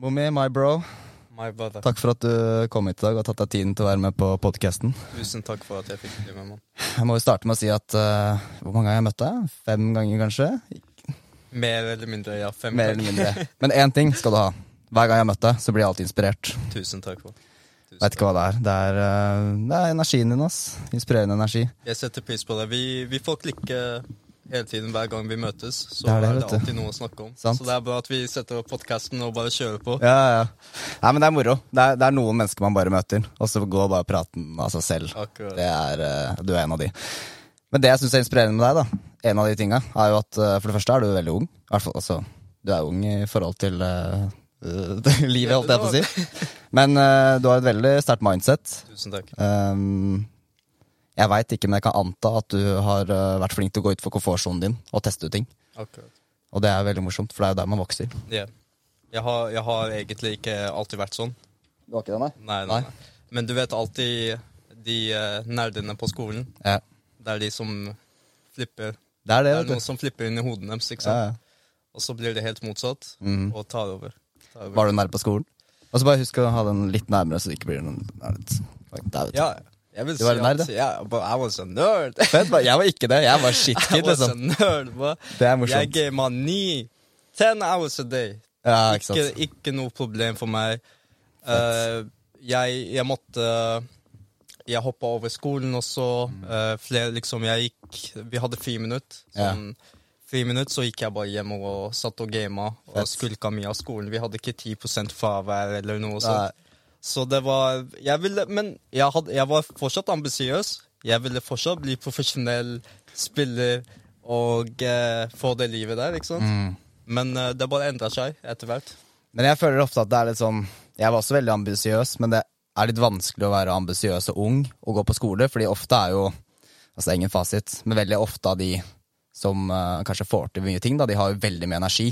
Mommy, my bro. My brother. Takk for at du kom hit i dag og tatt deg tiden til å være med på podkasten. Tusen takk for at jeg fikk bli med, mann. Jeg må jo starte med å si at uh, Hvor mange ganger jeg møtt deg? Fem ganger, kanskje? Mer eller mindre, ja. Fem Mer eller mindre. Men én ting skal du ha. Hver gang jeg møtt deg, så blir jeg alltid inspirert. Tusen takk for. Veit ikke hva det er. Det er, uh, det er energien din, ass. Inspirerende energi. Jeg setter pris på det. Vi, vi får klikke hele tiden hver gang vi møtes. Så Det er er det, det, vet du. alltid noe å snakke om. Sant. Så det er bra at vi setter opp podkasten og bare kjører på. Ja, ja. Nei, men det er moro. Det er, det er noen mennesker man bare møter, og så går bare praten av seg selv. Akkurat. Det er, eh, du er en av de. Men det jeg syns er inspirerende med deg, da, en av de tinga, er jo at eh, for det første er du veldig ung. Fall, altså, du er ung i forhold til eh, livet, holdt jeg på å si. Men uh, du har et veldig sterkt mindset. Tusen takk. Um, jeg veit ikke, men jeg kan anta at du har eh, vært flink til å gå ut for komfortsonen din og teste ut ting. Akkurat. Og det er veldig morsomt, for det er jo der man vokser. Yeah. Jeg, har, jeg har egentlig ikke alltid vært sånn. Du har ikke det, nei? Nei, nei. nei. Men du vet alltid de uh, nerdene på skolen. Ja. Det er de som flipper. Det er det, Det er noen som flipper inn i hodene deres, ikke sant? ja. Og så blir det helt motsatt, mm. og tar over. Tar over. Var du nær på skolen? Og så bare husk å ha den litt nærmere, så det ikke blir noen er Ja, der, vet. Ja, jeg vil Du var si nerd, at yeah, but I was a nerd. Jeg var ikke det. Jeg var shitkid, liksom. nerd. Det er Jeg morsomt. gama ni. Ten hours a day. Ja, ikke Ikke, ikke noe problem for meg. Uh, jeg, jeg måtte Jeg hoppa over skolen også. Eh, flere, liksom, jeg gikk Vi hadde friminutt. Ja. Sånn, fire minutter, så gikk jeg bare hjem og satt og gama og skulka mye av skolen. Vi hadde ikke 10 fravær eller noe sånt. Så det var jeg ville, Men jeg, had, jeg var fortsatt ambisiøs. Jeg ville fortsatt bli profesjonell spiller og eh, få det livet der, ikke sant? Mm. Men eh, det bare endra seg etter hvert. Men jeg føler ofte at det er litt sånn Jeg var også veldig ambisiøs, men det er litt vanskelig å være ambisiøs og ung og gå på skole, fordi ofte er jo Altså, ingen fasit, men veldig ofte av de som uh, kanskje får til mye ting, da, de har jo veldig mye energi.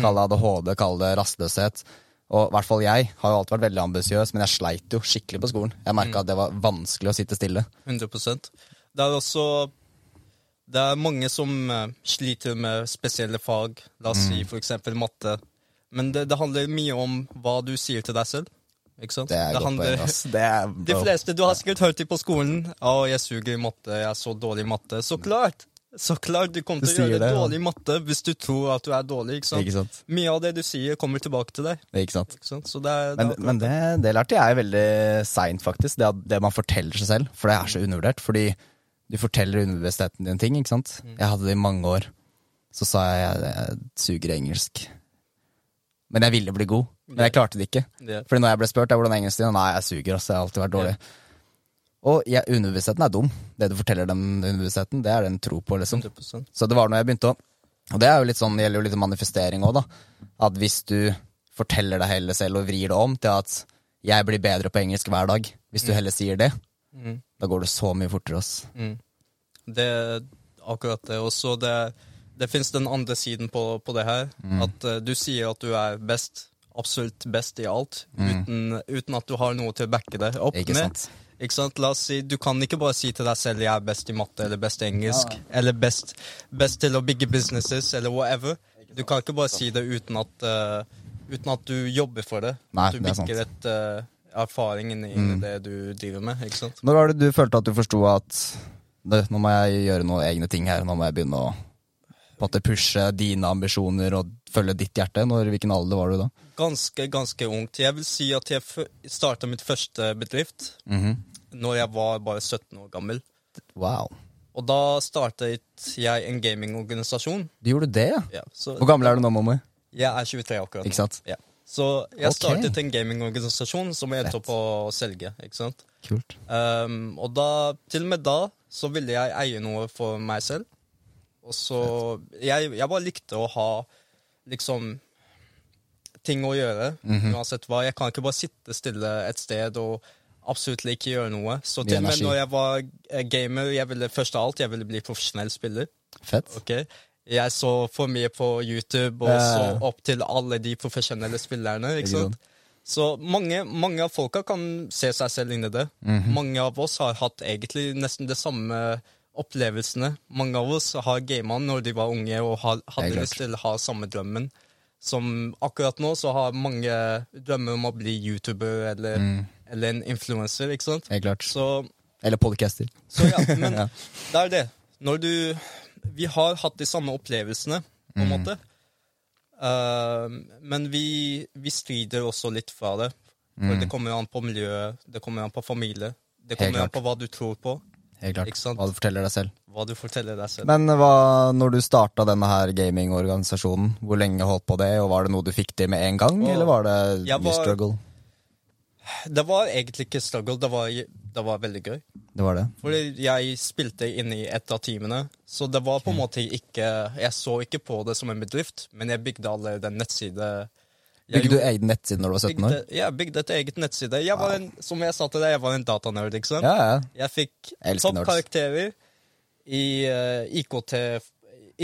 Kall det ADHD, kall det rastløshet. Og i hvert fall jeg har jo alltid vært veldig ambisiøs, men jeg sleit jo skikkelig på skolen. Jeg merka at det var vanskelig å sitte stille. 100 Det er også Det er mange som eh, sliter med spesielle fag. La oss Mm. si for eksempel matte. Men det, det handler mye om hva du sier til deg selv. Ikke sant? Det er godt handler- poeng, ass. Det er, De fleste, Du har sikkert hørt det på skolen. 'Å, jeg suger i matte. Jeg er så dårlig i matte.' Så klart! Så klart du kommer Du til å gjøre det, dårlig i matte hvis du tror at du er dårlig. ikke sant? Ikke sant? Mye av det du sier, kommer tilbake til deg. Ikke sant? ikke sant? Så det er, Men, det men det, det lærte jeg veldig seint, faktisk. Det, det man forteller seg selv. For det er så undervurdert. Fordi du forteller underbevisstheten din ting, ikke sant. Jeg hadde det i mange år. Så sa jeg jeg, jeg suger engelsk. Men jeg ville bli god. Men jeg klarte det ikke. Yeah. Fordi når jeg ble spurt «Ja, hvordan engelsk din, nei, jeg suger. Altså, jeg har alltid vært dårlig. Og jeg, underbevisstheten er dum. Det du forteller den underbevisstheten, det er det en tro på, liksom. 100 Så det var når jeg begynte å Og det er jo litt sånn, det gjelder jo litt manifestering òg, da. At hvis du forteller deg heller selv og vrir det om til at jeg blir bedre på engelsk hver dag, hvis du heller sier det, Mm. da går det så mye fortere. ass. Mm. Det er akkurat det. Og så det, det fins den andre siden på, på det her. Mm. At uh, du sier at du er best, absolutt best i alt, uten, uten at du har noe til å backe det opp Mm. Med. sant? Ikke sant? La oss si, Du kan ikke bare si til deg selv 'jeg er best i matte' eller 'best i engelsk' eller best, 'best til å bygge businesses' eller whatever. Du kan ikke bare si det uten at, uh, uten at du jobber for det. Nei, at du det er bygger et uh, erfaring inn i mm. det du driver med. ikke sant? Når var det du følte at du forsto at «Det, nå må jeg gjøre noen egne ting her, nå må jeg begynne å måte pushe dine ambisjoner og følge ditt hjerte? Når, hvilken alder var du da? Ganske, ganske ungt. Jeg vil si at jeg starta mitt første bedrift Mhm. Når jeg var bare 17 år gammel. Wow. Og da startet jeg en gamingorganisasjon. Du gjorde det, ja? Ja, så Hvor gammel er du nå, mamma? jeg er 23 akkurat Ikke sant? Ja. Så jeg startet en gamingorganisasjon som jeg endte opp å selge. ikke sant? Kult. Um, og da, til og med da, så ville jeg eie noe for meg selv. Og så jeg, jeg bare likte å ha liksom ting å gjøre, Mhm. uansett hva. Jeg kan ikke bare sitte stille et sted og absolutt ikke gjøre noe. Så til og med når jeg var eh, gamer, jeg ville først av alt jeg ville bli profesjonell spiller. Fett. Okay? Jeg så for mye på YouTube og så opp til alle de profesjonelle spillerne. ikke sant? Så mange, mange av folka kan se seg selv inn i det. -hmm. Mange av oss har hatt egentlig nesten de samme opplevelsene. Mange av oss har gama når de var unge og hadde lyst til å ha samme drømmen. Som akkurat nå så har mange drømmer om å bli YouTuber eller, Mm. Eller en influenser, ikke sant? Helt klart. Så, Eller podcaster. så ja, men Ja. det er det. Når du Vi har hatt de samme opplevelsene, på en Mm. måte. Uh, men vi, vi strider også litt fra det. For Mm. det kommer an på miljøet, det kommer an på familie. Det kommer an på hva du tror på, Helt klart. Hva du forteller deg selv. hva du forteller deg selv. Men hva, når du starta denne her gamingorganisasjonen, hvor lenge holdt på det, og var det noe du fikk til med en gang, og, eller var det mye struggle? Det var egentlig ikke struggle, det var, det var veldig gøy. Det var det? Fordi jeg spilte inn i et av teamene, så det var på en måte ikke Jeg så ikke på det som en bedrift, men jeg bygde allerede en nettside. Jeg Bygde du egen nettside når du var 17 år? bygde, jeg bygde et eget nettside. Jeg var en, som jeg sa til deg, jeg var en datanerd, ikke sant? Ja, ja. Jeg fikk toppkarakterer i uh, IKT,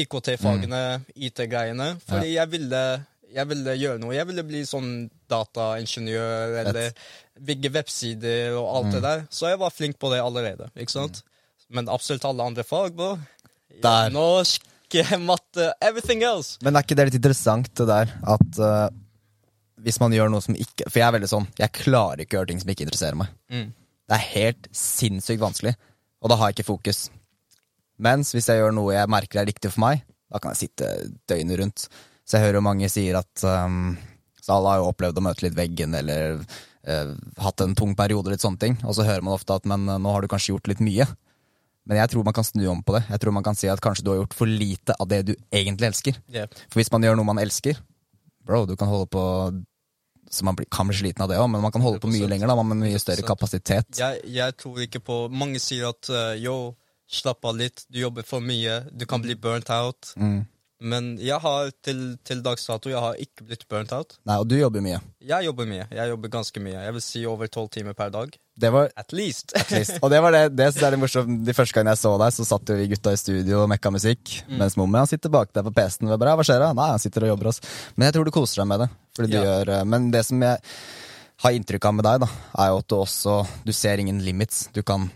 IKT-fagene, IT-greiene, fordi jeg ville jeg ville gjøre noe. Jeg ville bli sånn dataingeniør eller bygge websider og alt det der. Så jeg var flink på det allerede. ikke sant? Men absolutt alle andre fag, bro. Der. Norsk, matte, everything else. Men er ikke det litt interessant, det der, at uh, hvis man gjør noe som ikke For jeg er veldig sånn, jeg klarer ikke å gjøre ting som ikke interesserer meg. Mm. Det er helt sinnssykt vanskelig, og da har jeg ikke fokus. Mens hvis jeg gjør noe jeg merker er riktig for meg, da kan jeg sitte døgnet rundt. Så jeg hører jo mange sier at um, Så alle har jo opplevd å møte litt veggen, eller eh, hatt en tung periode, litt sånne ting. Og så hører man ofte at men eh, nå har du kanskje gjort litt mye. Men jeg tror man kan snu om på det. Jeg tror man kan si at kanskje du har gjort for lite av det du egentlig elsker. Yeah. For hvis man gjør noe man elsker Bro, du kan holde på Så man kan bli sliten av det òg, men man kan holde på mye 100%. lenger, da, med mye større 100%. kapasitet. Jeg, jeg tror ikke på Mange sier at uh, yo, slapp av litt, du jobber for mye, du kan bli burnt out. Mm. Men jeg har til, til dags dato jeg har ikke blitt burnt out. Nei, og du jobber mye. Jeg jobber mye. Jeg jobber ganske mye. Jeg vil si over tolv timer per dag. Det var At least. trist. Og det var det, det er litt morsomt. De første gangene jeg så deg, så satt jo vi gutta i studio og mekka musikk. Mens Mommy han sitter bak deg på PC-en. bare, Hva skjer da? Nei, han sitter og jobber oss. Men jeg tror du koser deg med det. Fordi du Ja. gjør, eh, men det som jeg har inntrykk av med deg, da, er jo at du også Du ser ingen limits. Du kan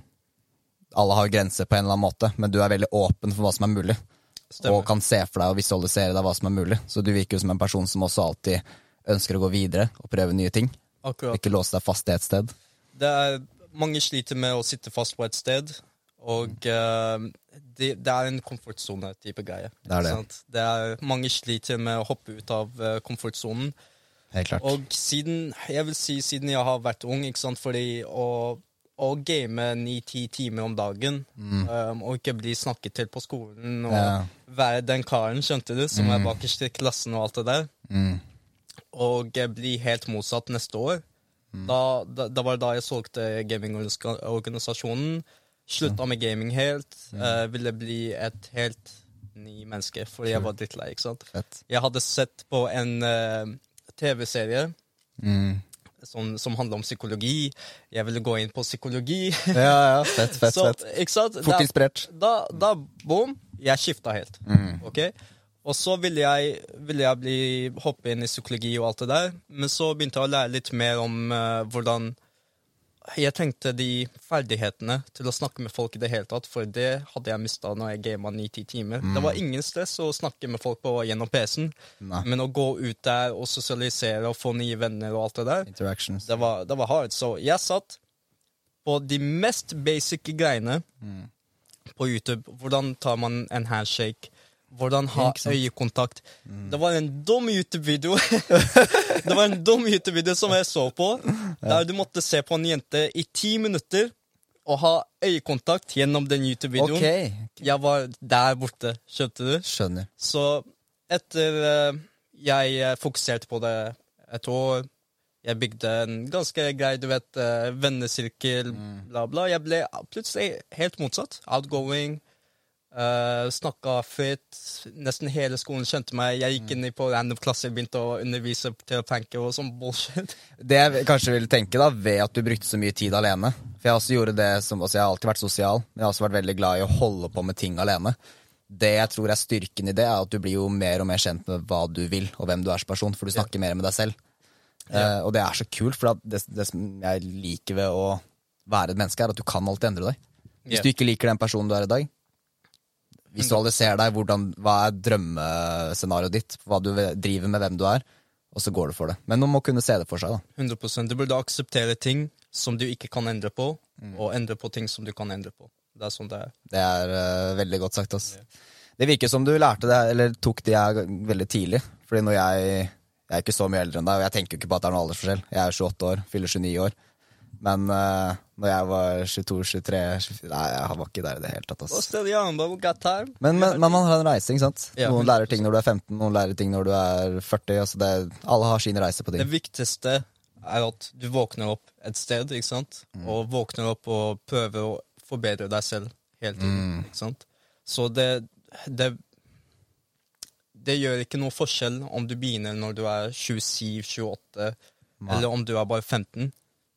Alle har grenser på en eller annen måte, men du er veldig åpen for hva som er mulig. Stemmer. og kan se for deg og visualisere deg hva som er mulig. Så du virker jo som en person som også alltid ønsker å gå videre og prøve nye ting. Akkurat. Ikke låse deg fast i et sted. Det er, mange sliter med å sitte fast på et sted, og uh, det, det er en komfortsone-type greie. Det er det. Det er, mange sliter med å hoppe ut av uh, komfortsonen. Helt klart. Og siden, jeg vil si siden jeg har vært ung, ikke sant, fordi å, å game ni-ti timer om dagen, um, og ikke bli snakket til på skolen, og yeah. Være den karen, skjønte du, som er bakerst i klassen og alt det der, Mm. og eh, bli helt motsatt neste år, Mm. da, da, da var det da jeg solgte gamingorganisasjonen, slutta med gaming helt, Uh, ville bli et helt ny menneske, fordi jeg var drittlei, ikke sant? Fett. Jeg hadde sett på en uh, TV-serie Mm. Som, som handler om psykologi. Jeg ville gå inn på psykologi. Ja, ja, fett, fett, Så, fett. ikke sant? Fort inspirert. da, da boom, jeg skifta helt. Mm. Ok? Og så ville jeg, ville jeg bli, hoppe inn i psykologi og alt det der, men så begynte jeg å lære litt mer om uh, hvordan Jeg trengte de ferdighetene til å snakke med folk i det hele tatt, for det hadde jeg mista når jeg gama ni-ti timer. Det var ingen stress å snakke med folk på, gjennom PC-en, men å gå ut der og sosialisere og få nye venner og alt det der, det var, det var hard. Så jeg satt på de mest basic greiene Mm. på YouTube. Hvordan tar man en handshake? Hvordan ha øyekontakt? Mm. Det var en dum YouTube-video Det var en dum YouTube-video som jeg så på, der du måtte se på en jente i ti minutter og ha øyekontakt gjennom den YouTube-videoen. Ok, Jeg var der borte, skjønte du? skjønner. Så etter uh, jeg eh, fokuserte på det et år Jeg bygde en ganske grei du vet, eh, vennesirkel, bla, bla. Jeg ble plutselig helt motsatt. Outgoing. Uh, snakka fritt. Nesten hele skolen kjente meg. Jeg gikk inn i på random klasser, begynte å undervise til å tenke og sånn bullshit. Det jeg kanskje vil tenke, da, ved at du brukte så mye tid alene For jeg også gjorde det som altså Jeg har alltid vært sosial, men jeg har også vært veldig glad i å holde på med ting alene. Det jeg tror er styrken i det, er at du blir jo mer og mer kjent med hva du vil, og hvem du er som person, for du snakker mer med deg selv. Eh, og det er så kult, for det, det som jeg liker ved å være et menneske, er at du kan alltid endre deg. Hvis yeah. du ikke liker den personen du er i dag, Visualiser deg hvordan, hva er drømmescenarioet ditt, hva du driver med, hvem du er, og så går du for det. Men man må kunne se det for seg, da. 100% Du burde akseptere ting som du ikke kan endre på, Mm. og endre på ting som du kan endre på. Det er sånn det er. Det er uh, veldig godt sagt. ass. Det virker som du lærte det, eller tok det jeg veldig tidlig. Fordi når jeg Jeg er ikke så mye eldre enn deg, og jeg tenker jo ikke på at det er noen aldersforskjell. Jeg er 28 år, fyller 29 år. Men uh, når jeg var 22, 23 24, Nei, jeg var ikke der i det hele tatt. Ass. Men, men, men man har en reise, ikke sant? Noen lærer ting når du er 15, noen lærer ting når du er 40. Altså det, alle har sin reise på ting. Det viktigste er at du våkner opp et sted, ikke sant? Mm. Og våkner opp og prøver å forbedre deg selv hele tiden. Mm. ikke sant? Så det, det Det gjør ikke noe forskjell om du begynner når du er 27-28, eller om du er bare 15.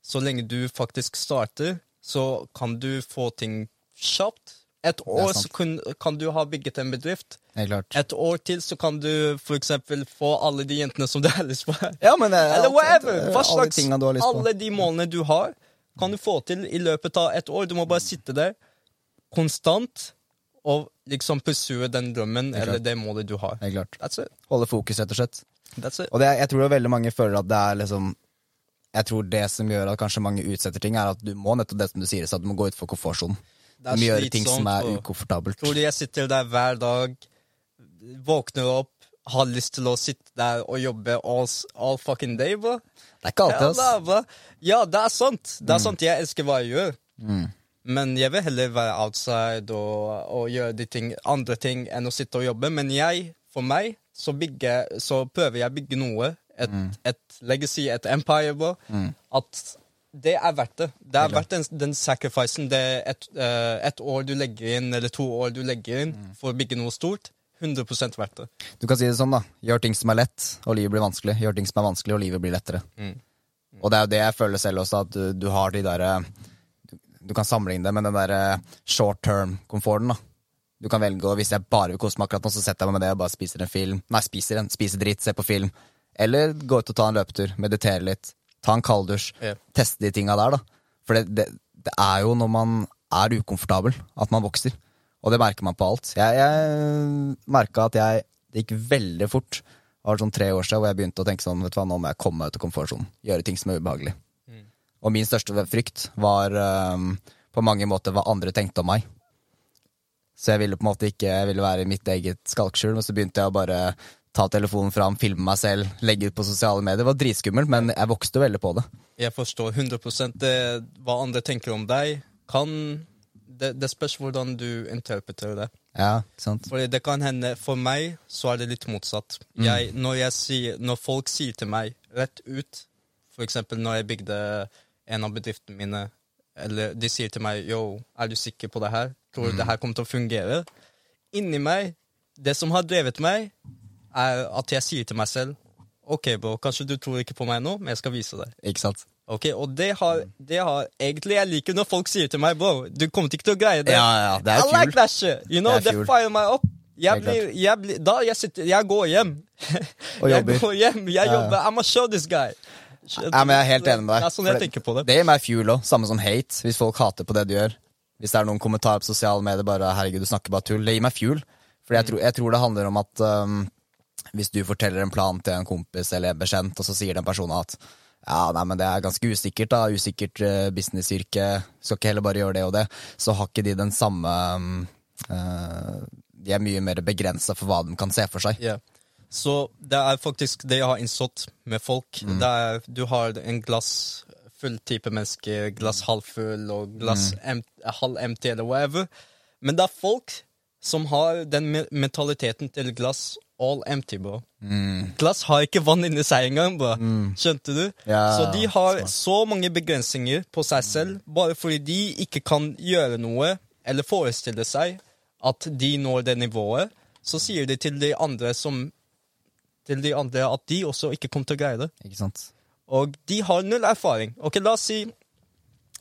Så lenge du faktisk starter, så kan du få ting kjapt. Et år så kun, kan du ha bygget en bedrift. Klart. Et år til så kan du for eksempel få alle de jentene som du har lyst på. Ja, men er Eller whatever. Hva slags alle. Alle de målene du har, kan du få til i løpet av et år. Du må bare sitte der konstant og liksom pursue den drømmen er eller det målet du har. Helt klart. That's it. Holde fokus, rett og slett. That's it. Og det, jeg tror jo veldig mange føler at det er liksom Jeg tror det som gjør at kanskje mange utsetter ting, er at du må nettopp det som du sier, så at du må gå utfor komfortsonen. Det er Du må gjøre ting som er ukomfortabelt. Tror du jeg sitter der hver dag, våkner opp, har lyst til å sitte der og jobbe all, all fucking day, bro? Det er ikke alltid, ass. Ja, det er sant. Det er sant. Jeg elsker hva jeg gjør. Mm. Men jeg vil heller være outside og, og gjøre de ting, andre ting enn å sitte og jobbe. Men jeg, for meg, så, bygge, så prøver jeg å bygge noe. Et, et legacy, et empire, bro. At det er verdt det. Det er verdt den, den sacrificen. Det er et, uh, et år du legger inn, eller to år du legger inn for å bygge noe stort. 100 verdt det. Du kan si det sånn, da. Gjør ting som er lett, og livet blir vanskelig. Gjør ting som er vanskelig, og livet blir lettere. Mm. Og det er jo det jeg føler selv også, at du, du har de derre du, du kan sammenligne det med den derre short term-komforten, da. Du kan velge, å hvis jeg bare vil kose meg akkurat nå, så setter jeg meg med det og bare spiser en film. Nei, spiser en, spiser dritt, ser på film. Eller gå ut og ta en løpetur, meditere litt, ta en kalddusj. Ja. Teste de tinga der, da. For det, det, det er jo når man er ukomfortabel, at man vokser. Og det merker man på alt. Jeg, jeg merka at jeg Det gikk veldig fort. Det var sånn tre år siden hvor jeg begynte å tenke sånn, vet du hva, nå må jeg komme meg ut av komfortsonen. Gjøre ting som er ubehagelig. Og min største frykt var um, på mange måter hva andre tenkte om meg. Så jeg ville på en måte ikke jeg ville være i mitt eget skalkskjul, men så begynte jeg å bare ta telefonen fram, filme meg selv, legge ut på sosiale medier. Det var dritskummelt, men jeg vokste veldig på det. Jeg forstår 100 det, hva andre tenker om deg. Kan det, det spørs hvordan du interpreterer det. Ja, sant? Fordi det kan hende For meg så er det litt motsatt. Jeg, når, jeg sier, når folk sier til meg rett ut, for eksempel når jeg bygde en av bedriftene mine, eller de sier til meg yo, er du sikker på det her? Tror du det her kommer til å fungere? Inni meg, det som har drevet meg, er at jeg sier til meg selv OK, bro, kanskje du tror ikke på meg nå, men jeg skal vise deg. Ikke sant? Ok, Og det har, det har Egentlig jeg liker når folk sier til meg Bro, du kommer ikke til å greie det. Ja, ja, det er I like that shit. You know, Det det fire meg opp. Jeg blir, jeg blir, da jeg sitter Jeg går hjem. Jeg går hjem, jeg Ja. jobber. I'm a show this guy. Ja, men jeg er helt enig med deg. Det er sånn jeg tenker på det. Det gir meg fuel òg, samme som hate. Hvis folk hater på det du gjør. Hvis det er noen kommentarer på sosiale medier bare 'herregud, du snakker bare tull', det gir meg fuel. For Mm. jeg, tror- jeg tror det handler om at um, hvis du forteller en plan til en kompis eller en bekjent, og så sier den personen at ja, nei, men det er ganske usikkert, da, usikkert uh, businessyrke, skal ikke heller bare gjøre det og det, så har ikke de den samme uh, De er mye mer begrensa for hva de kan se for seg. Ja. Så det er faktisk det jeg har innsett med folk. Mm. Er, du har en glass full type menneske, glass halvfull og glass Mm. halv empty eller whatever. Men det er folk som har den mentaliteten til glass all empty, bro. Glass har ikke vann inni seg engang, bro. Skjønte du? Mm. Ja, så de har smart. så mange begrensninger på seg selv bare fordi de ikke kan gjøre noe eller forestille seg at de når det nivået. Så sier de til de andre som til de andre at de også ikke kommer til å greie det. Ikke sant? Og de har null erfaring. Ok, La oss si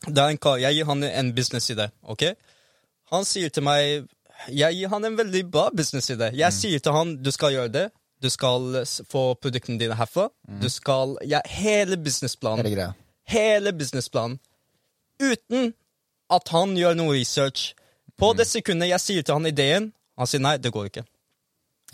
det er en kar, jeg gir han en businessidé. ok? Han sier til meg Jeg gir han en veldig bra businessidé. Jeg sier til han du skal gjøre det. Du skal få produktene dine herfra. Du skal ja, Hele businessplanen. Hele. Hele businessplanen. Uten at han gjør noe research. På det sekundet jeg sier til han ideen, Han sier nei, det går ikke.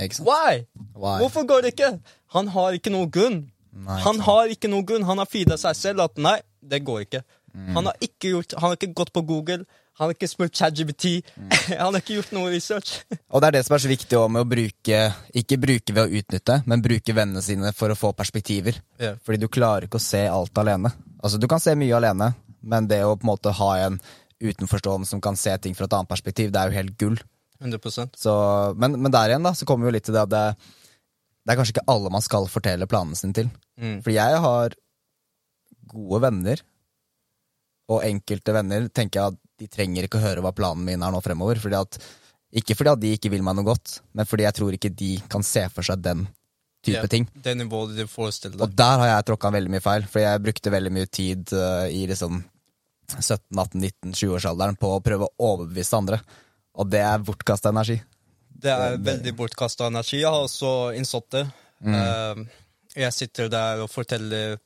Ikke? Why? Why? Hvorfor går det ikke? Han har ikke noe grunn. Nei, Han har ikke noe grunn. Han har feeda seg selv at nei, det går ikke. Mm. Han har ikke gjort Han har ikke gått på Google. Han har ikke spurt ChatGBT. Mm. han har ikke gjort noe research. Og det er det som er så viktig også med å bruke Ikke bruke ved å utnytte, men bruke vennene sine for å få perspektiver. Yeah. Fordi du klarer ikke å se alt alene. Altså Du kan se mye alene, men det å på en måte ha en utenforstående som kan se ting fra et annet perspektiv, det er jo helt gull. 100% Så, men, men der igjen da, så kommer vi jo litt til det at det, det er kanskje ikke alle man skal fortelle planene sine til. mm. Fordi jeg har gode venner, og enkelte venner tenker jeg at de trenger ikke å høre hva planen min er nå fremover. Fordi at, ikke fordi at de ikke vil meg noe godt, men fordi jeg tror ikke de kan se for seg den type Ja, ting. Det nivået de forestiller deg. Og der har jeg tråkka veldig mye feil, for jeg brukte veldig mye tid uh, i liksom 17-18-19-20-årsalderen på å prøve å overbevise andre. Og det er bortkasta energi. Det er veldig bortkasta energi. Jeg har også innsatt det. Mm. Uh, jeg sitter der og forteller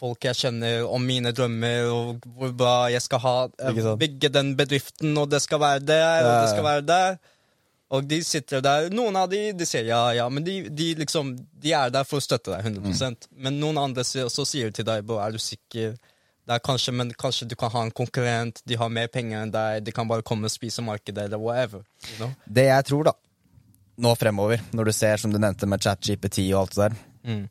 folk jeg kjenner om mine drømmer, og hvor bra jeg skal ha eh, bygge den bedriften, og det skal være der, og det skal være der. Og de sitter der. Noen av de, de sier ja, ja, men de, de liksom De er der for å støtte deg 100 Mm. Men noen andre sier, så sier til deg, er du sikker? Det er kanskje, men kanskje du kan ha en konkurrent, de har mer penger enn deg, de kan bare komme og spise markedet, eller whatever. You know? Det jeg tror, da, nå fremover, når du ser som du nevnte med ChatGPT og alt det der, Mm.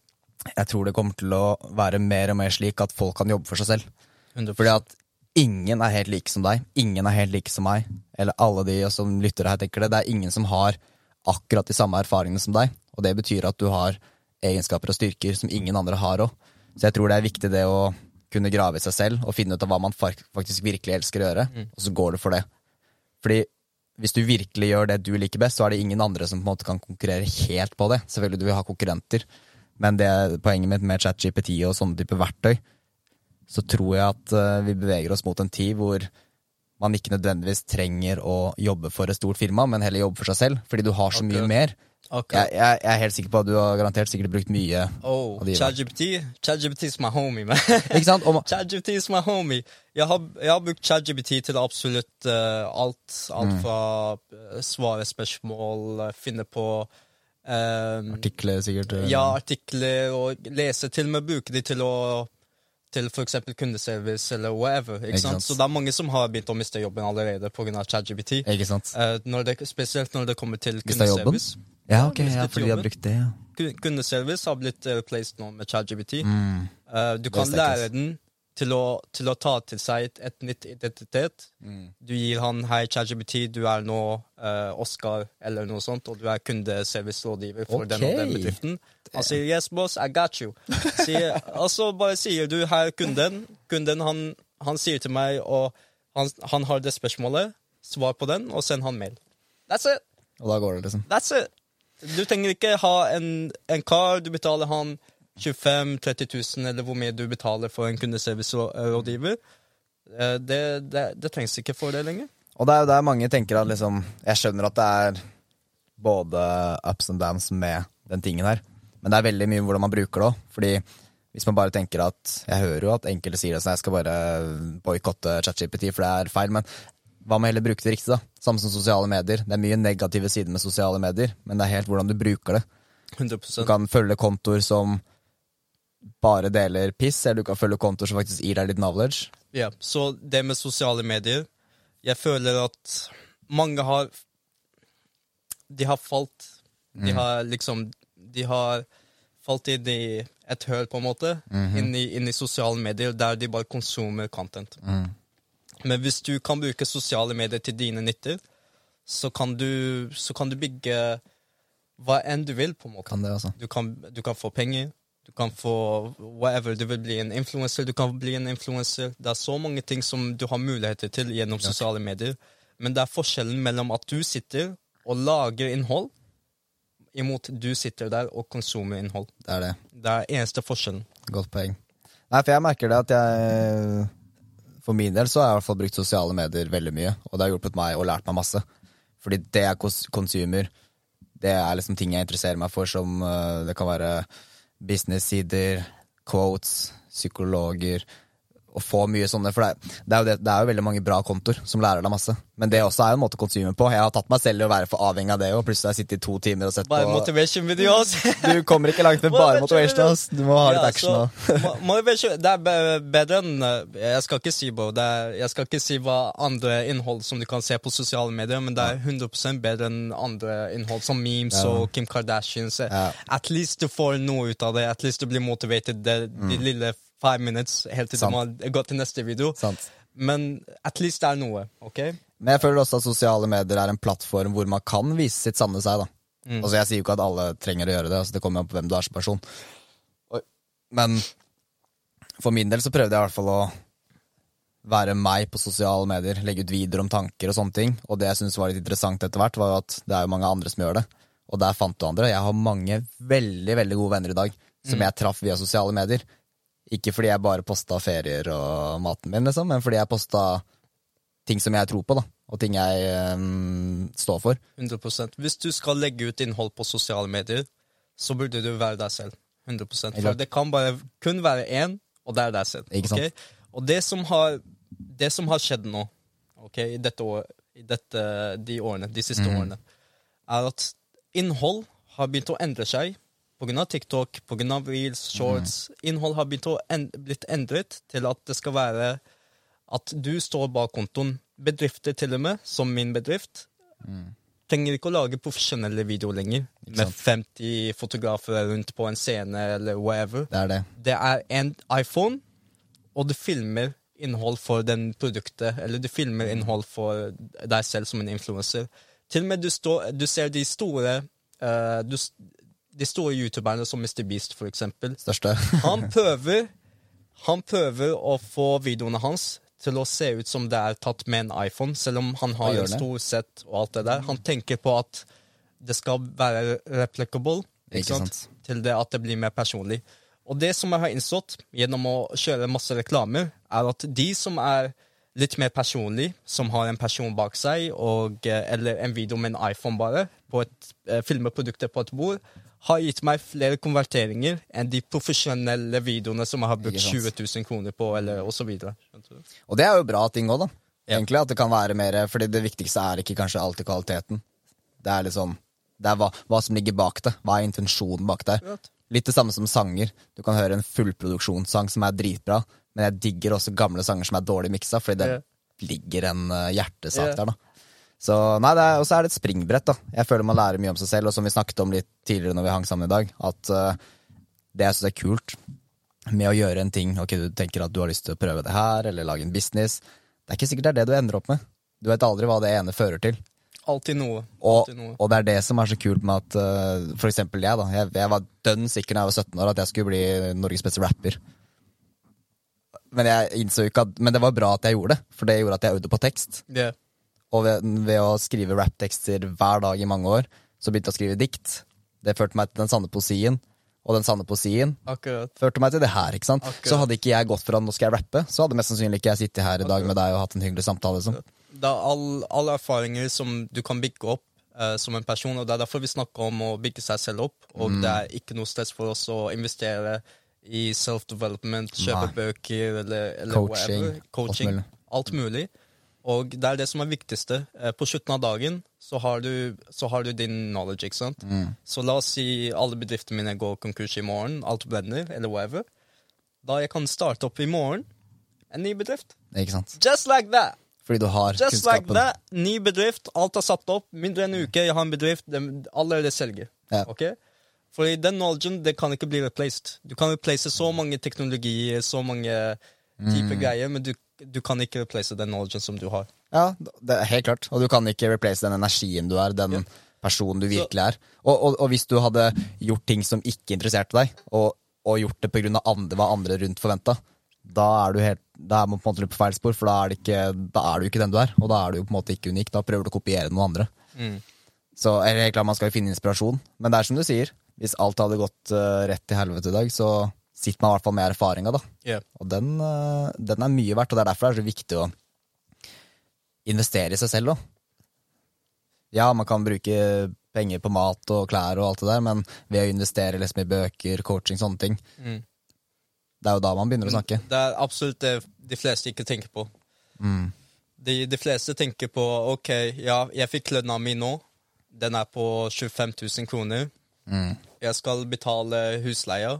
Jeg tror det kommer til å være mer og mer slik at folk kan jobbe for seg selv. 100%. Fordi at ingen er helt like som deg. Ingen er helt like som meg. Eller alle de som lytter her, tenker det. Det er ingen som har akkurat de samme erfaringene som deg. Og det betyr at du har egenskaper og styrker som ingen andre har òg. Så jeg tror det er viktig det å kunne grave i seg selv og finne ut av hva man faktisk virkelig elsker å gjøre, og så går du for det. Fordi hvis du virkelig gjør det du liker best, så er det ingen andre som på en måte kan konkurrere helt på det. Selvfølgelig du vil ha konkurrenter, men det er poenget mitt med ChatGPT og sånne type verktøy, så tror jeg at eh, vi beveger oss mot en tid hvor man ikke nødvendigvis trenger å jobbe for et stort firma, men heller jobbe for seg selv, fordi du har så mye mer. Okay. Jeg, jeg, jeg er helt sikker på at du har garantert sikkert brukt mye. Oh, ChatGPT ChatGPT is my homie, man. Ikke sant? Om... ChatGPT is my homie. Jeg har, jeg har brukt ChatGPT til absolutt uh, alt. Alt Mm. fra eh, svare spørsmål, finne på eh, artikler sikkert. eh, Ja, artikler, og lese. Til og med bruke de til å til eksempel kundeservice eller whatever. Ikke, Ikke sant? sant. Så det er mange som har begynt å miste jobben allerede pga. ChatGBT. Eh, spesielt når det kommer til kundeservice. Ja, ok, ja, fordi de har brukt det, ja. Kundeservice har blitt replaced nå med ChatGBT. Mm. Uh, du kan lære den til å, til å ta til seg et, et nytt identitet. Mm. Du gir han 'Hei, ChatGPT, du er nå uh, Oscar', eller noe sånt, og du er kundeservicerådgiver for den og den bedriften. Han sier 'Yes, boss, I got you'. Sier, og så bare sier du 'Her, kunden'. Kunden han, han sier til meg, og han, han har det spørsmålet. Svar på den, og send han mail. That's it! Og da går det, liksom. That's it. Du trenger ikke ha en, en kar, du betaler han 25 000-30 000, eller hvor mye du betaler for en kundeservicerådgiver. Eh, Det, det, det trengs ikke for det lenger. Og det er jo der mange tenker at liksom Jeg skjønner at det er både ups and downs med den tingen her, men det er veldig mye hvordan man bruker det òg. Fordi hvis man bare tenker at Jeg hører jo at enkelte sier sånn, jeg skal bare boikotte ChatGPT, for det er feil, men hva med heller bruke det riktig, da? Samme som sosiale medier. Det er mye negative sider med sosiale medier, men det er helt hvordan du bruker det. 100 Du kan følge kontoer som bare deler piss, eller du kan følge kontoer som faktisk gir deg litt knowledge. Ja, Så det med sosiale medier Jeg føler at mange har De har falt De har liksom De har falt inn i et høl, på en måte. inn, i, inn i sosiale medier, der de bare konsumer content. Men hvis du kan bruke sosiale medier til dine nytter, så kan du, så kan du bygge hva enn du vil, på en måte. Kan det, altså. Du kan, du kan få penger. Du kan få whatever. Du vil bli en influenser. Du kan bli en influenser. Det er så mange ting som du har muligheter til gjennom sosiale medier. Men det er forskjellen mellom at du sitter og lager innhold, imot du sitter der og konsumer innhold. Det er det. Det er eneste forskjellen. Godt poeng. Nei, for jeg merker det at jeg For min del så har jeg i hvert fall brukt sosiale medier veldig mye, og det har hjulpet meg og lært meg masse. Fordi det jeg konsumer, det er liksom ting jeg interesserer meg for, som eh, det kan være business-sider, quotes, psykologer å få mye sånne For det, det, er det, det er jo veldig mange bra kontoer som lærer deg masse. Men det også er jo en måte å konsume på. Jeg har tatt meg selv i å være for avhengig av det, og plutselig har jeg sittet i to timer og sett Bare på motivation videos. Du kommer ikke langt med bare motivation. ass. Du må ha litt Ja, action òg. det er bedre enn eh, Jeg skal ikke si bro, det er, jeg skal ikke si hva andre innhold som du kan se på sosiale medier, men det er 100% bedre enn andre innhold som memes Ja. og Kim Kardashians. Ja. At least du får noe ut av det. At least du blir motivated de, de lille five minutes helt til Sant. du må gå til neste video. Sant. Men at least det er noe, OK? Men jeg føler også at sosiale medier er en plattform hvor man kan vise sitt sanne seg. da Mm. Altså Jeg sier jo ikke at alle trenger å gjøre det, altså det kommer an på hvem du er som person. Men for min del så prøvde jeg i hvert fall å være meg på sosiale medier, legge ut videoer om tanker og sånne ting. Og det jeg syntes var litt interessant etter hvert, var jo at det er jo mange andre som gjør det. Og der fant du andre. Jeg har mange veldig veldig gode venner i dag som jeg traff via sosiale medier. Ikke fordi jeg bare posta ferier og maten min, liksom, men fordi jeg posta ting som jeg tror på, da. Og ting jeg um, står for. 100% Hvis du skal legge ut innhold på sosiale medier, så burde du være deg selv. 100 For det kan bare kun være én, og det er deg selv. Ikke sant. ok? Og det som har, det som har skjedd nå, ok, i, dette år, i dette, de årene, de siste mm. årene, er at innhold har begynt å endre seg av TikTok, av reels, shorts. mm. Innhold har begynt å end blitt endret til at det skal være at du står bak kontoen. Bedrifter til og med, som min bedrift, trenger ikke å lage profesjonelle videoer lenger. Med 50 fotografer rundt på en scene eller whatever. Det er det. Det er en iPhone, og du filmer innhold for den produktet, eller du filmer innhold for deg selv som en influenser. Til og med du, står, du ser de store uh, du, De store youtuberne som Mr. Beast, for eksempel. Største. Han prøver Han prøver å få videoene hans til å se ut som det er tatt med en iPhone, selv om han har en stor sett og alt det der. Han tenker på at det skal være replicable, ikke, sant? sant. til det at det blir mer personlig. Og det som jeg har innstått gjennom å kjøre masse reklamer, er at de som er litt mer personlig, som har en person bak seg, og, eh, eller en video med en iPhone bare, på et, eh, filmer produkter på et bord, har gitt meg flere konverteringer enn de profesjonelle videoene som jeg har brukt 20 000 kroner på, eller og så videre. Og det er jo bra ting òg, da. Egentlig at det kan være mer Fordi det viktigste er ikke kanskje alltid kvaliteten. Det er liksom Det er hva, hva som ligger bak det. Hva er intensjonen bak? Akkurat. Litt det samme som sanger. Du kan høre en fullproduksjonssang som er dritbra, men jeg digger også gamle sanger som er dårlig miksa, fordi det ligger en eh, hjertesak der, da. Så nei, det Og så er det et springbrett, da. Jeg føler man lærer mye om seg selv, og som vi snakket om litt tidligere når vi hang sammen i dag, at uh, det jeg syns er kult med å gjøre en ting Ok, du tenker at du har lyst til å prøve det her, eller lage en business. Det er ikke sikkert det er det du ender opp med. Du vet aldri hva det ene fører til. Alltid noe. Og, noe. og det er det som er så kult med at uh, for eksempel jeg, da. Jeg, jeg var dønn sikker da jeg var 17 år at jeg skulle bli Norges beste rapper. Men, jeg innså ikke at, men det var bra at jeg gjorde det, for det gjorde at jeg øvde på tekst. Det. Og ved, ved å skrive rapptekster hver dag i mange år, så begynte jeg å skrive dikt. Det førte meg til den sanne poesien. Og den sanne poesien Akkurat. førte meg til det her. ikke sant? Akkurat. Så hadde ikke jeg gått fra nå skal jeg rappe, så hadde mest sannsynlig ikke jeg sittet her i dag med deg og hatt en hyggelig samtale. liksom. Det er all- alle erfaringer som du kan bygge opp eh, som en person, og det er derfor vi snakker om å bygge seg selv opp. Og Mm. det er ikke noe stress for oss å investere i self-development, kjøpe Nei. bøker eller, eller Coaching, whatever. Coaching. alt Alt mulig. Og det er det som er viktigste. Eh, På slutten av dagen så har du, så har du din knowledge, ikke sant? Mm. Så la oss si alle bedriftene mine går konkurs i morgen, alt blender, eller whatever. Da jeg kan starte opp i morgen en ny bedrift. Ikke sant? Just like that! Fordi du har Just like that, ny bedrift, alt er satt opp. Mindre enn en uke, jeg har en bedrift, allerede selger. Ja. Ok? Fordi den knowledgen, det kan ikke bli replaced. Du kan replace så mange teknologier, så mange typer Mm. greier, men du, du kan ikke replace den knowledgen som du har. Ja, det er helt klart. Og du kan ikke replace den energien du er, den personen du virkelig er. Og, og, og hvis du hadde gjort ting som ikke interesserte deg, og, og gjort det pga. Andre, hva andre rundt forventa, da er du helt Da er man på en måte på feil spor, for da er, det ikke, da er du ikke den du er. Og da er du jo på en måte ikke unik. Da prøver du å kopiere noen andre. Mm. Så er det helt klart man skal jo finne inspirasjon. Men det er som du sier, hvis alt hadde gått uh, rett til helvete i dag, så sitter man i hvert fall med erfaringa, da. Yeah. Og den, eh, den er mye verdt, og det er derfor det er så viktig å investere i seg selv da. Ja, man kan bruke penger på mat og klær og alt det der, men ved å investere liksom i bøker, coaching, sånne ting, Mm. Det er jo da man begynner å snakke. Det er absolutt det de fleste ikke tenker på. Mm. De, de fleste tenker på OK, ja, jeg fikk lønna mi nå. Den er på 25 000 kroner. Mm. Jeg skal betale husleia.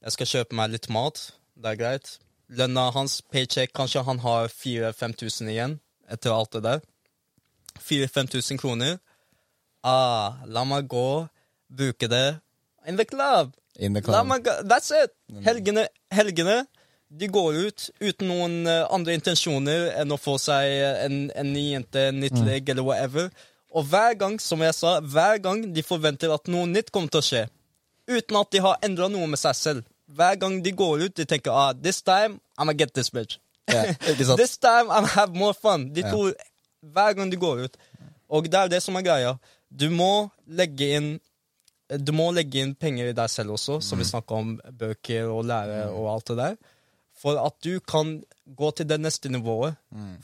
Jeg skal kjøpe meg litt mat. Det er greit. Lønna hans, paycheck, kanskje han har 4000-5000 igjen etter alt det der. 4000-5000 kroner. Ah, la meg gå, bruke det in the club. In the club. La meg gå, That's it! Helgene, helgene de går ut uten noen eh, andre intensjoner enn å få seg en, en ny jente, en nytt legg eller whatever. Og hver gang, som jeg sa, hver gang de forventer at noe nytt kommer til å skje, uten at de har endra noe med seg selv. Hver gang de går ut, de tenker ah, this time I'm gonna get this bitch. Yeah, this time I'm gonna have more fun. De tror hver gang de går ut. Og det er det som er greia. Du må legge inn du må legge inn penger i deg selv også, som vi snakka om bøker og lære og alt det der, for at du kan gå til det neste nivået.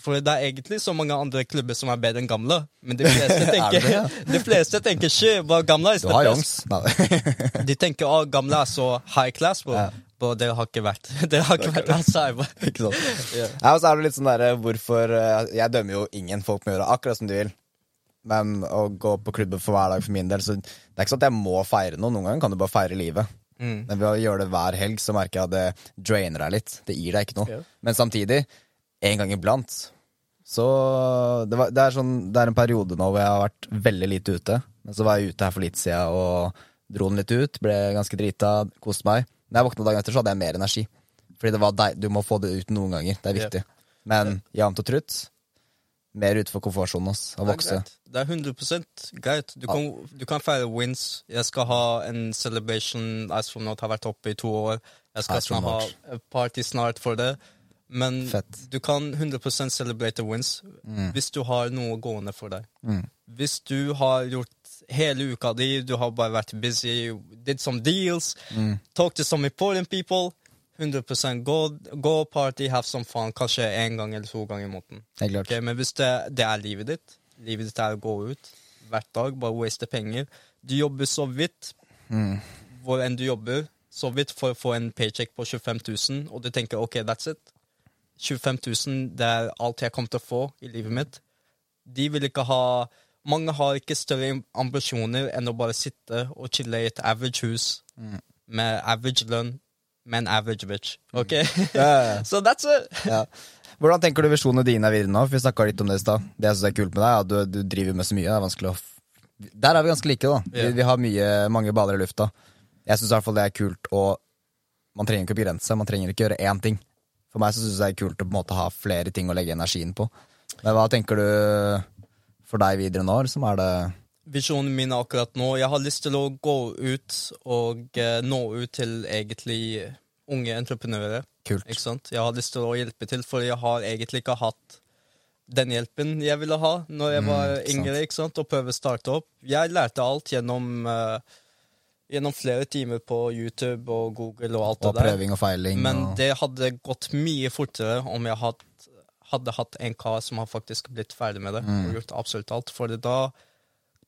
For det er egentlig så mange andre klubber som er bedre enn gamle, men de fleste tenker, de fleste tenker ikke bare gamle er Du har jongs. De tenker at gamle er så high class, bro. Ja. Bro, det har ikke vært Det har ikke vært bro. Ikke sant? yeah. Ja, og så er det litt sånn derre hvorfor eh, Jeg dømmer jo ingen. Folk må gjøre akkurat som de vil. Men å gå på klubben for hver dag for min del Så det er ikke sånn at jeg må feire noe. Noen ganger kan du bare feire livet. Mm. Men ved å gjøre det hver helg, så merker jeg at det drainer deg litt. Det gir deg ikke noe. Ja. Men samtidig, en gang iblant Så det, var, det, er sånn, det er en periode nå hvor jeg har vært veldig lite ute. Men så var jeg ute her for litt siden og dro den litt ut. Ble ganske drita, koste meg. Når jeg våkna dagen etter, så hadde jeg mer energi. Fordi det var deg, du må få det ut noen ganger. Det er viktig. Men jevnt og trutt, mer utenfor komfortsonen Det er vokse. Det er 100% greit. Du kan, du kan feire wins. Jeg skal ha en celebration. Astronaut har vært oppe i to år. Jeg skal snart ha party snart for det. Men Fett. Mm. du kan 100% celebrate wins hvis du har noe gående for deg. Hvis du har gjort hele uka di, du har bare vært busy, did some deals, Mm. talk to some important people 100% gå, gå party, have some fun, kanskje én gang eller to ganger i måneden. Okay. Men hvis det, det er livet ditt, livet ditt er å gå ut hver dag, bare waste penger Du jobber så vidt, Mm. hvor enn du jobber, så vidt for å få en paycheck på 25 000, og du tenker OK, that's it. 25 000, det er alt jeg kommer til å få i livet mitt. De vil ikke ha Mange har ikke større ambisjoner enn å bare sitte og chille i et average hus med average lønn med en average bitch. OK? Ja, ja, ja. Så that's it. yeah. Hvordan tenker du visjonene dine er videre nå? For Vi snakka litt om det i stad. Det jeg synes er kult med deg, er at du, du driver med så mye. Det er vanskelig å Der er vi ganske like, da. Vi, vi har mye, mange baller i lufta. Jeg syns i hvert fall det er kult å Man trenger ikke å begrense seg, man trenger ikke gjøre én ting. For meg så syns jeg det er kult å på en måte ha flere ting å legge energien på. Men hva tenker du for deg videre nå? Liksom er det Visjonen min akkurat nå Jeg har lyst til å gå ut og eh, nå ut til egentlig unge entreprenører. kult? Ikke sant? Jeg har lyst til å hjelpe til, for jeg har egentlig ikke hatt den hjelpen jeg ville ha når jeg var Mm, ikke yngre, ikke sant? og prøve å starte opp. Jeg lærte alt gjennom, eh, gjennom flere timer på YouTube og Google og alt Og det der. prøving og feiling. Men og, det hadde gått mye fortere om jeg hadde, hadde hatt en kar som har faktisk blitt ferdig med det Mm. og gjort absolutt alt. For da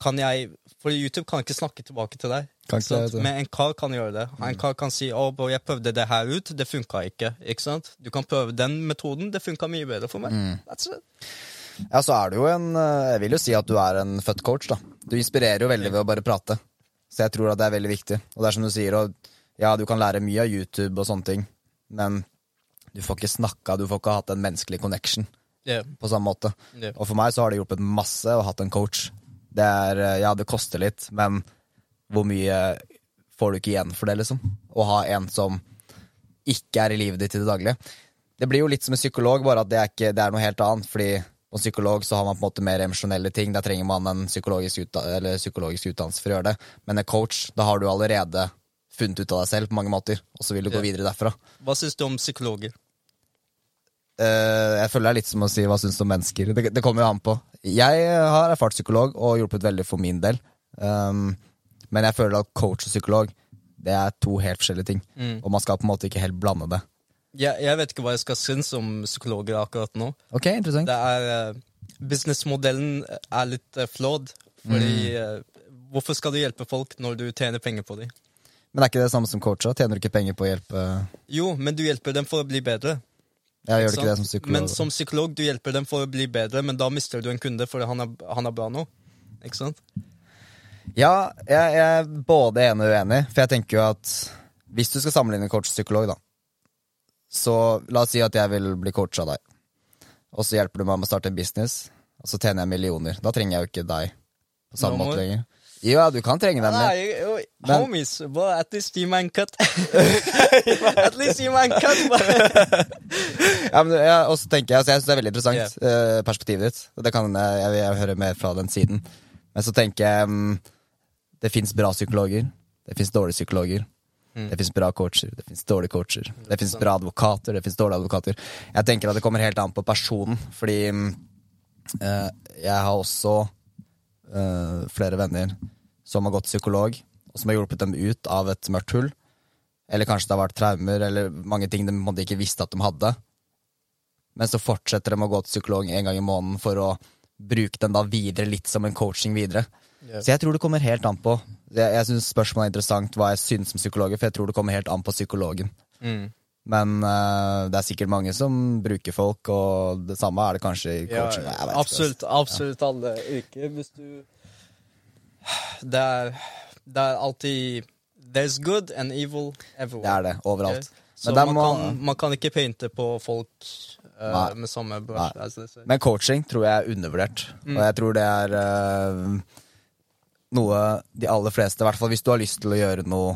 kan jeg For YouTube kan ikke snakke tilbake til deg. Men en kar kan gjøre det. En kar kan si 'Å, bro, jeg prøvde det her ut, det funka ikke'. Ikke? Du kan prøve den metoden, det funka mye bedre for meg. Mm. Ja, så er du jo en eh, Jeg vil jo si at du er en født coach, da. Du inspirerer jo veldig ved å bare prate. Så jeg tror at det er veldig viktig. Og det er som du sier, og ja, du kan lære mye av YouTube og sånne ting, men du får ikke snakka, du får ikke hatt en menneskelig connection Yeah. på samme måte. Yeah. Og for meg så har det hjulpet masse å ha hatt en coach. Det er, eh, ja, det koster litt, men hvor mye får du ikke igjen for det, liksom? Å ha en som ikke er i livet ditt i det daglige. Det blir jo litt som en psykolog, bare at det er, ikke, det er noe helt annet. Fordi på en psykolog så har man på en måte mer emosjonelle ting. Der trenger man en psykologisk, utda eller psykologisk utdannelse for å gjøre det. Men en coach, da har du allerede funnet ut av deg selv på mange måter, og så vil du gå videre derfra. Hva syns du om psykologer? Eh, jeg føler det er litt som å si hva syns du om mennesker. Det, det kommer jo an på. Jeg har erfart psykolog og hjulpet veldig for min del. Um, men jeg føler at coach og psykolog det er to helt forskjellige ting. Mm. Og man skal på en måte ikke helt blande det. Jeg, jeg vet ikke hva jeg skal synes om psykologer akkurat nå. Ok, interessant. Det er uh, Businessmodellen er litt uh, flawed. Fordi Mm. uh, Hvorfor skal du hjelpe folk når du tjener penger på dem? Men er ikke det samme som coacha? Tjener du ikke penger på å hjelpe Jo, men du hjelper dem for å bli bedre. Jeg gjør ikke det som psykolog. Men som psykolog, du hjelper dem for å bli bedre, men da mister du en kunde fordi han er, han er bra nå. Ikke sant? Ja, jeg, jeg er både enig og uenig, for jeg tenker jo at hvis du skal sammenligne coach og psykolog, da, så la oss si at jeg vil bli coacha av deg, og så hjelper du meg med å starte en business, og så tjener jeg millioner. Da trenger jeg jo ikke deg på samme måte lenger. Jo, ja, du kan trenge dem, Nei, jo, Men- homies, but at least gi meg en cut. at least gi meg en cut, ja, men, ja, Og så tenker jeg, altså, jeg synes det er veldig interessant, eh, perspektivet ditt. Det kan jeg, jeg, jeg høre mer fra den siden. Men så tenker jeg um, det fins bra psykologer. Det fins dårlige psykologer. Mm. Det fins bra coacher, det fins dårlige coacher. Det fins bra advokater, det fins dårlige advokater. Jeg tenker at det kommer helt an på personen, fordi eh, jeg har også eh, flere venner som har gått psykolog, og som har hjulpet dem ut av et mørkt hull. Eller kanskje det har vært traumer, eller mange ting de måtte ikke visste at de hadde. Men så fortsetter de å gå til psykolog en gang i måneden for å bruke den da videre, litt som en coaching videre. Yeah. Så jeg tror det kommer helt an på. Jeg, jeg syns spørsmålet er interessant hva jeg syns som psykologer, for jeg tror det kommer helt an på psykologen. Mm. Men uh, det er sikkert mange som bruker folk, og det samme er det kanskje i coaching. Ja, vet ikke, absolutt, absolutt alle yrker. Hvis du det er, det er alltid There's good and evil everywhere. Det er det, overalt. Ok? Så man, må- kan, man kan ikke painte på folk uh, med samme they say. Men coaching tror jeg er undervurdert. Og jeg tror det er uh, noe de aller fleste, i hvert fall hvis du har lyst til å gjøre noe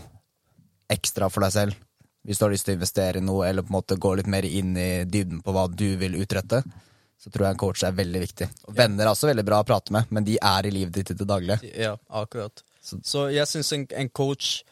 ekstra for deg selv, hvis du har lyst til å investere i noe, eller på en måte gå litt mer inn i dybden på hva du vil utrette, så tror jeg en coach er veldig viktig. Og Venner er også veldig bra å prate med, men de er i livet ditt i det daglige. Ja, akkurat. Så- Så, jeg syns en, en coach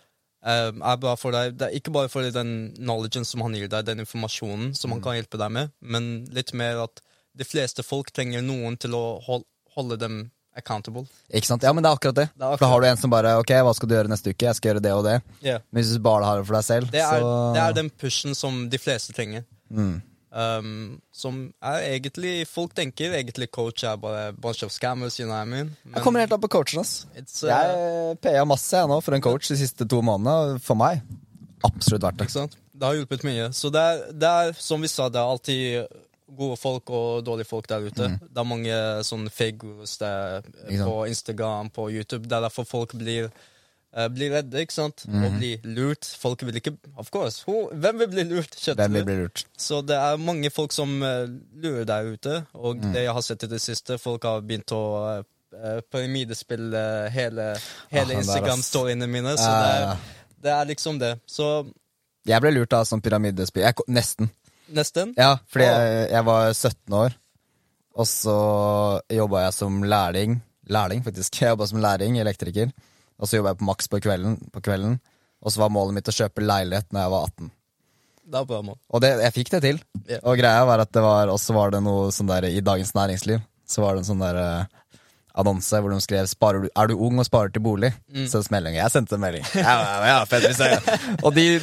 eh, er bra for deg. Det er ikke bare for den knowledgen som han gir deg, den informasjonen som Mm. han kan hjelpe deg med, men litt mer at de fleste folk trenger noen til å hol holde dem accountable. Ikke sant? Ja, men det er akkurat det. Det er For da har du en som bare Ok, hva skal du gjøre neste uke? Jeg skal gjøre det og det. Yeah. Men hvis du bare har det for deg selv, Det, er, så det er den pushen som de fleste trenger. mm. Um, som er egentlig Folk tenker egentlig coach er bare bunch of scammers, you know what I mean? Det kommer helt an på coachen, ass. uh, Jeg PA masse jeg nå for en coach de siste to månedene. For meg absolutt verdt det. Ikke sant? Det har hjulpet mye. Så det er, det er, som vi sa, det er alltid gode folk og dårlige folk der ute. Det er mange sånne figures der, Mm. På Instagram, på YouTube. Det er derfor folk blir, uh, blir redde, ikke sant? Mm. Og blir lurt. Folk vil ikke Of course. Who, hvem vil bli lurt? Hvem vil bli lurt? Så det er mange folk som uh, lurer der ute, og Mm. det jeg har sett i det siste, folk har begynt å uh, pyramidespille hele, hele Ah. Instagram-storyene mine. Så det, er, det er liksom det. Så Jeg ble lurt av sånn pyramidespill. Jeg, nesten. Nesten. Ja, fordi jeg, jeg var 17 år, og så jobba jeg som lærling. Lærling, faktisk. Jeg jobba som lærling, elektriker. Og så jobba jeg på Max på kvelden, på kvelden. Og så var målet mitt å kjøpe leilighet når jeg var 18. Det var mål. Og det, jeg fikk det til. Yeah. Og greia var at det var også var det noe sånn der i Dagens Næringsliv. Så var det en sånn der uh, annonse hvor de skrev du, 'Er du ung og sparer til bolig?' Mm. Send melding. Jeg sendte en melding. Ja, ja, ja, fett Og de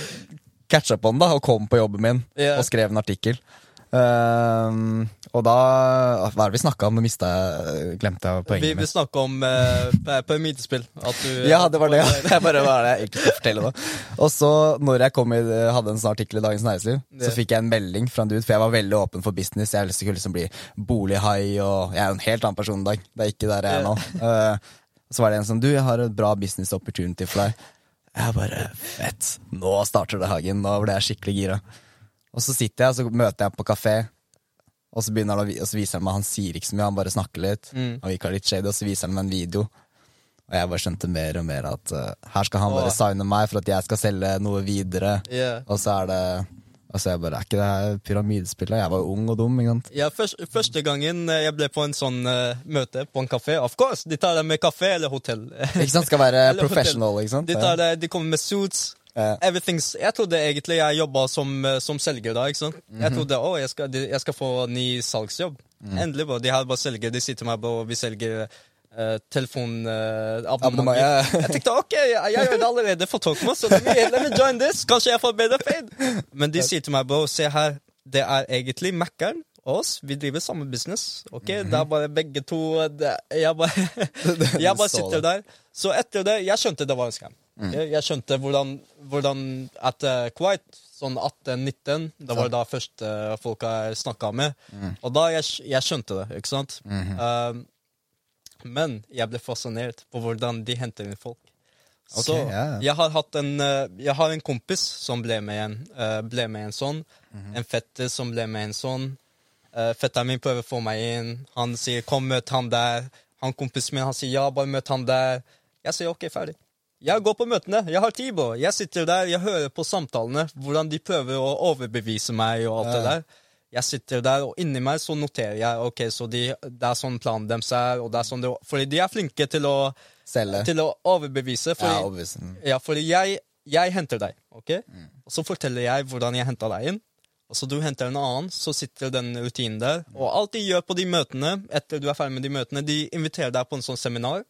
catcha på den da og kom på jobben min yeah. og skrev en artikkel. Um, og da Hva er det vi snakka om? Nå mista jeg Glemte jeg poenget vi vi snakka om uh, pyramidespill. At du Ja, det var det. Det bare var det jeg egentlig skulle fortelle nå. Og så, når jeg kom i, hadde en sånn artikkel i Dagens Næringsliv, så fikk jeg en melding fra en dude, for jeg var veldig åpen for business. Jeg skulle liksom bli bolighai, og jeg er en helt annen person i dag. Det er ikke der jeg er nå. Uh, så var det en som Du, jeg har et bra business opportunity for deg. Jeg bare Fett. Nå starter det Hagen. Nå ble jeg skikkelig gira. Og så sitter jeg, og så møter jeg på kafé. Og så, begynner han og så viser han meg Han sier ikke så mye, han bare snakker litt. Mm. Og virker litt shady, og så viser han meg en video. Og jeg bare skjønte mer og mer at uh, her skal han bare signe meg for at jeg skal selge noe videre. Yeah. Og så er det Og så er jeg bare Er ikke det her pyramidespillet? Jeg var jo ung og dum, ikke sant? Ja, først, første gangen eh, jeg ble på en sånn uh, møte på en kafé Of course, de tar deg med kafé eller hotell. Ikke sant? Skal være professional, ikke sant? De, tar deg, de kommer med suits. Ja. Everything's Jeg trodde egentlig jeg jobba som, eh, som selger da. ikke sant? Mhm. Jeg trodde å, jeg skal, de- jeg skal få ny salgsjobb. Mm. Endelig, bare, De her bare selger. De sier til meg, bare, vi selger uh, telefonabonnement. Abonnement, ja. jeg tenkte ok, jeg, jeg det allerede for Tokmo, så let me, let me join this. Kanskje jeg får bedre paid. Men de sier til meg, bro, se her, det er egentlig Mækkern og oss. Vi driver samme business. Ok, Mhm. Det er bare begge to det, Jeg bare, jeg bare sitter der. Så etter det Jeg skjønte det var en scam. Jeg, jeg skjønte hvordan, hvordan etter Kuwait, sånn 18-19, det var da første folka jeg snakka med, og da jeg, jeg skjønte det, ikke sant? Um, men jeg ble fascinert på hvordan de henter inn folk. Så Ok, ja, ja. jeg har en eh, Jeg har en kompis som ble med en, eh, ble med en sånn. Mhm. En fetter som ble med en sånn. Uh, fetteren min prøver å få meg inn. Han sier 'kom, møt han der'. Han kompisen min han sier 'ja, bare møt han der'. Jeg sier 'ok, ferdig'. Jeg går på møtene. Jeg har tid, bro. Jeg sitter der, jeg hører på samtalene, hvordan de prøver å overbevise meg og alt det der. Jeg sitter der, og inni meg så noterer jeg ok, så de, det er sånn planen deres er. og det er sånn det, Fordi de er flinke til å, Selge. til å overbevise. Fordi, Ja. Mm. ja, fordi jeg, jeg henter deg, ok? Og så forteller jeg hvordan jeg henta deg inn. Og så du henter en annen, så sitter den rutinen der. Og alt de gjør på de møtene, etter du er ferdig med de møtene, de inviterer deg på en sånn seminar.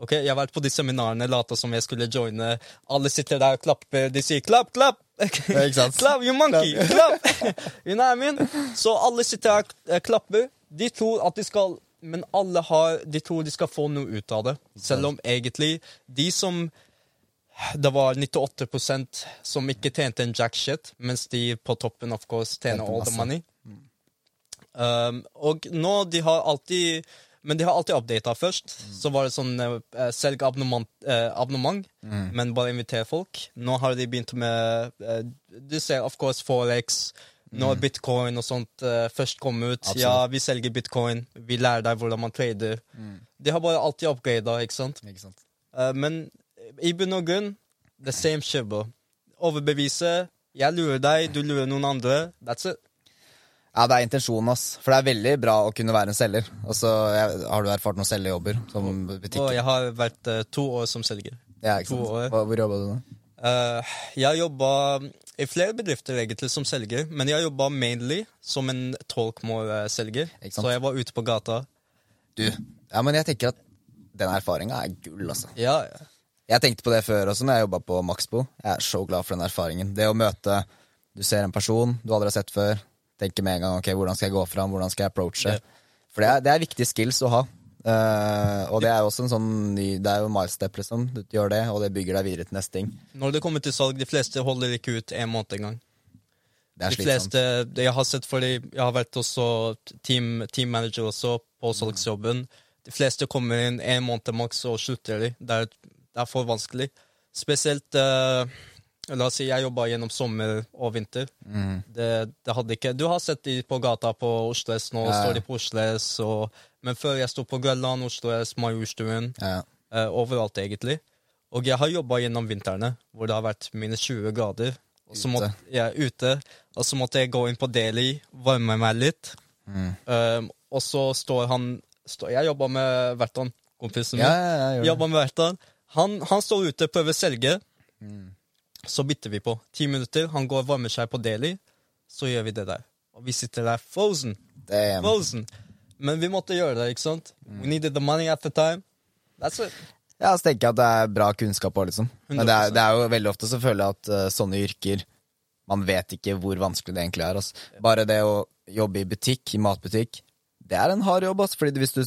Ok, Jeg har vært på de seminarene, lata som jeg skulle joine. Alle sitter der og klapper. De sier 'klapp, klapp'. Klapp, you monkey! Klapp! you know what I mean? Så alle sitter her og eh, klapper. De tror at de skal Men alle har De tror de skal få noe ut av det. Selv om egentlig de som Det var 98% som ikke tjente en jack shit, mens de på toppen of course tjener all the money. Um, og nå de har alltid Men de har alltid updata først. Så var det sånn uh, selg abonnement, eh, abonnement men bare invitere folk. Nå har de begynt med eh, Du ser of course Forex. Når bitcoin og sånt eh, først kom ut. Absolutt. Ja, vi selger bitcoin. Vi lærer deg hvordan man trader. De har bare alltid upgrada, ikke sant? Ikke sant? Eh, men i bunn og grunn the same shit, bro. Overbevise. Jeg lurer deg, du lurer noen andre. That's it. Ja, det er intensjonen, ass. For det er veldig bra å kunne være en selger. Altså, jeg, Har du erfart noen selgerjobber som butikk? Og jeg har vært uh, to år som selger. Ja, ikke to sant? år. Hvor, jobba du da? Uh, jeg jobba i flere bedrifter egentlig som selger, men jeg jobba mainly som en talkmore-selger. Så jeg var ute på gata. Du, ja, men jeg tenker at den erfaringa er gull, altså. Ja, ja. Jeg tenkte på det før også, når jeg jobba på Maxbo. Jeg er så glad for den erfaringen. Det å møte Du ser en person du aldri har sett før. Tenker med en gang ok, hvordan skal jeg gå fram, hvordan skal jeg approache. Yeah. For det er, det er viktige skills å ha. Uh, og det er jo også en sånn ny Det er jo milestep, liksom. Du gjør det, og det bygger deg videre til neste ting. Når det kommer til salg, de fleste holder ikke ut en måned engang. Det De fleste, det jeg har sett fordi jeg har vært også team, team manager også på salgsjobben. De fleste kommer inn en måned maks og slutter de. Det er, det er for vanskelig. Spesielt eh, La oss si jeg jobba gjennom sommer og vinter. Mhm. Det, det hadde ikke Du har sett de på gata på Oslo S nå, Ja, står de på Oslo S. Og, men før jeg sto på Grønland, Oslo S, Majorstuen. Ja. eh, overalt, egentlig. Og jeg har jobba gjennom vintrene, hvor det har vært minus 20 grader. Og så måtte jeg ja, ute, og så måtte jeg gå inn på Deli, varme meg litt. Mm. Um, og så står han står, Jeg jobba med Vertan, kompisen min. Ja, ja, ja, med Vertan. Han, han står ute, prøver å selge. Mm. Så bytter vi på. Ti minutter, han går og varmer seg på Daily. Så gjør vi det der. Og vi sitter der frozen. Damn. Frozen. Men vi måtte gjøre det, ikke sant? We needed the money at the time. That's it. Ja, så tenker jeg at det er bra kunnskap òg, liksom. Men det er, det er jo veldig ofte så føler jeg at uh, sånne yrker Man vet ikke hvor vanskelig det egentlig er. Altså. Bare det å jobbe i butikk, i matbutikk, det er en hard jobb. ass, Fordi hvis du,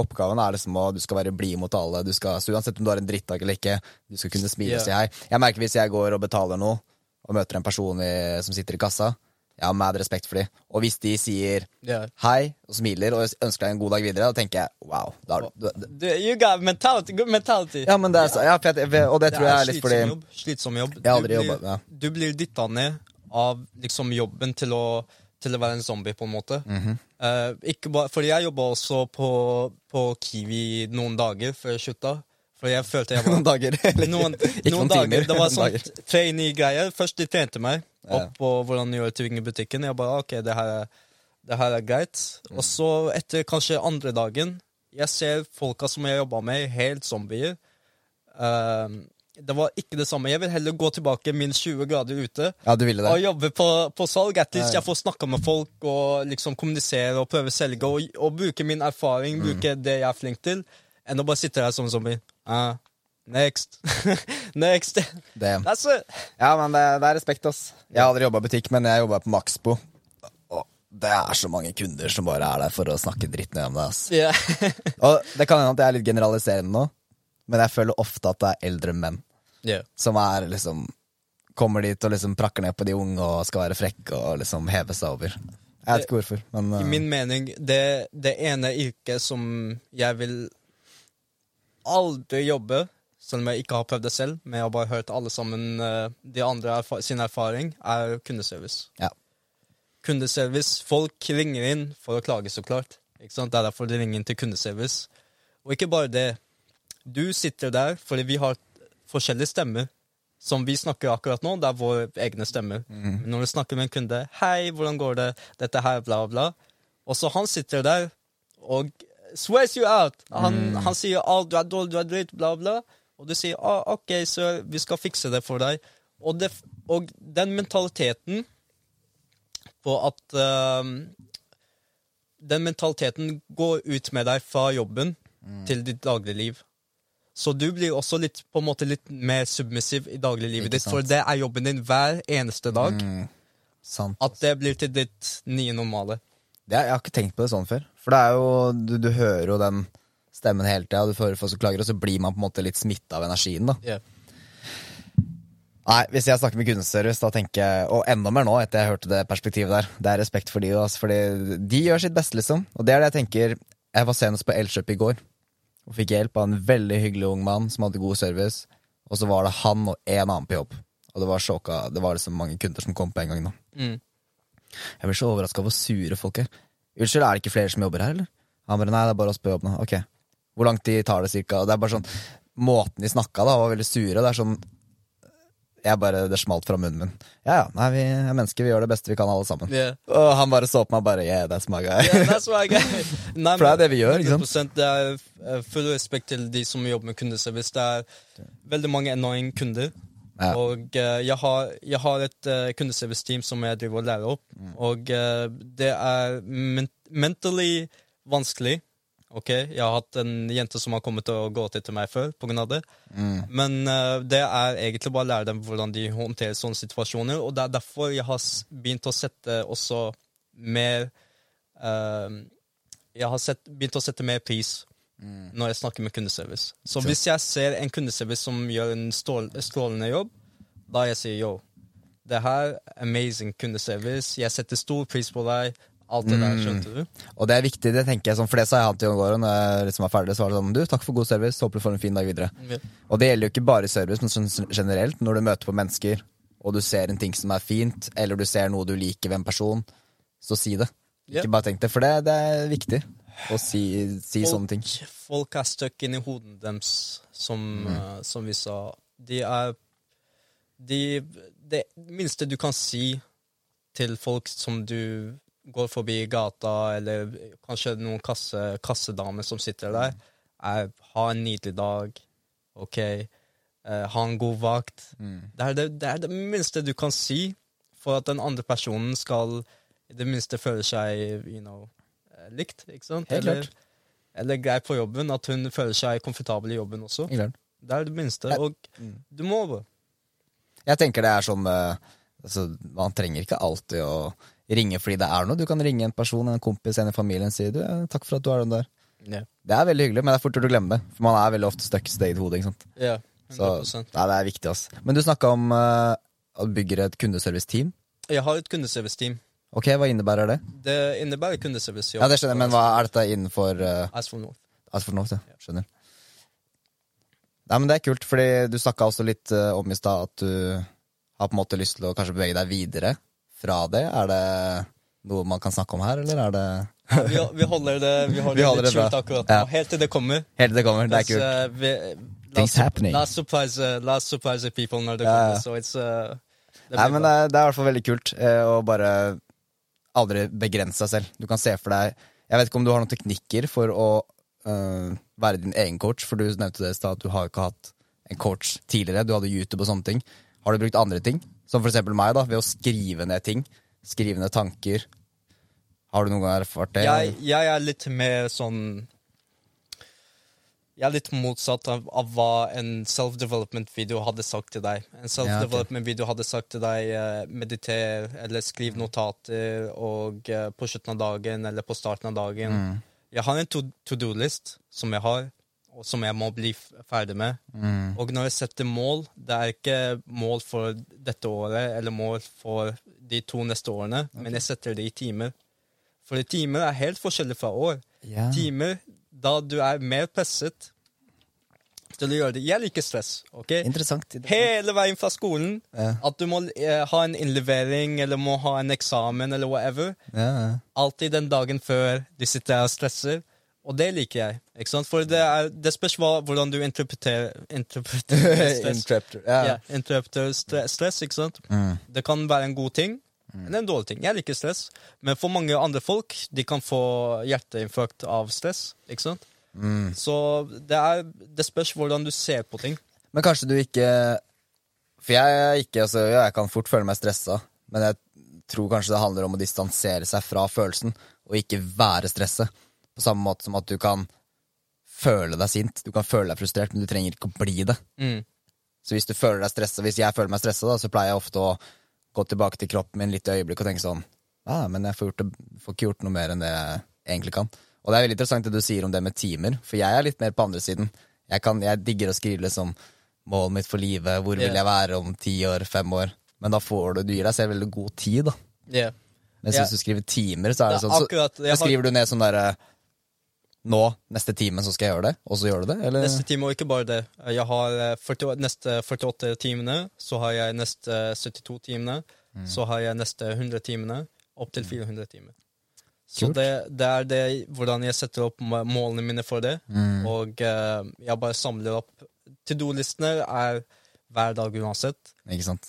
Oppgaven er liksom å du skal være blid mot alle. Du skal, så uansett om du har en drittdag eller ikke, du skal kunne smile og si hei. Jeg merker hvis jeg går og betaler noe, og møter en person i, som sitter i kassa, jeg har mad respekt for dem. Og hvis de sier Yeah. hei og smiler og ønsker deg en god dag videre, da tenker jeg wow. Da, har du- du- Du- You got mentality, good mentality. ja, men det er, så- ja, jeg, og det tror jeg er litt fordi jobb. Slitsom jobb. Jeg har aldri jobbet, ja. du blir dytta ned av liksom jobben til å, til å være en zombie, på en måte. Mhm. Eh, ikke bare, fordi jeg jobba også på, på Kiwi noen dager før jeg slutta. For jeg følte jeg var noen dager. eller noen, ikke noen noen timer. dager. Det var sånn trainee-greier. Først de trente meg opp på hvordan de gjør ting i butikken. Jeg bare OK, det her, er- det her er greit. Og så, etter kanskje andre dagen, jeg ser folka som jeg jobba med, helt zombier. Ehm, det var ikke det samme. Jeg vil heller gå tilbake min 20 grader ute Ja, du ville det og jobbe på, på salg. At least jeg får snakka med folk og liksom kommunisere og prøve å selge og, og bruke min erfaring, Mm. bruke det jeg er flink til, enn å bare sitte der som zombie. Uh, next. next. det. That's it. Ja, men det, det er respekt, ass. Jeg har aldri jobba i butikk, men jeg jobba på Maxbo. Og det er så mange kunder som bare er der for å snakke dritt ned om deg, ass. Yeah. Og det kan hende at jeg er litt generaliserende nå, men jeg føler ofte at det er eldre menn Yeah. som er liksom Kommer dit og liksom prakker ned på de unge og skal være frekke og liksom heve seg over. Jeg vet ikke hvorfor, men I eh, min mening, det, det ene yrket som jeg vil aldri jobbe, selv om jeg ikke har prøvd det selv, men jeg har bare hørt alle sammen uh, de andre erfa sin erfaring, er kundeservice. Ja. Kundeservice, Folk ringer inn for å klage, så klart. Ikke sant? Det er derfor de ringer inn til kundeservice. Og ikke bare det. Du sitter der fordi vi har forskjellige stemmer. Som vi snakker akkurat nå, det er våre egne stemmer. Mm. når du snakker med en kunde 'Hei, hvordan går det?' Dette her, bla, bla. Og så han sitter der og swears you out. Han, han sier oh, du er dårlig, du er dritt', bla, bla. Og du sier oh, 'OK, sir, vi skal fikse det for deg'. Og, det, og den mentaliteten på at uh, Den mentaliteten går ut med deg fra jobben til ditt dagligliv. Så du blir også litt, på en måte litt mer submissiv i dagliglivet ditt, for det er jobben din hver eneste dag. mm, sant. At det blir til ditt nye normale. Det, jeg har ikke tenkt på det sånn før. For det er jo, du, du hører jo den stemmen hele tida, du hører folk som klager, og så blir man på en måte litt smitta av energien. da Nei, Hvis jeg snakker med kundeservice, da tenker jeg Og enda mer nå, etter jeg hørte det perspektivet der. Det er respekt for de, altså, fordi de gjør sitt beste, liksom. Og det er det jeg tenker Jeg var senest på Elkjøp i går og fikk hjelp av en veldig hyggelig ung mann som hadde god service. Og så var det han og en annen på jobb. Og det var sjokka, det var liksom mange kunder som kom på en gang. da Mm. Jeg blir så overraska over hvor sure folk er. Unnskyld, er det ikke flere som jobber her, eller? Han bare nei, det er bare oss på jobb nå. Ok. Hvor lang tid tar det cirka? Det er bare sånn Måten de snakka da, var veldig sure. Det er sånn Jeg bare Det smalt fra munnen min. Ja ja, nei, vi er mennesker, vi gjør det beste vi kan, alle sammen. Yeah. Og han bare så på meg og bare Yeah, that's my guy. Yeah, that's my guy. Nei, For det er det vi gjør, ikke sant? Det er eh, full respekt til de som jobber med kundeservice. Det er veldig mange annoying kunder. Ja. Og eh, jeg, har, jeg har et uh, kundeservice-team som jeg driver og lærer opp. Mm. Og uh, det er men mentally vanskelig. Ok, Jeg har hatt en jente som har kommet og gått etter meg før pga. det. Mm. Men uh, det er egentlig bare å lære dem hvordan de håndterer sånne situasjoner. Og det er derfor jeg har begynt å sette også mer uh, Jeg har sett, begynt å sette mer pris når jeg snakker med kundeservice. Så hvis jeg ser en kundeservice som gjør en stål, strålende jobb, da jeg sier yo, det her er amazing kundeservice, jeg setter stor pris på deg, alt det der, skjønte du? Og det er viktig, det tenker jeg sånn, for det sa jeg han til Jon Gården når jeg liksom var ferdig. Så var det sånn Du, takk for god service, håper du får en fin dag videre. Ja. Og det gjelder jo ikke bare service, men sånn generelt. Når du møter på mennesker, og du ser en ting som er fint, eller du ser noe du liker ved en person, så si det. Ikke bare tenk det, for det, det er viktig å si, si sånne ting. Folk er stuck inni hodene deres, som, eh, som vi sa. De er de, Det minste du kan si til folk som du går forbi gata, eller kanskje noen kasse, kassedamer som sitter der, er ha en nydelig dag, OK, eh, ha en god vakt. Det, er det, det er det minste du kan si for at den andre personen skal i det minste føle seg you know, eh, likt, ikke sant? Helt eller, klart. eller grei på jobben, at hun føler seg komfortabel i jobben også. Sant? Det er det minste. Og du må over. Jeg tenker det er sånn eh, altså, Man trenger ikke alltid å ringe fordi det er noe. Du kan ringe en person, en kompis, en i familien og si du, eh, 'takk for at du er den der'. Ja. Det er veldig hyggelig, men det er fort gjort å glemme det. For man er veldig ofte stuck i sitt eget hode. ikke sant? Ja, Så 100 nei, det er viktig. ass. Men du snakka om uh, at du bygger et kundeservice-team. Jeg har et kundeservice-team. Ok, Hva innebærer det? Det innebærer kundeservice. Ja, det skjønner jeg, Men hva er dette innenfor uh, As for North. Asford North? Ja. Skjønner. Nei, men Det er kult, fordi du snakka også litt uh, om i stad at du har på en måte lyst til å kanskje bevege deg videre fra det. Er det noe man kan snakke om her, eller er det Vi, vi holder det, vi holder Vi holder det skjult akkurat nå, Ja. helt til det kommer. Helt til det kommer? Det er kult. uh, vi, Things last, happening. Last surprise, uh, la surprise people når det ja. kommer. Så it's, uh, det Nei, men det er, det er i hvert fall veldig kult eh, å bare aldri begrense seg selv. Du kan se for deg Jeg vet ikke om du har noen teknikker for å eh, være din egen coach, for du nevnte det i stad at du har ikke hatt en coach tidligere. Du hadde YouTube og sånne ting. Har du brukt andre ting? Som for eksempel meg, da, ved å skrive ned ting. Skrive ned tanker. Har du noen gang erfart det? jeg, jeg er litt mer sånn Jeg er litt motsatt av, av hva en self-development-video hadde sagt til deg. En self-development-video hadde sagt til deg eh, mediter eller skriv notater og eh, på slutten av dagen eller på starten av dagen. Jeg har en to- to-do-list som jeg har, og som jeg må bli ferdig med. Mm. Og når jeg setter mål, det er ikke mål for dette året eller mål for de to neste årene, men jeg setter det i timer. For timer er helt forskjellig fra år. Yeah. Timer da du er mer presset til å gjøre det. Jeg liker stress. ok? Interessant. Hele veien fra skolen. Yeah. At du må eh, ha en innlevering eller må ha en eksamen eller whatever. Ja. Alltid den dagen før du sitter her og stresser. Og det liker jeg. ikke sant? For det, er, det spørs hva, hvordan du interpreterer, interpreterer stress. Interpreter, yeah. Stre stress, ikke sant? Mm. Det kan være en god ting, men en dårlig ting. Jeg liker stress, men for mange andre folk, de kan få hjerteinfarkt av stress, ikke sant? Mm. Så det, er, det spørs hvordan du ser på ting. Men kanskje du ikke For jeg ikke altså, Jeg kan fort føle meg stressa, men jeg tror kanskje det handler om å distansere seg fra følelsen, og ikke være stresset. På samme måte som at du kan føle deg sint, du kan føle deg frustrert, men du trenger ikke å bli det. Mm. Så hvis du føler deg stressa, hvis jeg føler meg stressa, så pleier jeg ofte å gå tilbake til kroppen min litt i øyeblikk og tenke sånn ah, men jeg får, gjort det, får ikke gjort noe mer enn det jeg egentlig kan. Og det er veldig interessant det du sier om det med timer, for jeg er litt mer på andre siden. Jeg, kan, jeg digger å skrive liksom målet mitt for livet, hvor vil jeg være om ti år, fem år? Men da får du, du gir deg selv veldig god tid, da. Yeah. Mens yeah. hvis du skriver timer, så er det Ja, sånn, så, så skriver du ned sånn derre Nå, neste time, så skal jeg gjøre det, og så gjør du det, eller? Neste time, og ikke bare det. Jeg har eh, 40, neste 48 timene, så har jeg neste 72 timene, Mm. så har jeg neste 100 timene, opp til 400 timer. Så det, det er det hvordan jeg setter opp målene mine for det. Mm. Og uh, jeg bare samler opp To do-listene er hver dag uansett,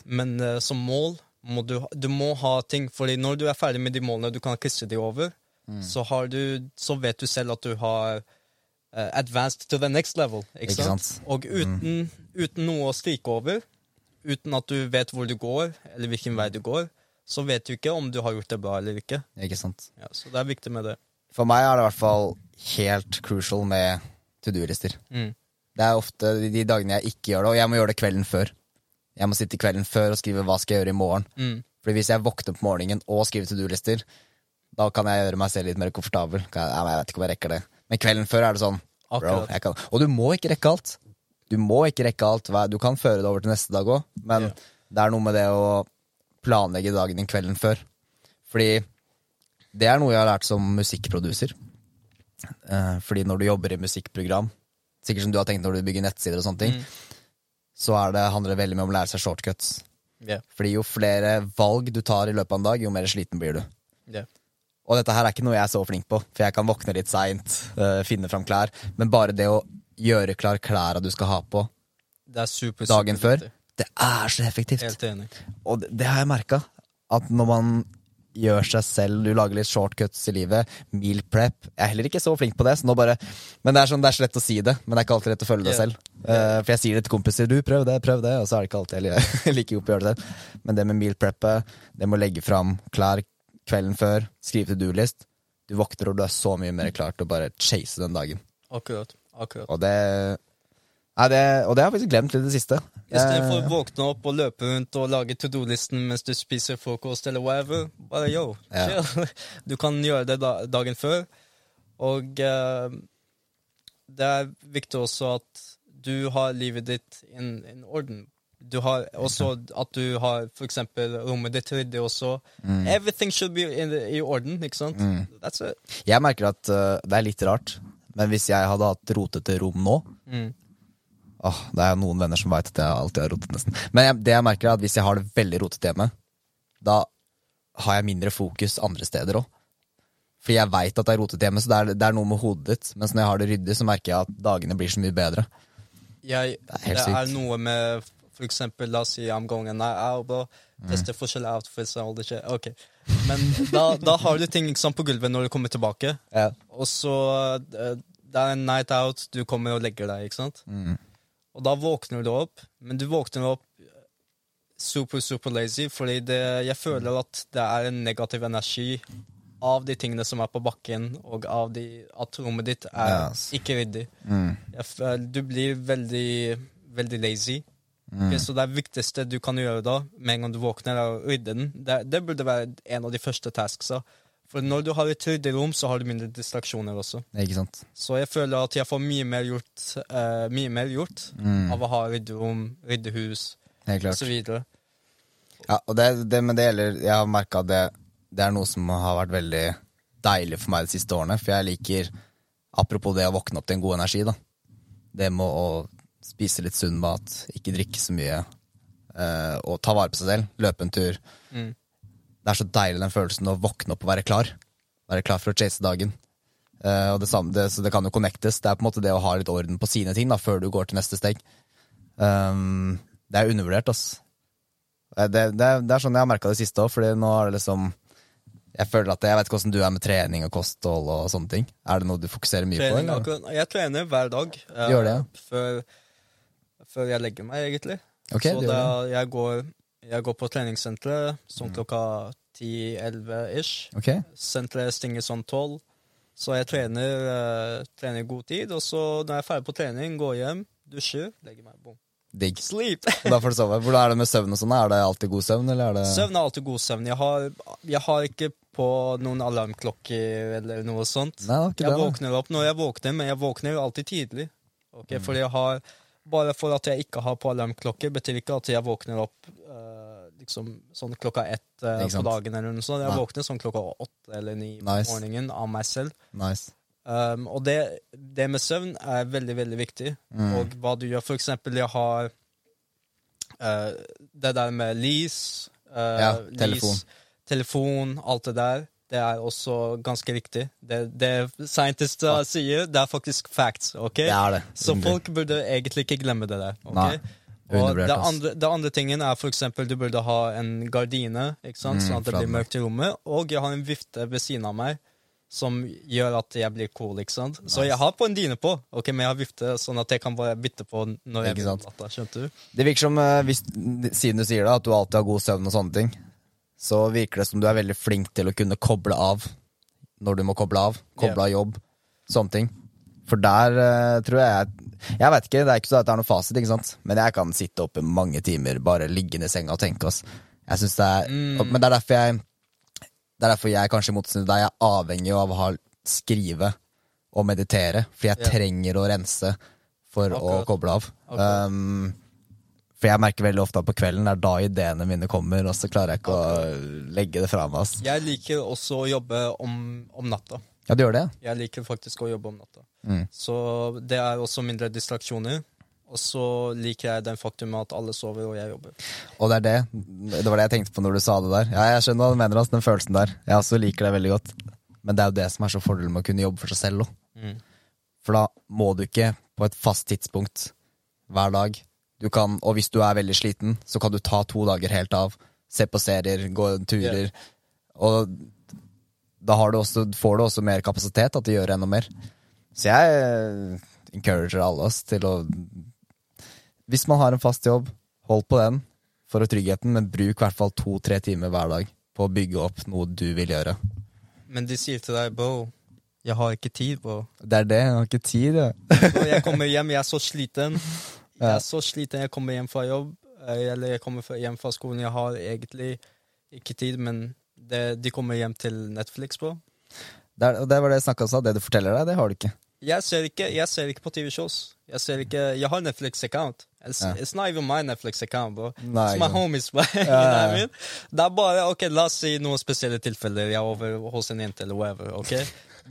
men uh, som mål må du, du må ha ting, fordi når du er ferdig med de målene, du kan krysse de over, Mm. så, har du, så vet du selv at du har uh, advanced to the next level. Ikke, Ikke sant? sant? Og uten, uten noe å stryke over, uten at du vet hvor du går, eller hvilken vei du går, så vet du ikke om du har gjort det bra eller ikke. Ikke sant? Ja, så det er viktig med det. For meg er det i hvert fall helt crucial med to do-lister. Mm. Det er ofte de- de dagene jeg ikke gjør det, og jeg må gjøre det kvelden før. Jeg må sitte kvelden før og skrive hva skal jeg gjøre i morgen. Mm. Fordi hvis jeg våkner på morgenen og skriver to do-lister, da kan jeg gjøre meg selv litt mer komfortabel. Jeg, jeg vet ikke om jeg rekker det. Men kvelden før er det sånn, bro, kan. Og du må ikke rekke alt. Du må ikke rekke alt. Du kan føre det over til neste dag òg, men yeah. det er noe med det å planlegge dagen din kvelden før. Fordi det er noe jeg har lært som musikkproduser. Eh, fordi når du jobber i musikkprogram, sikkert som du har tenkt når du bygger nettsider og sånne ting, så er det, handler det veldig mye om å lære seg shortcuts. Yeah. Fordi jo flere valg du tar i løpet av en dag, jo mer sliten blir du. Yeah. Og dette her er ikke noe jeg er så flink på, for jeg kan våkne litt seint, finne fram klær, men bare det å gjøre klar klærne du skal ha på Det er super, dagen super før, det er så effektivt. Helt enig. Og det, det har jeg merka. At når man gjør seg selv, du lager litt shortcuts i livet, meal prep Jeg er heller ikke så flink på det, så bare Men det er, sånn, det er så lett å si det, men det er ikke alltid lett å følge det Ja. selv. Uh, for jeg sier det til kompiser, du prøv det, prøv det, og så er det ikke alltid jeg liker like å gjøre det selv. Men det med meal preppet, det med å legge fram klær kvelden før, skrive to do-list Du våkner og du er så mye mer klar til å bare chase den dagen. Akkurat. akkurat. Og det Nei, det, og det har jeg faktisk glemt litt i det siste. Istedenfor Eh, å våkne opp og løpe rundt og lage to do-listen mens du spiser frokost eller whatever, bare yo, Ja. chill. Du kan gjøre det dagen før. Og uh, det er viktig også at du har livet ditt i en orden. Du har også at du har for eksempel rommet ditt ryddig også. Everything should be in, i orden, ikke sant? That's it. Jeg merker at uh, det er litt rart, men hvis jeg hadde hatt rotete rom nå Mm. åh, Det er noen venner som veit at jeg alltid har rotet, nesten. Men jeg, det jeg merker er at hvis jeg har det veldig rotete hjemme, da har jeg mindre fokus andre steder òg. For jeg veit at det er rotete hjemme, så det er, det er noe med hodet ditt. Mens når jeg har det ryddig, så merker jeg at dagene blir så mye bedre. Jeg, Det er det, er noe med for eksempel, la oss si I'm going a night out, bro. Teste forskjellige outfits og alt det. Ok. Men da, da har du ting liksom på gulvet når du kommer tilbake. Ja. Og så eh, Det er en night out, du kommer og legger deg, ikke sant? Mm. Og da våkner du opp, men du våkner opp super, super lazy, fordi det, jeg føler at det er en negativ energi av de tingene som er på bakken, og av de, at rommet ditt er yes. ikke ryddig. Mm. Du blir veldig, veldig lazy. Mm. Så det viktigste du kan gjøre da, med en gang du våkner, er å rydde den. Det, det burde være en av de første tasksa. For når du har et ryddig rom, så har du mindre distraksjoner også. Ikke sant? Så jeg føler at jeg får mye mer gjort, uh, mye mer gjort Mm. av å ha ryddig rom, ryddig hus Helt osv. Ja, og det, det, men det gjelder Jeg har merka at det, det er noe som har vært veldig deilig for meg de siste årene. For jeg liker, apropos det å våkne opp til en god energi, da. Det med å spise litt sunn mat, ikke drikke så mye, eh, og ta vare på seg selv. Løpe en tur. Mm. Det er så deilig den følelsen å våkne opp og være klar. Være klar for å chase dagen. Eh, og det samme, det, så det kan jo connectes. Det er på en måte det å ha litt orden på sine ting da, før du går til neste steg. Um, det er undervurdert, ass. Eh, Det, det, er- det er sånn jeg har merka det siste òg, Fordi nå er det liksom Jeg føler at Jeg vet ikke hvordan du er med trening og kosthold og sånne ting. Er det noe du fokuserer mye på? Eller? jeg trener hver dag Uh, Gjør det, ja. før, før jeg legger meg, egentlig. Okay, så da, jeg, går, jeg går på treningssenteret Mm. sånn klokka 10-11 ish. Okay. Senteret stenger sånn 12. Så jeg trener, eh, trener god tid, og så når jeg er ferdig på trening, går hjem, dusjer, legger meg, Bom. digg. Sleep! Da får du sove. Hvordan er det med søvn og sånn? Er det alltid god søvn, eller er det Søvn er alltid god søvn. Jeg har, jeg har ikke på noen alarmklokker eller noe sånt. Nei, Jeg det, våkner opp når jeg våkner, men jeg våkner alltid tidlig. Okay, Mm. Fordi jeg har Bare for at jeg ikke har på alarmklokke, betyr ikke at jeg våkner opp uh, liksom sånn klokka ett uh, på dagen eller noe sånt. Jeg Nei. våkner sånn klokka åtte eller ni Nice. på morgenen av meg selv. Nice. Um, og det, det med søvn er veldig, veldig viktig. Mm. Og hva du gjør. For eksempel, jeg har uh, det der med lys, Ja, telefon. telefon, alt det der. Det er også ganske viktig. Det, det scientists ja. sier, det er faktisk facts. ok? Det er det. Så folk burde egentlig ikke glemme det der. ok? Nei, Og det andre, det andre tingen er for eksempel du burde ha en gardine, ikke sant? Mm, sånn at det blir mørkt i rommet. Og jeg har en vifte ved siden av meg som gjør at jeg blir cool. ikke sant? Så jeg har på en dyne på, ok, men jeg har vifte sånn at jeg kan bare bytte på når jeg vil. Skjønte du? Det virker som, eh, hvis, siden du sier det, at du alltid har god søvn og sånne ting, så virker det som du er veldig flink til å kunne koble av når du må koble av. Koble av jobb. Sånne ting. For der uh, tror jeg Jeg vet ikke, det er ikke så at det er noen fasit, ikke sant? men jeg kan sitte oppe mange timer, bare liggende i senga og tenke. Ass. Jeg synes det er, Mm. Men det er derfor jeg Det er derfor jeg kanskje til deg er avhengig av å ha, skrive og meditere. For jeg yeah. trenger å rense for å koble av. Akkurat. Um, for jeg merker veldig ofte at på kvelden er da ideene mine kommer, og så klarer jeg ikke å legge det fra meg. Altså. Jeg liker også å jobbe om, om natta. Ja, du gjør det? Jeg liker faktisk å jobbe om natta. Mm. Så det er også mindre distraksjoner. Og så liker jeg den faktum at alle sover og jeg jobber. Og det er det. Det var det jeg tenkte på når du sa det der. Ja, jeg skjønner hva du mener, altså, den følelsen der. Jeg også liker det veldig godt. Men det er jo det som er så fordelen med å kunne jobbe for seg selv òg. Mm. For da må du ikke på et fast tidspunkt hver dag. Du kan, og hvis du er veldig sliten, så kan du ta to dager helt av. Se på serier, gå turer. Og da har du også, får du også mer kapasitet da, til å gjøre enda mer. Så jeg eh, encourager alle oss til å Hvis man har en fast jobb, hold på den for tryggheten, men bruk i hvert fall to-tre timer hver dag på å bygge opp noe du vil gjøre. Men de sier til deg, bro, jeg har ikke tid, bro. Det er det, jeg har ikke tid. Jeg. Jeg kommer hjem, jeg er så sliten. Jeg er så sliten, jeg kommer hjem fra jobb, eh, eller jeg kommer hjem fra skolen. Jeg har egentlig ikke tid, men det, de kommer hjem til Netflix, på. Det, er, det var det jeg snakka om, det du forteller deg, det har du ikke. Jeg ser ikke, jeg ser ikke på TV-shows. Jeg ser ikke, jeg har Netflix-account. It's, Ja. it's not even my Netflix-account, bro. Nei, it's my sant. homies, bro. you know what I mean? Det er bare, ok, la oss si noen spesielle tilfeller. Jeg er over hos en jente eller whatever, ok?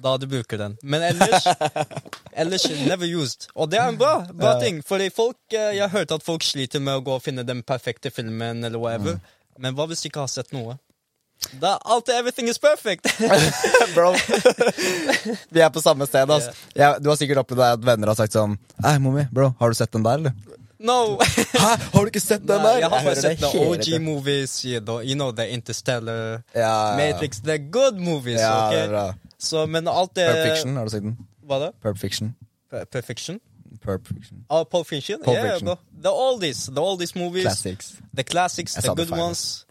Da du bruker den. Men ellers, ellers never used. Og det er en bra, bra Ja. ting. Fordi folk, eh, jeg har hørt at folk sliter med å gå og finne den perfekte filmen eller whatever. Mm. Men hva hvis de ikke har sett noe? Da alltid everything is perfect. Bro, vi er på samme sted. Altså. Yeah. Ja, du har sikkert opplevd at venner har sagt sånn Hei, mommy, bro, har du sett den der, eller? no. Hæ, har du ikke sett den der? jeg har bare sett the OG movies, you know, the Interstellar, Ja, ja, ja. Matrix, the good movies, Ja, okay? det er bra. Så, men alt det... Perp Fiction, har du sett den? Hva da? Perp Fiction. Per- Perfection? Perp Fiction. Oh, Pulp Fiction? Pulp yeah, Fiction. The oldies, the oldies movies, Classics. the classics, the good ones,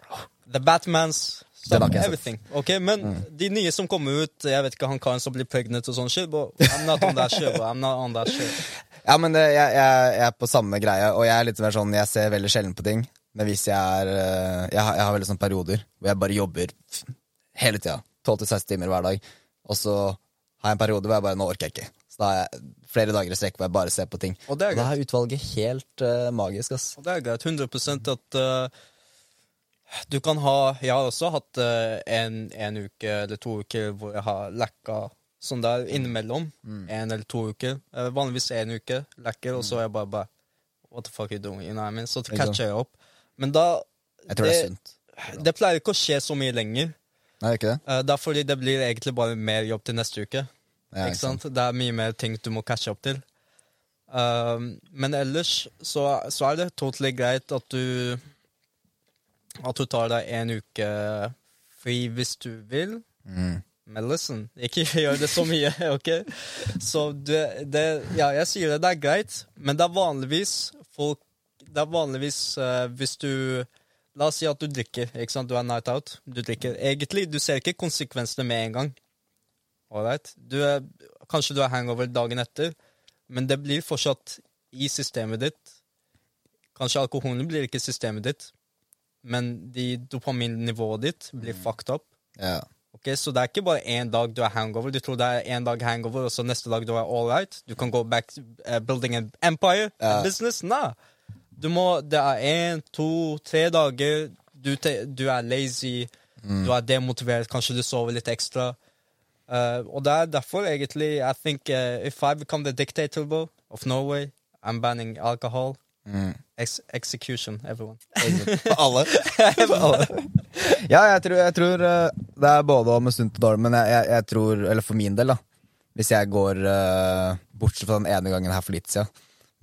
the Batmans, some, everything. Ok, men Mm. de nye som kommer ut, jeg vet ikke, han karen som blir pregnant og sånn shit, But I'm not on that shit, bro. I'm not on that shit. Ja, men det, jeg, jeg, jeg er på samme greie, og jeg er litt mer sånn Jeg ser veldig sjelden på ting, men hvis jeg er eh, Jeg har, jeg har veldig sånn perioder hvor jeg bare jobber hele tida. 12-16 timer hver dag, og så har jeg en periode hvor jeg bare Nå orker jeg ikke. Så da har jeg flere dager i strekk hvor jeg bare ser på ting. Og det er da er utvalget helt uh, magisk, ass. Og det er greit. 100 at uh, du kan ha Jeg har også hatt uh, en, en uke eller to uker hvor jeg har lekka sånn der innimellom. En eller to uker. Vanligvis en uke lekker, og så er jeg bare, bare What the fuck are you doing? You know what I mean? Så catcher jeg opp. Men da Jeg tror det, er sunt. det pleier ikke å skje så mye lenger. Nei, ikke det? Uh, det er fordi det blir egentlig bare mer jobb til neste uke. Ja, ikke sant? Det er mye mer ting du må catche opp til. Uh, men ellers så, så er det totally greit at du At du tar deg en uke fri hvis du vil. Mm. Men listen, ikke gjør det så mye, OK? Så det, det Ja, jeg sier det, det er greit, men det er vanligvis folk Det er vanligvis uh, hvis du La oss si at du drikker, ikke sant? Du er night out. Du drikker. Egentlig, du ser ikke konsekvensene med en gang. Alright? Du er, kanskje du er hangover dagen etter, men det blir fortsatt i systemet ditt. Kanskje alkoholen blir ikke systemet ditt, men de dopaminnivået ditt blir fucked up. Yeah. Ok, Så det er ikke bare én dag du er hangover. Du tror det er én dag hangover, og så neste dag du er all right. Du kan gå back uh, building an empire, yeah. business. Nei. Du må, det er én, to, tre dager. Du, te, du er lazy, du er demotivert, kanskje du sover litt ekstra. Uh, og det er derfor egentlig I think uh, if I become the dictator of Norway, I'm banning alcohol. Mm. Ex execution, everyone. For alle. Alle. Ja, jeg tror, jeg tror eh, det er både om sunt og dårlig, men jeg, jeg, jeg tror, eller for min del, da Hvis jeg går uh, Bortsett fra den ene gangen her for litt siden.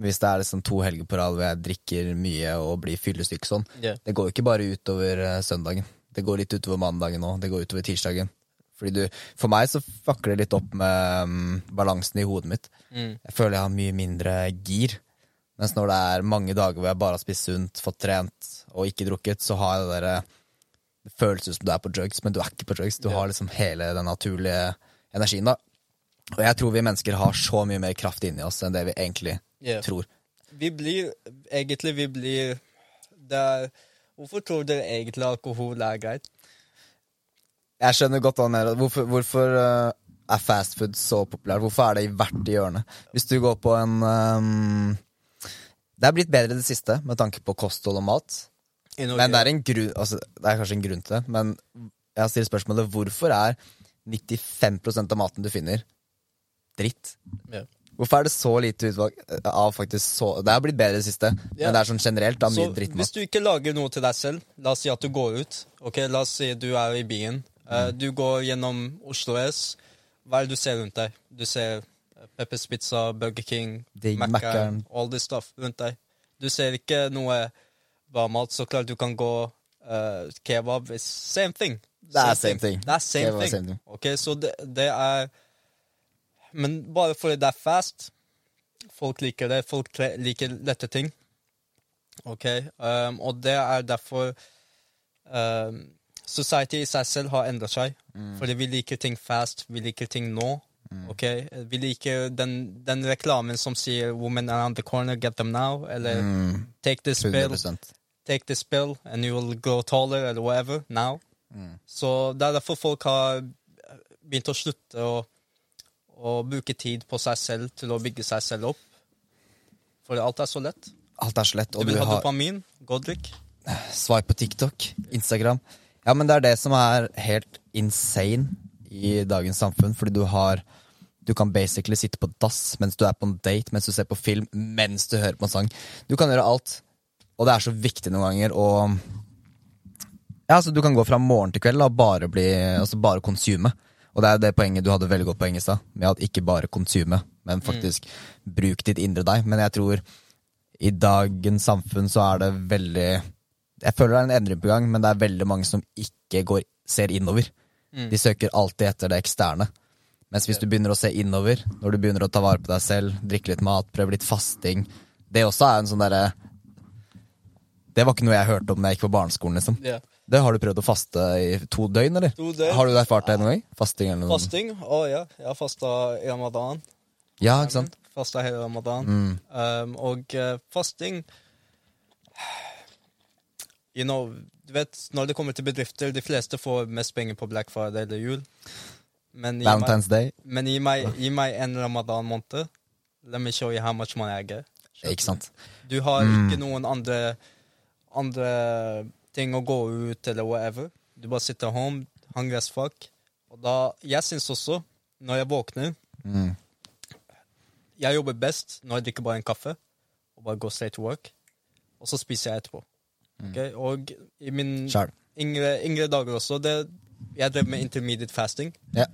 Hvis det er liksom to helger på rad hvor jeg drikker mye og blir fyllesyk sånn, Yeah. det går jo ikke bare utover eh, søndagen. Det går litt utover mandagen òg. Det går utover tirsdagen. Fordi du, For meg så fucker det litt opp med um, balansen i hodet mitt. Mm. Jeg føler jeg har mye mindre gir. Mens når det er mange dager hvor jeg bare har spist sunt, fått trent og ikke drukket, så har jeg det derre Det føles ut som du er på drugs, men du er ikke på drugs. Du yeah. har liksom hele den naturlige energien, da. Og jeg tror vi mennesker har så mye mer kraft inni oss enn det vi egentlig Yeah. tror. Vi blir Egentlig, vi blir er, Hvorfor tror dere egentlig alkohol er greit? Jeg skjønner godt hva han mener. Hvorfor, hvorfor eh, er fastfood så populært? Hvorfor er det i hvert hjørne? Hvis du går på en um, Det er blitt bedre i det siste med tanke på kosthold og mat. Men det er, en grunn, altså, det er kanskje en grunn til det. Men jeg har stilt spørsmålet hvorfor er 95% av maten du finner, dritt? Ja. Hvorfor er det så lite utvalg eh, av faktisk så Det har blitt bedre i det siste, Ja. men det er sånn generelt da Så drittmat. hvis du ikke lager noe til deg selv, la oss si at du går ut. Ok, La oss si du er i byen. Uh, du går gjennom Oslo S. Hva er det du ser rundt deg? Du ser eh, Peppers Pizza, Burger King, Mac'an. all this stuff rundt deg. Du ser ikke noe bra mat. Så klart du kan gå uh, kebab. Same thing. Det er same thing. Det er same thing. same thing. Ok, Så det, det er Men bare fordi det er fast Folk liker det. Folk liker lette ting. Ok, um, Og det er derfor um, Society i seg selv har endret seg. Mm. Fordi vi liker ting fast. Vi liker ting nå. Ok, Vi liker den, den reklamen som sier 'Women around the corner, get them now', eller Mm, 'Take this pill' take this pill and you will grow taller eller whatever now. Mm. Så det er derfor folk har begynt å slutte å, å bruke tid på seg selv til å bygge seg selv opp. For alt er så lett. Alt er så lett, og du, vil ha dopamin, god drikk. swipe på TikTok, Instagram. Ja, men det er det som er helt insane i dagens samfunn, fordi du har Du kan basically sitte på dass mens du er på en date, mens du ser på film, mens du hører på en sang. Du kan gjøre alt, og det er så viktig noen ganger å Ja, altså Du kan gå fra morgen til kveld og bare bli Altså bare konsume. Og det er det poenget du hadde veldig godt poeng i stad, med at ikke bare konsume, men faktisk bruk ditt indre deg. Men jeg tror i dagens samfunn så er det veldig Jeg føler det er en endring på gang, men det er veldig mange som ikke går, ser innover. De søker alltid etter det eksterne. Mens hvis du begynner å se innover, når du begynner å ta vare på deg selv, drikke litt mat, prøve litt fasting Det også er en sånn derre Det var ikke noe jeg hørte om da jeg gikk på barneskolen, liksom. Ja. Det Har du prøvd å faste i to døgn, eller? To døgn. Har du erfart det noen gang? Fasting eller noe? Fasting? Å ja, jeg har fasta i ramadan. Ja, ikke sant? Fasta hele ramadan. Um, og uh, fasting You know, du vet, når det kommer til bedrifter, de fleste får mest penger på Black Friday eller jul. Men gi meg, Valentine's Day. men gi meg, gi meg en ramadan-måned. Let me show you how much money I get. Ikke sant? Du har Mm. ikke noen andre, andre ting å gå ut eller whatever. Du bare sitter home, hungry as fuck. Og da, jeg syns også, når jeg våkner Mm. Jeg jobber best når jeg drikker bare en kaffe og bare går straight to work. Og så spiser jeg etterpå. Okay? Og i min Sjæl. yngre, yngre dager også det, Jeg drev med intermediate fasting. Yeah.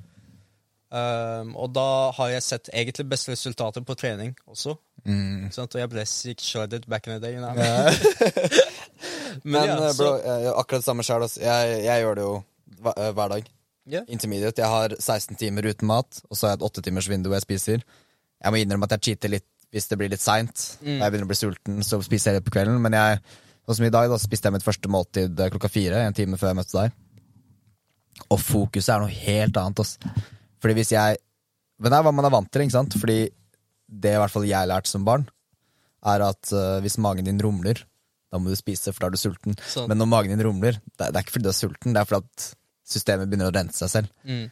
Um, og da har jeg sett egentlig beste resultater på trening også. Mm. Og jeg ble sykt shredded back in the day. You know? Men, ja, eh, så, bro, jeg akkurat det samme sjøl. Jeg, jeg gjør det jo hva- eh, hver dag. Yeah. Intermediate. Jeg har 16 timer uten mat, og så har jeg et 8 timers vindu jeg spiser. Jeg må innrømme at jeg cheater litt hvis det blir litt seint. Mm. Jeg begynner å bli sulten, så spiser jeg litt på kvelden. Men jeg, sånn som i dag, da spiste jeg mitt første måltid eh, klokka fire, en time før jeg møtte deg. Og fokuset er noe helt annet, ass. Fordi hvis jeg Men det er hva man er vant til, ikke sant? Fordi det i hvert fall jeg lærte som barn, er at uh, hvis magen din rumler, da må du spise, for da er du sulten. Sånn. Men når magen din rumler, det er, det er ikke fordi du er sulten, det er fordi at systemet begynner å rense seg selv. mm,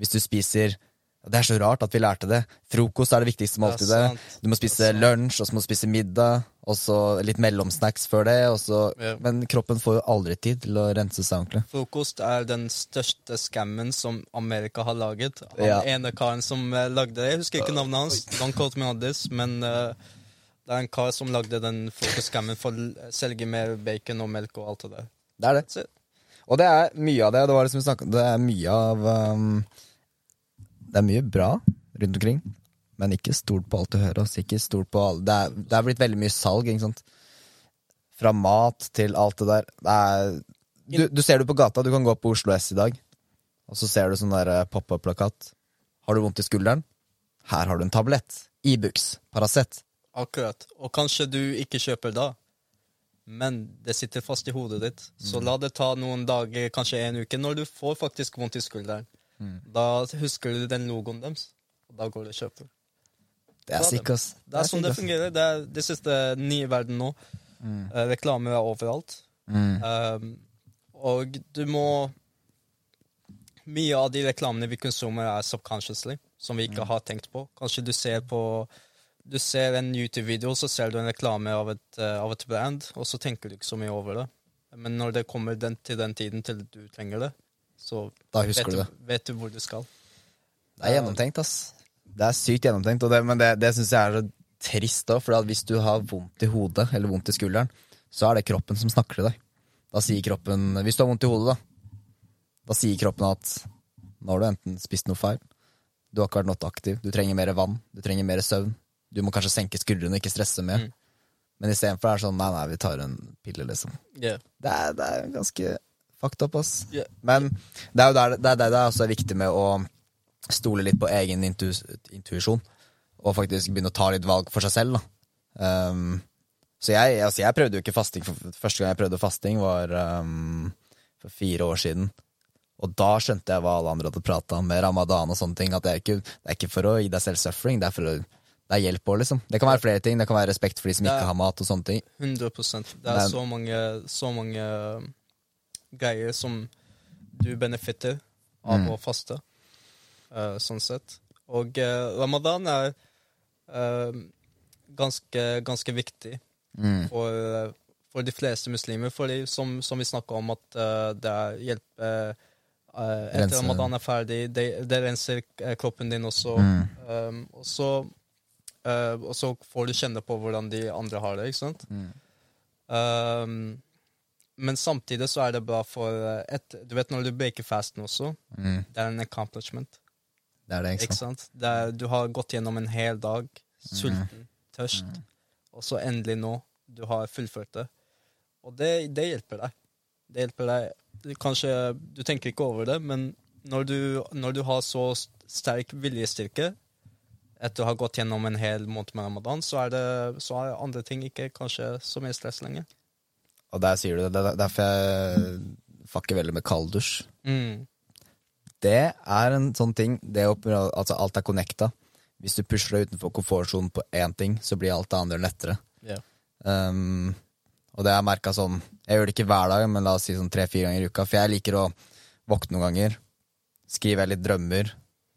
Hvis du spiser Det er så rart at vi lærte det. Frokost er det viktigste måltidet. Det Du må spise lunsj, og så må du spise middag, og så litt mellomsnacks før det. Så, Ja. Men kroppen får jo aldri tid til å rense seg ordentlig. Frokost er den største scammen som Amerika har laget. Han Ja. ene karen som eh, lagde det, jeg husker ikke navnet hans, Don quote Addis, men eh, det er en kar som lagde den frokostscammen for å selge mer bacon og melk og alt det der. Det er det. Og det er mye av det. Det var liksom vi snakket det er mye av um, Det er mye bra rundt omkring, men ikke stort på alt du hører. Altså. Ikke stort på alle. Det, er, det er blitt veldig mye salg, ikke sant. Fra mat til alt det der. Det er, du, du ser det på gata. Du kan gå på Oslo S i dag, og så ser du sånn der eh, pop-up-plakat. Har du vondt i skulderen? Her har du en tablett. Ibux. Paracet. Akkurat. Og kanskje du ikke kjøper da, men det sitter fast i hodet ditt. Så la det ta noen dager, kanskje en uke, når du får faktisk vondt i skulderen. Da husker du den logoen deres, og da går du og kjøper. Det er sikkert. Det. Det er sånn det fungerer. Det er det siste nye i verden nå. Eh, reklame er overalt. Mm. Um, og du må Mye av de reklamene vi konsumer, er subconsciously, som vi ikke har tenkt på. Kanskje du ser på Du ser en YouTube-video, så ser du en reklame av et, eh, av et brand, og så tenker du ikke så mye over det. Men når det kommer den, til den tiden til du trenger det, så vet du det. vet du hvor du skal. Det er gjennomtenkt, ass. Det er sykt gjennomtenkt, det, men det, det syns jeg er så trist òg, for hvis du har vondt i hodet eller vondt i skulderen, så er det kroppen som snakker til deg. Da sier kroppen Hvis du har vondt i hodet, da, da sier kroppen at nå har du enten spist noe feil, du har ikke vært nattaktiv, aktiv, du trenger mer vann, du trenger mer søvn, du må kanskje senke skuldrene ikke stresse mer. Mm. Men istedenfor er det sånn nei, nei, vi tar en pille, liksom. Yeah. Det er, det er ganske fucked up, ass. Yeah. Men det er jo der det er, det er også viktig med å stole litt på egen intu, intuisjon, og faktisk begynne å ta litt valg for seg selv, da. Um, så jeg, altså jeg prøvde jo ikke fasting. Første gang jeg prøvde fasting, var um, for fire år siden. Og da skjønte jeg hva alle andre hadde prata om med ramadan og sånne ting. At det er, ikke, det er ikke for å gi deg selv suffering, det er for å det er hjelp òg, liksom. Det kan være flere ting. Det kan være respekt for de som er- ikke har mat og sånne ting. 100 Det er så mange, så mange um, greier som du benefitter av Mm. å faste, uh, sånn sett. Og uh, ramadan er uh, ganske, ganske viktig Mm. for, eh, for de fleste muslimer, fordi som, som vi snakka om, at eh, det er hjelp eh, Etter ramadan er ferdig, det, det renser kroppen din også. Mm. Um, og, så, eh, og så får du kjenne på hvordan de andre har det, ikke sant? Mm. Um, men samtidig så er det bra for et, Du vet når du baker fasten også, Mm. det er en accomplishment. Det er det, ikke Ikke sant? sant? Det er, du har gått gjennom en hel dag, sulten, tørst, og så endelig nå, du har fullført det. Og det, det hjelper deg. Det hjelper deg Kanskje du tenker ikke over det, men når du, når du har så sterk viljestyrke etter å ha gått gjennom en hel måned med ramadan, så er, det, så er andre ting ikke kanskje så mye stress lenger. Og der sier du det. Det er derfor jeg fucker veldig med kalddusj. Mm. Det er en sånn ting det å, altså Alt er connecta. Hvis du pusher deg utenfor komfortsonen på én ting, så blir alt det andre lettere. Yeah. Um, Og det har jeg merka sånn Jeg gjør det ikke hver dag, men la oss si sånn tre-fire ganger i uka. For jeg liker å våkne noen ganger. Skriver jeg litt drømmer,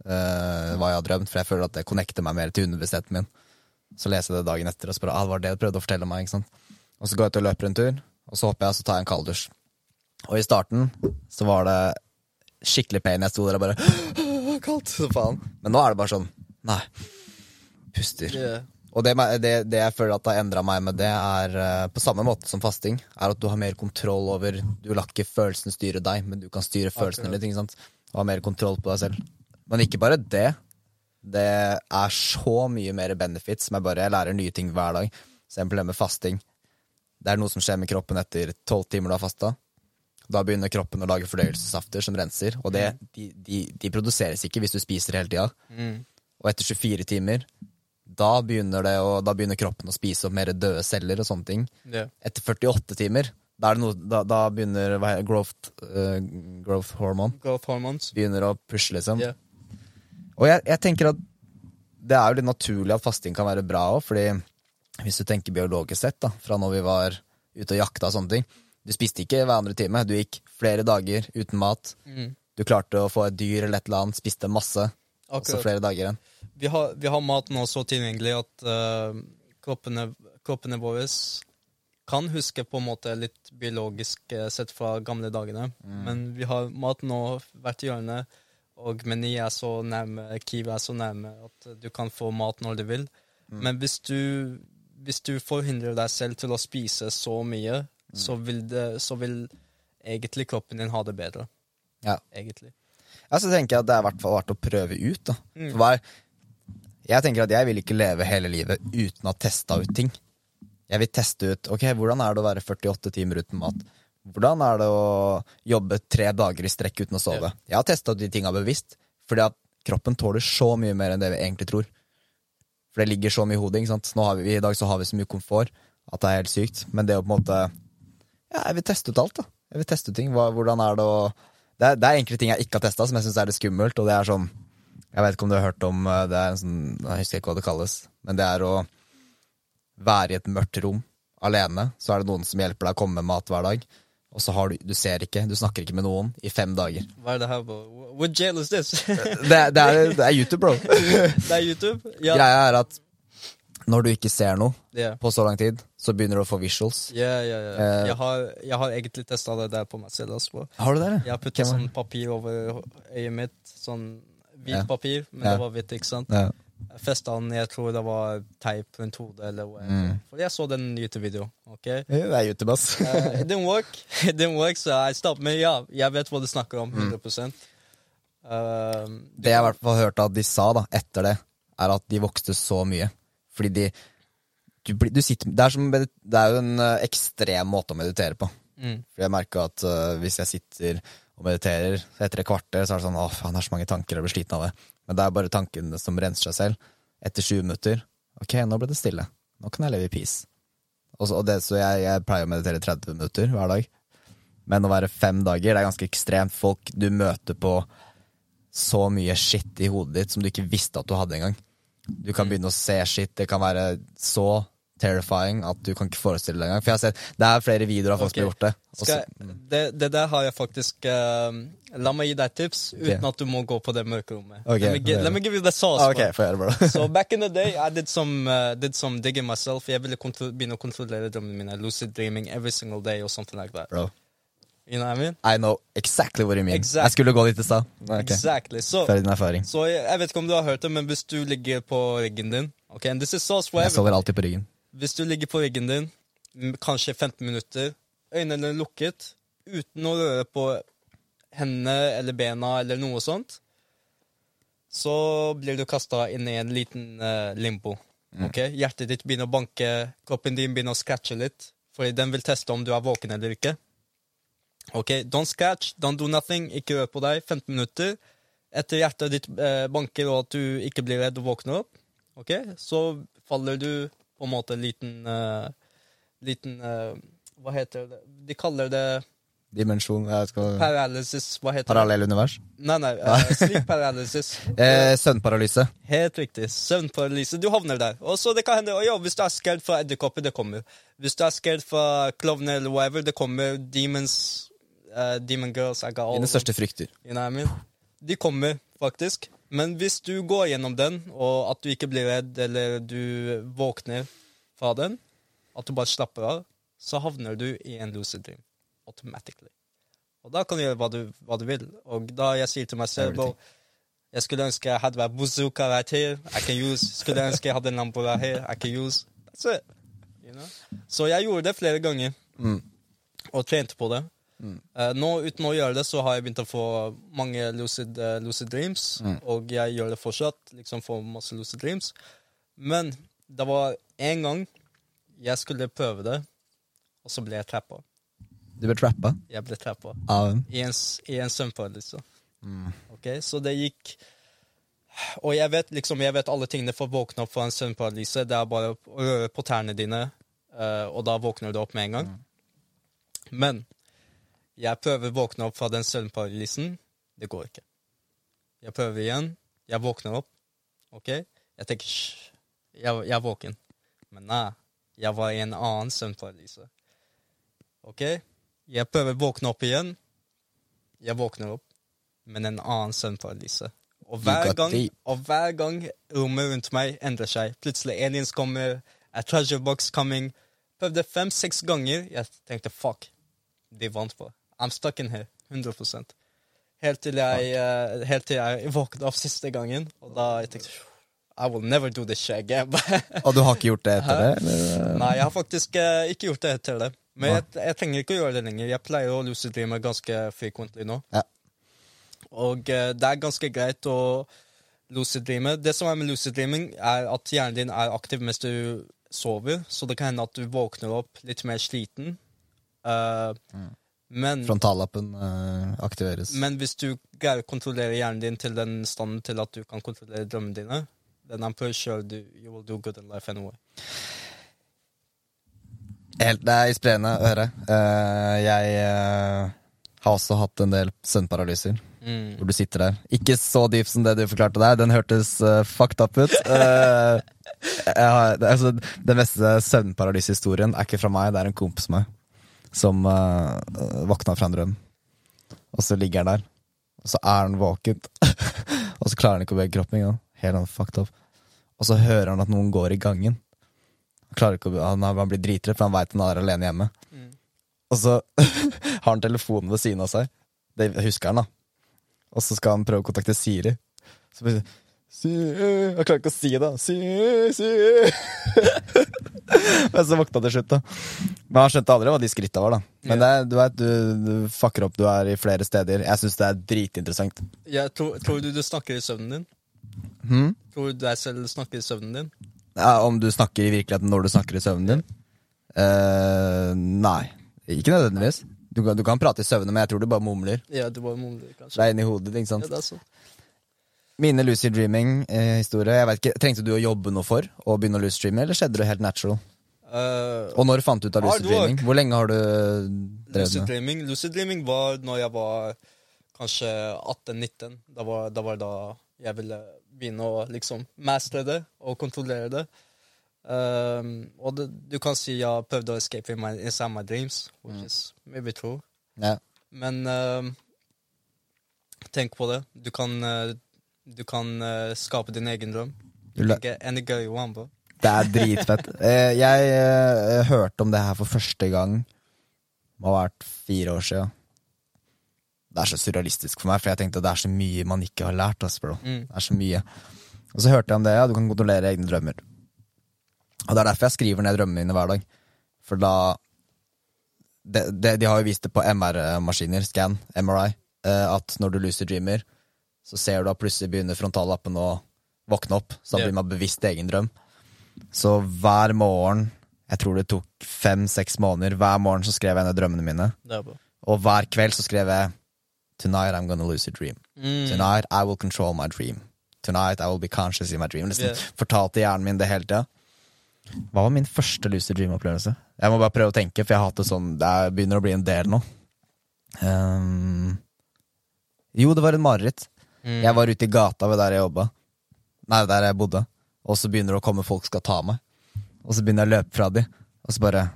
eh, hva jeg har drømt, for jeg føler at det connecter meg mer til underbevisstheten min. Så leser jeg det dagen etter og spør ah, det var det du prøvde å fortelle meg. Og så går jeg ut og løper en tur, og så hopper jeg og så tar jeg en kalddusj. Og i starten så var det skikkelig pain. Jeg sto der og bare Kaldt så faen. Men nå er det bare sånn Nei. Puster. Yeah. Og det, det, det jeg føler at har endra meg med det, er eh, på samme måte som fasting, er at du har mer kontroll over Du lar ikke følelsene styre deg, men du kan styre følelsene okay. litt. ikke sant? Og ha mer kontroll på deg selv. Men ikke bare det. Det er så mye mer benefits som jeg bare jeg lærer nye ting hver dag. Eksempel det med fasting. Det er noe som skjer med kroppen etter tolv timer du har fasta. Da begynner kroppen å lage fordøyelsessafter som renser, og det, de, de, de produseres ikke hvis du spiser hele tida. Mm. Og etter 24 timer, da begynner, det da begynner kroppen å spise opp mer døde celler og sånne ting. Yeah. Etter 48 timer, da, er noe, da, da begynner growth, uh, growth hormone Growth hormones. begynner å pushe, liksom. Yeah. Og jeg, jeg tenker at det er jo litt naturlig at fasting kan være bra òg, fordi hvis du tenker biologisk sett, da, fra når vi var ute og jakta og sånne ting Du spiste ikke hver andre time, du gikk flere dager uten mat. Mm. Du klarte å få et dyr eller et eller annet, spiste masse. Også så flere dager igjen. Vi har, vi har mat nå så tilgjengelig at uh, kroppene, kroppene våre kan huske på en måte litt biologisk eh, sett fra gamle dagene. Men vi har mat nå hvert hjørne, og Meny er så nærme, Kiwi er så nærme at du kan få mat når du vil. Men hvis du, hvis du forhindrer deg selv til å spise så mye, så, vil det, så vil egentlig kroppen din ha det bedre. Ja. Egentlig. Ja, så tenker jeg at det er i hvert fall verdt å prøve ut. da. Mm. For hver, jeg tenker at jeg vil ikke leve hele livet uten å ha testa ut ting. Jeg vil teste ut ok, hvordan er det å være 48 timer uten mat. Hvordan er det å jobbe tre dager i strekk uten å sove. Jeg har testa de tinga bevisst, fordi at kroppen tåler så mye mer enn det vi egentlig tror. For det ligger så mye i hodet. ikke sant? Vi, I dag så har vi så mye komfort at det er helt sykt. Men det å på en måte Ja, jeg vil teste ut alt, da. Jeg vil teste ut ting. Hvordan er det å det er, det er enkelte ting jeg ikke har testa, som jeg syns er litt skummelt. Og det er sånn Jeg vet ikke om du har hørt om eh, Det er en sånn Jeg husker ikke hva det kalles, men det er å være i et mørkt rom alene. Så er det noen som hjelper deg å komme med mat hver dag. Og så har du Du ser ikke, du snakker ikke med noen i fem dager. Hva er det her, bro? What jail is this? Det, det, er, det er YouTube, bro. det er YouTube? Ja. Greia er at når du ikke ser noe Yeah. på så lang tid, så begynner du å få visuals. Ja, ja, ja. Eh. Jeg har, jeg har egentlig testa det der på meg selv. Altså. Har du det? Jeg har puttet sånn papir over øyet mitt. Sånn hvit Ja. papir, men det var hvitt, ikke sant. Festa den, jeg tror det var teip rundt hodet, eller hva. Mm. For jeg så den YouTube-videoen. ok? Det er YouTube, ass. uh, it didn't work, it didn't work, så jeg stoppet. Men ja, jeg vet hva du snakker om. Mm. 100 Eh, Det jeg i hvert fall hørte at de sa da, etter det, er at de vokste så mye. Fordi de du, du sitter, det, er som, det er jo en eh, ekstrem måte å meditere på. mm, For jeg merker at uh, hvis jeg sitter og mediterer etter et kvarter, så er det sånn Å, faen, det er så mange tanker, jeg blir sliten av det. Men det er bare tankene som renser seg selv. Etter sju minutter Ok, nå ble det stille. Nå kan jeg leve i peace. Og så, og det, så jeg, jeg pleier å meditere 30 minutter hver dag. Men å være fem dager, det er ganske ekstremt. Folk du møter på så mye shit i hodet ditt som du ikke visste at du hadde engang. Du kan begynne å se shit. Det kan være så terrifying at du kan ikke forestille deg engang. For jeg har sett, Det er flere videoer av folk som har gjort det. Jeg, det, det der har jeg faktisk uh, La meg gi deg tips uten at du må gå på det mørkerommet. rommet let, me gi- let me give you the sauce. Okay, for ok, få høre, bro. So back in the day, I did some uh, did some digging myself. Jeg ville begynne å kontrollere drømmene mine. Lucid dreaming every single day or something like that. Bro, You know what I mean? I know exactly what you mean. Exactly. Jeg skulle gå dit i stad. Okay. Exactly. So, Før din erfaring. så jeg, jeg vet ikke om du har hørt det, men hvis du ligger på ryggen din Ok, and this is sauce for Jeg sover alltid på ryggen. Hvis du ligger på ryggen din, kanskje 15 minutter, øynene lukket, uten å røre på hendene eller bena eller noe sånt, så blir du kasta inn i en liten uh, limbo. ok? Hjertet ditt begynner å banke, kroppen din begynner å scratche litt, fordi den vil teste om du er våken eller ikke. Ok, Don't scratch, don't do nothing, ikke rør på deg. 15 minutter. Etter hjertet ditt eh, banker og at du ikke blir redd og våkner opp, ok, så faller du på en måte liten uh, Liten uh, Hva heter det? De kaller det Dimensjon skal, Paralysis, hva heter det? Parallell univers. Nei, nei, uh, sleep paralysis. Eh, Søvnparalyse. Helt riktig. Søvnparalyse. Du havner der. Og så det kan hende, ja, Hvis du er skredd for edderkopper, det kommer. Hvis du er skredd for klovner eller whatever, det kommer. Demons, uh, demon girls, Dine største frykter. You know I mean? De kommer, faktisk. Men hvis du går gjennom den, og at du ikke blir redd, eller du våkner fra den, at du bare slapper av, så havner du i en lucid dream. Automatically. Og da kan du gjøre hva du, hva du vil. Og da jeg sier til meg selv Jeg skulle ønske jeg hadde vært bazooka right here. I can use. Skulle ønske jeg hadde en lampe right here. I can use. That's it. You know? Så jeg gjorde det flere ganger, Mm. og trente på det. Eh, nå, uten å gjøre det, så har jeg begynt å få mange lucid, eh, lucid dreams. Og jeg gjør det fortsatt. Liksom får masse lucid dreams. Men det var en gang jeg skulle prøve det, og så ble jeg trappa. Du ble trappa Jeg ble trappa av en i en, i en søvnparalyse. Ok, Så det gikk Og jeg vet liksom, jeg vet alle tingene for å våkne opp fra en søvnparalyse. Det er bare å røre på tærne dine, uh, og da våkner du opp med en gang. Men jeg prøver å våkne opp fra den søvnparalysen. Det går ikke. Jeg prøver igjen. Jeg våkner opp. Ok? Jeg tenker Hysj, jeg, jeg er våken. Men nei, jeg var i en annen søvnparalyse. Ok? Jeg prøver å våkne opp igjen. Jeg våkner opp, men en annen søvnparalyse. Og hver, gang, og hver gang rommet rundt meg endrer seg. Plutselig aliens kommer, a treasure box coming. Prøvde fem-seks ganger. Jeg tenkte fuck, de vant på. I'm stuck in here. 100 Helt til jeg, uh, helt til jeg våknet opp siste gangen, og da jeg tenkte I will never do this shit again. Og du har ikke gjort det etter det? Eller? Nei, jeg har faktisk uh, ikke gjort det etter det. Men jeg, jeg trenger ikke å gjøre det lenger. Jeg pleier å lucid dreame ganske frequently nå. Ja. Og uh, det er ganske greit å lucid dreame. Det som er med lucid dreaming, er at hjernen din er aktiv mens du sover, så det kan hende at du våkner opp litt mer sliten. Eh, men, Frontallappen uh, aktiveres. men hvis du greier å kontrollere hjernen din til den standen til at du kan kontrollere drømmene dine, then I'm pretty sure du, you will do good in life anyway. Helt, det er inspirerende å høre. Uh, jeg uh, har også hatt en del søvnparalyser. Mm. Hvor du sitter der. Ikke så dyp som det du forklarte der. Den hørtes uh, fucked up ut. Uh, har, altså, den beste søvnparalysehistorien er ikke fra meg, det er en kompis av meg som uh, våkna fra en drøm. Og så ligger han der, og så er han våken. og så klarer han ikke å bevege kroppen engang. Helt han fucked up. Og så hører han at noen går i gangen. Han, å, han, han blir dritredd, for han veit han er alene hjemme. Mm. Og så har han telefonen ved siden av seg. Det husker han, da. Og så skal han prøve å kontakte Siri. Så blir det Siri Jeg klarer ikke å si det. Si, si. Men så våkna til slutt, da. Men han skjønte aldri hva de skritta var, da. Men det, du vet, du, du fucker opp, du er i flere steder. Jeg syns det er dritinteressant. Jeg tror, tror du du snakker i søvnen din? Hmm? Tror du deg selv snakker i søvnen din? Ja, om du snakker i virkeligheten når du snakker i søvnen din? Uh, nei. Ikke nødvendigvis. Du du kan prate i søvne, men jeg tror du bare mumler. Ja, du bare mumler, kanskje. Det er inni hodet ikke sant. Ja, det er sånn. Mine lucid Dreaming-historier. ikke, Trengte du å jobbe noe for å begynne å lucid dreame, eller skjedde det helt natural? Uh, Og når fant du ut av lucid dreaming? Hvor lenge har du drevet lucid med dreaming Lucid dreaming var når jeg var kanskje 18-19. Da var, da var da jeg ville begynne å liksom mestre det og kontrollere det. Um, og det, du kan si jeg prøvde å escape in my, inside my dreams, which is maybe true. Yeah. Men um, tenk på det. Du kan, eh, du kan uh, skape din egen drøm. Girl you want, bro. Det er dritfett. Eh, jeg eh, hørte om det her for første gang Det må ha vært fire år siden. Det er så surrealistisk for meg, for jeg tenkte at det er så mye man ikke har lært. ass, bro. Mm. Det er så mye. Og så hørte jeg om det, ja, du kan kontrollere egne drømmer. Og det er derfor jeg skriver ned drømmene mine hver dag. For da De, de, De har jo vist det på MR-maskiner, scan, MRI, at når du lucid dreamer, så ser du at plutselig begynner frontallappen å våkne opp. Så da blir man bevisst egen drøm. Så hver morgen, jeg tror det tok fem-seks måneder, hver morgen så skrev jeg ned drømmene mine. Og hver kveld så skrev jeg Tonight I'm gonna lose a dream. Mm. Tonight I will control my dream. Tonight I will be conscious in my dream. Liksom Yeah. Fortalte hjernen min det hele tida. Hva var min første lucid dream-opplevelse? Jeg må bare prøve å tenke, for jeg har hatt det sånn Det er- begynner å bli en del nå. Um, jo, det var et mareritt. Mm. Jeg var ute i gata ved der jeg jobba. Nei, der jeg bodde. Og så begynner det å komme folk skal ta meg. Og så begynner jeg å løpe fra de. Og så bare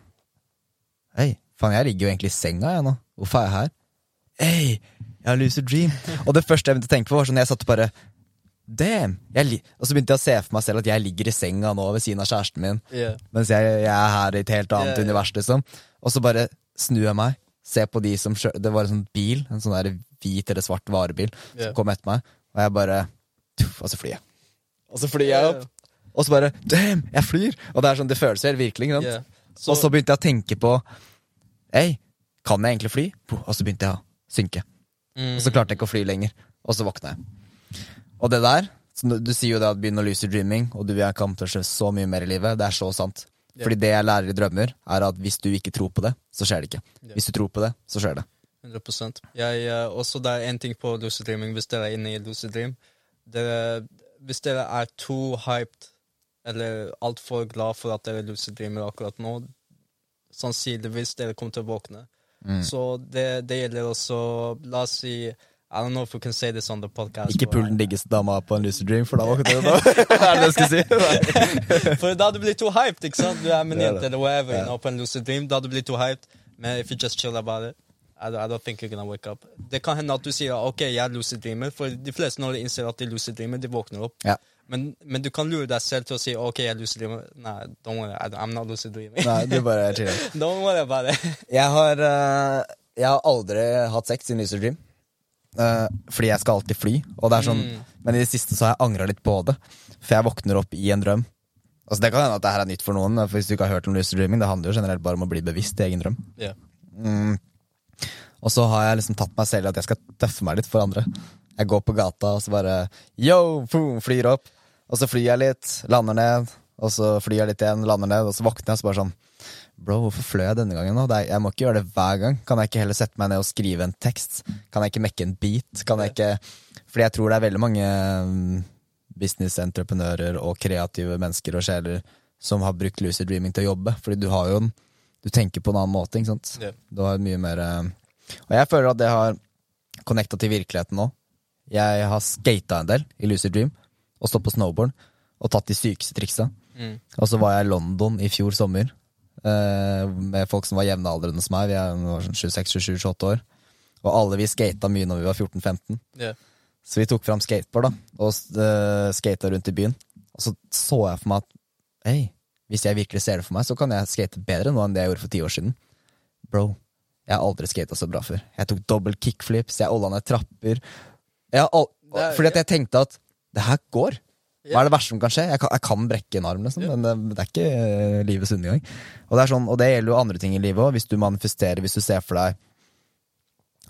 Hei, faen, jeg ligger jo egentlig i senga, jeg nå. Hvorfor er jeg her? Hei, jeg har lucid dream. og det første jeg begynte å tenke på, var sånn jeg satt bare Damn! Og så begynte jeg å se for meg selv at jeg ligger i senga nå ved siden av kjæresten min, Yeah. mens jeg, jeg er her i et helt annet ja. univers, liksom. Og så bare snur jeg meg, ser på de som kjører Det var en sånn bil, en sånn der hvit eller svart varebil, som kom etter meg, og jeg bare tuff, Og så flyr jeg. Og så flyr jeg opp, og så bare Damn! Jeg flyr! Og det er sånn, det føles helt virkelig, ikke sant? Yeah. Og så begynte jeg å tenke på Hei, kan jeg egentlig fly? Og så begynte jeg å synke. mm, Og så klarte jeg ikke å fly lenger. Og så våkna jeg. Og det der, så du- du sier jo det at begynn å lucid dreaming, og du vil å skje så mye mer i livet. Det er så sant. Fordi det jeg lærer i drømmer, er at hvis du ikke tror på det, så skjer det ikke. Hvis du tror på det, så skjer det. 100 jeg, eh, også Det er én ting på lucid dreaming, hvis dere er inne i lucid dream. Dere, hvis dere er too hyped eller altfor glad for at dere lucid dreamer akkurat nå, sannsynligvis dere kommer til å våkne. Mm. Så det, det gjelder også La oss si I don't know if we can say this on the podcast. Ikke pull den diggeste dama på en lucid dream, for da var er det det jeg skulle si? For da du blir too hyped, ikke sant? Du er med en er jente eller whatever, yeah. you know, på en lucid dream. Da du blir too hyped. Men if you just chill about it, I don't, I don't think you're gonna wake up. Det kan hende at du sier ok, jeg er lucid dreamer, for de fleste når de innser at de er lucid dreamer, de våkner opp. Yeah. Men, men du kan lure deg selv til å si ok, jeg er lucid dreamer. Nei, don't worry, I'm not lucid dreaming. Nei, du bare chiller. don't worry about it. Jeg har, uh, jeg har aldri hatt sex i lucid dream. Eh, fordi jeg skal alltid fly. Og det er sånn, Mm. Men i det siste så har jeg angra litt på det. For jeg våkner opp i en drøm. Altså Det kan hende at det her er nytt for noen. For Hvis du ikke har hørt om lucid dreaming, det handler jo generelt bare om å bli bevisst i egen drøm. Yeah. Mm. Og så har jeg liksom tatt meg selv i at jeg skal tøffe meg litt for andre. Jeg går på gata og så bare yo, boom, flyr opp. Og så flyr jeg litt, lander ned. Og så flyr jeg litt igjen, lander ned. Og så våkner jeg og så bare sånn Bro, hvorfor fløy jeg denne gangen? nå? Jeg må ikke gjøre det hver gang. Kan jeg ikke heller sette meg ned og skrive en tekst? Kan jeg ikke mekke en beat? Kan jeg ikke Fordi jeg tror det er veldig mange businessentreprenører business-entreprenører og kreative mennesker og sjeler som har brukt lucid dreaming til å jobbe. Fordi du har jo en Du tenker på en annen måte, ikke sant? Yeah. Du har mye mer eh, Og jeg føler at det har connecta til virkeligheten nå. Jeg har skata en del i lucid dream og stått på snowboard og tatt de sykeste triksa. Mm. Og så var jeg i London i fjor sommer med folk som var jevnaldrende som meg. Vi er sånn 26-27-28 år. Og alle vi skata mye når vi var 14-15. Yeah. Så vi tok fram skateboard da og uh, skata rundt i byen. Og så så jeg for meg at hei, hvis jeg virkelig ser det for meg, så kan jeg skate bedre nå enn det jeg gjorde for ti år siden. Bro, jeg har aldri skata så bra før. Jeg tok dobbel kickflips, jeg olla ned trapper. Jeg har al Det er- fordi at jeg tenkte at det her går. Hva er det verste som kan skje? Jeg kan, jeg kan brekke en arm, liksom, men det, det er ikke eh, livets undergang. Og det, sånn, og det gjelder jo andre ting i livet òg. Hvis du manifesterer, hvis du ser for deg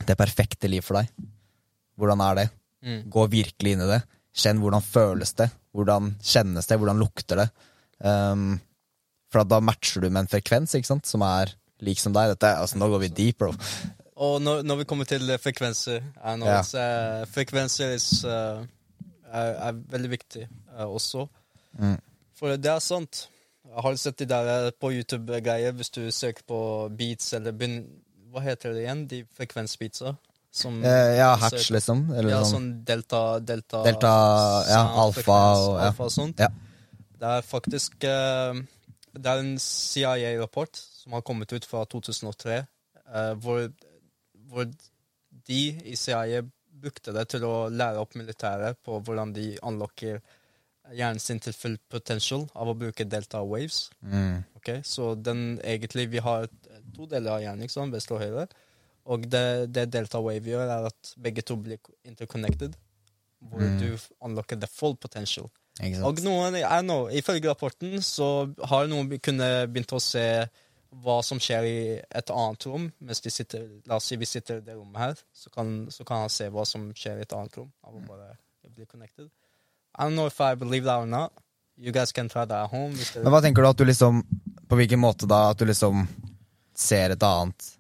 det perfekte liv for deg, hvordan er det? Mm. Gå virkelig inn i det. Kjenn hvordan føles det. Hvordan kjennes det? Hvordan lukter det? Um, for da matcher du med en frekvens ikke sant? som er lik som deg. Dette, altså, nå går vi deep, bro. Og når, når vi kommer til eh, frekvenser I know, eh, Frekvenser is, eh, er, er veldig viktig eh, også. Mm. For det er sant. Jeg har sett de der eh, på YouTube-greier, hvis du søker på beats eller begynn... Hva heter det igjen? De frekvensbeatsa? Som Eh, ja, hatch, liksom. Eller Ja, sånn. sånn delta Delta, Delta, ja, alfa og- ja. alfa og sånt. Ja. Det er faktisk eh, Det er en CIA-rapport som har kommet ut fra 2003, eh, hvor, hvor de i CIA brukte det til å lære opp militæret på hvordan de unlocker hjernen sin til full potential av å bruke delta waves. Mm. Okay, Så den egentlig Vi har to deler av hjernen, ikke sant? venstre og høyre. Og det, det delta wave gjør, er at begge to blir interconnected. Hvor Mm. du unlocker the full potential. Og noen, I know, Ifølge rapporten så har noen kunnet kunne begynt å se hva som skjer i et annet rom. Mens de sitter, La oss si vi sitter i det rommet her, så kan, så kan han se hva som skjer i et annet rom. Av å bare bli connected. I don't know if I believe that or not. You guys can try that at home. Men hva tenker du at du liksom På hvilken måte da at du liksom ser et annet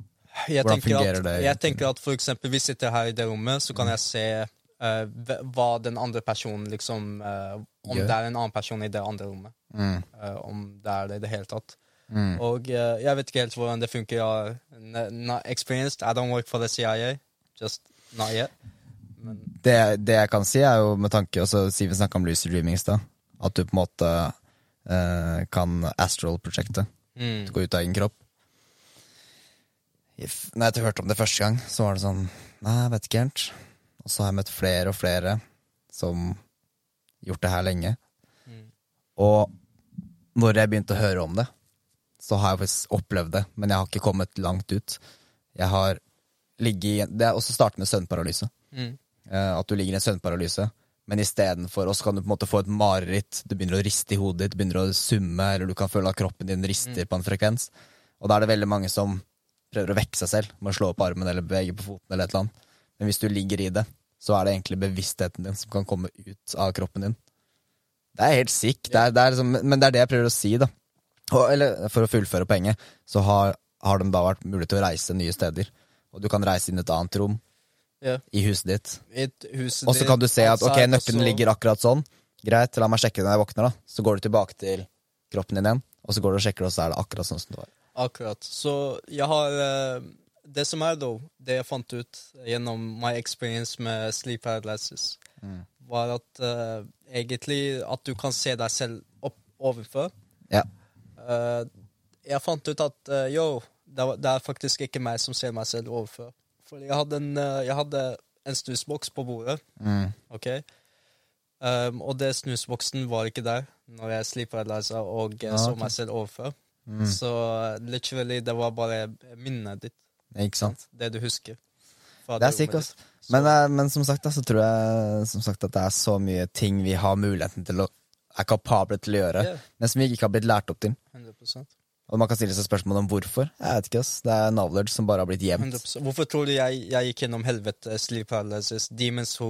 jeg Hvordan fungerer at, det Jeg tenker at for eksempel vi sitter her i det rommet, så kan jeg se uh, hva den andre personen liksom uh, Om Gjør. det er en annen person i det andre rommet. mm. Uh, om det er det i det hele tatt. Og eh, jeg vet ikke helt hvordan det funker. Jeg er not experienced. I don't work for the CIA. Just not yet. Det, det jeg kan si, er jo med tanke også, vi snakka om lucid dreaming i stad. At du på en måte eh, kan astral-prosjektet. mm, Gå ut av egen kropp. If, når jeg hørte om det første gang, så var det sånn Nei, jeg vet ikke helt. Og så har jeg møtt flere og flere som gjort det her lenge. mm, Og når jeg begynte å høre om det, så har jeg faktisk opplevd det, men jeg har ikke kommet langt ut. Jeg har ligget i Det er også startet med søvnparalyse. mm, At du ligger i en søvnparalyse, men istedenfor oss kan du på en måte få et mareritt. Du begynner å riste i hodet ditt, du begynner å summe, eller du kan føle at kroppen din rister på en frekvens. Og da er det veldig mange som prøver å vekke seg selv med å slå opp armen eller bevege på foten eller et eller annet. Men hvis du ligger i det, så er det egentlig bevisstheten din som kan komme ut av kroppen din. Det er helt sick, det er, det er liksom, men det er det jeg prøver å si, da. Og, eller for å fullføre poenget, så har, har de da vært mulig til å reise nye steder. Og du kan reise inn i et annet rom ja. i huset ditt. Hus Og så kan du se at ok, nøkkelen ligger akkurat sånn. Greit, la meg sjekke når jeg våkner, da. Så går du tilbake til kroppen din igjen, og så går du og sjekker, og så er det akkurat sånn som det var. Akkurat. Så jeg har eh, Det som er, da, det jeg fant ut gjennom my experience med sleep paralysis, var at uh, egentlig at du kan se deg selv opp ovenfra. Ja. Uh, jeg fant ut at uh, yo, det, det er faktisk ikke meg som ser meg selv overfra. For jeg hadde en, eh, jeg hadde en snusboks på bordet, Mm. ok? Um, og det snusboksen var ikke der når jeg sleep paralysa og ja, Ah, så meg selv overfor. Mm. Så uh, literally, det var bare minnet ditt. Ikke sant? Det du husker. Det er sikkert, Men, eh, men som sagt, så tror jeg som sagt, at det er så mye ting vi har muligheten til å er kapable til å gjøre, yeah. men som vi ikke har blitt lært opp til. 100%. Og man kan stille seg spørsmål om hvorfor. Jeg vet ikke, ass. Det er knowledge som bare har blitt gjemt. 100%. Hvorfor tror du jeg, jeg gikk gjennom helvete, sleep paralysis, demons who,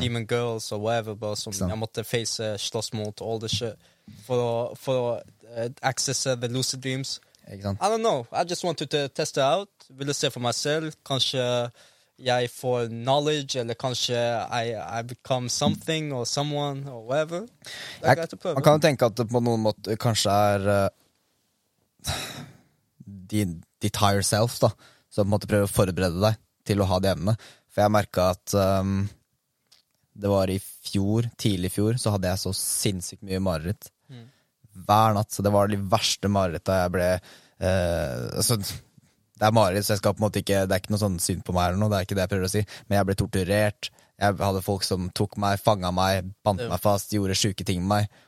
demon girls og whatever, bare som sånn. Jeg måtte face, slåss mot, all the shit, for å, for å uh, accesse the lucid dreams? Ikke sant? I don't know. I just wanted to test it out. Ville se for meg selv. Kanskje jeg får knowledge, eller kanskje I, I become something or someone or whatever. Er Jeg, man kan jo tenke at det på noen måte kanskje er uh, din, de tire self, da, Så på en måte prøve å forberede deg til å ha det evnene. For jeg merka at um, det var i fjor, tidlig i fjor, så hadde jeg så sinnssykt mye mareritt. Mm. Hver natt. Så det var de verste mareritta jeg ble uh, altså, Det er mareritt, så jeg skal på en måte ikke Det er ikke noe sånn synd på meg eller noe, det er ikke det jeg prøver å si, men jeg ble torturert. Jeg hadde folk som tok meg, fanga meg, bandt meg fast, gjorde sjuke ting med meg.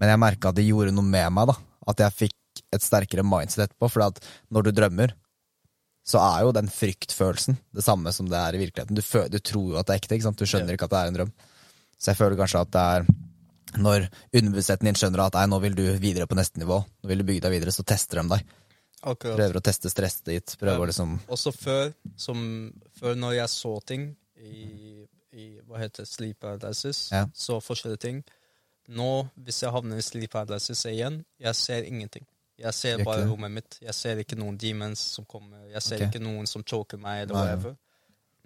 Men jeg merka at det gjorde noe med meg, da. At jeg fikk et sterkere mindset etterpå. For at når du drømmer, så er jo den fryktfølelsen det samme som det er i virkeligheten. Du, føler, du tror jo at det er ekte, ikke du skjønner Ja. ikke at det er en drøm. Så jeg føler kanskje at det er når underbevisstheten din skjønner at nå vil du videre på neste nivå, nå vil du bygge deg videre, så tester de deg. Akkurat. Prøver å teste stresset ditt. Prøver å liksom Også før, som, før når jeg så ting i, i hva heter sleep paralysis, Ja. så forskjellige ting. Nå, hvis jeg havner i sleep paralysis igjen, jeg ser ingenting. Jeg ser bare rommet mitt. Jeg ser ikke noen demons som kommer. Jeg ser okay. ikke noen som choker meg, eller Nei. whatever.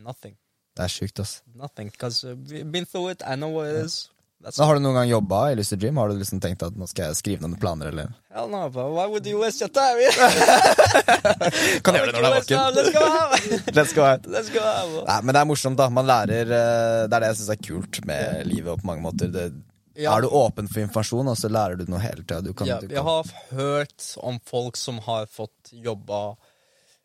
Nothing. Det er sjukt, ass. Nothing. Because uh, we've been through it. I know what it is. That's Men har du noen gang jobba i Lucid Dream? Har du liksom tenkt at nå skal jeg skrive noen planer, eller? Hell no, bro. Why would you waste your time? Kan gjøre det når det er Let's go. Let's go out! Let's go out. Let's go out. Nei, men det er morsomt, da. Man lærer eh, Det er det jeg syns er kult med livet, og på mange måter. Det, Ja. Er du åpen for informasjon, og så lærer du noe hele tida. Du kan, Ja, jeg har hørt om folk som har fått jobba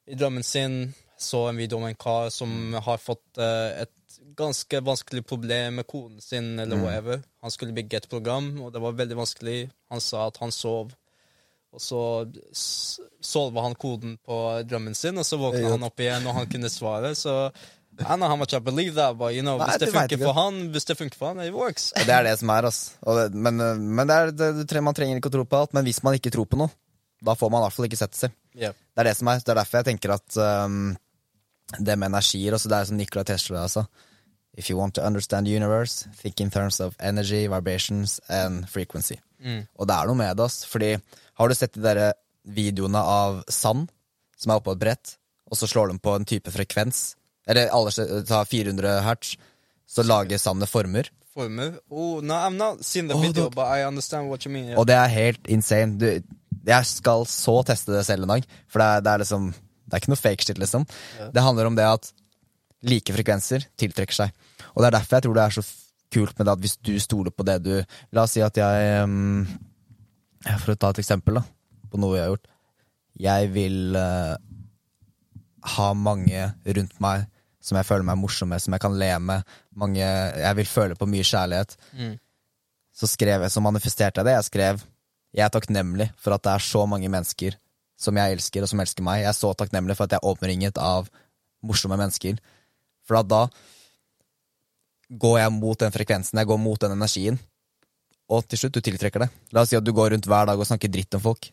i drømmen sin. Så en video om en kar som har fått uh, et ganske vanskelig problem med koden sin, eller whatever. Han skulle bygge et program, og det var veldig vanskelig. Han sa at han sov. Og så solva han koden på drømmen sin, og så våkna han opp igjen, og han kunne svare. Så I know how much I believe that, but you know, Nei, hvis det det funker for han, hvis det funker for han, it works. Og Det er det som er. Og det, men eh, men det er, det, man trenger ikke å tro på alt. Men hvis man ikke tror på noe, da får man i hvert fall ikke sette seg. Yep. Det er det som er. Det er derfor jeg tenker at um, det med energier også, Det er som Nikola Tesla sa. If you want to understand the universe, think in terms of energy, vibrations and frequency. Mm. Og det er noe med det, ass. Fordi har du sett de der videoene av sand som er oppå et brett, og så slår de på en type frekvens? Eller alle tar 400 hertz, så lager sanne former. Former. Oh, no, I've not seen the Oh, video, but I understand what you mean. Yeah. Og det er helt insane. Du, Jeg skal så teste det selv en dag, for det er, det er liksom Det er ikke noe fake shit, liksom. Det handler om det at like frekvenser tiltrekker seg. Og det er derfor jeg tror det er så kult med det at hvis du stoler på det du La oss si at jeg um, For å ta et eksempel da på noe jeg har gjort. Jeg vil uh, ha mange rundt meg som jeg føler meg morsom med, som jeg kan le med. Mange, jeg vil føle på mye kjærlighet. Mm. Så skrev jeg, så manifesterte jeg det. Jeg skrev jeg er takknemlig for at det er så mange mennesker som jeg elsker, og som elsker meg. Jeg er så takknemlig for at jeg er omringet av morsomme mennesker. For at da går jeg mot den frekvensen, jeg går mot den energien. Og til slutt, du tiltrekker det. La oss si at du går rundt hver dag og snakker dritt om folk.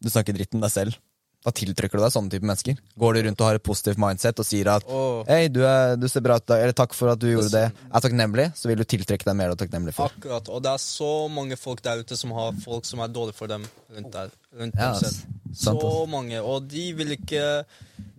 Du snakker dritt om deg selv. Da tiltrekker du deg sånne type mennesker. Går du rundt og har et positivt mindset og sier at oh. Hei, du, er, du ser bra ut, eller takk for at du gjorde det. Er takknemlig, så vil du tiltrekke deg mer du er takknemlig for. akkurat. Og det er så mange folk der ute som har folk som er dårlige for dem rundt der. Rundt Ja. Så mange. Og de vil ikke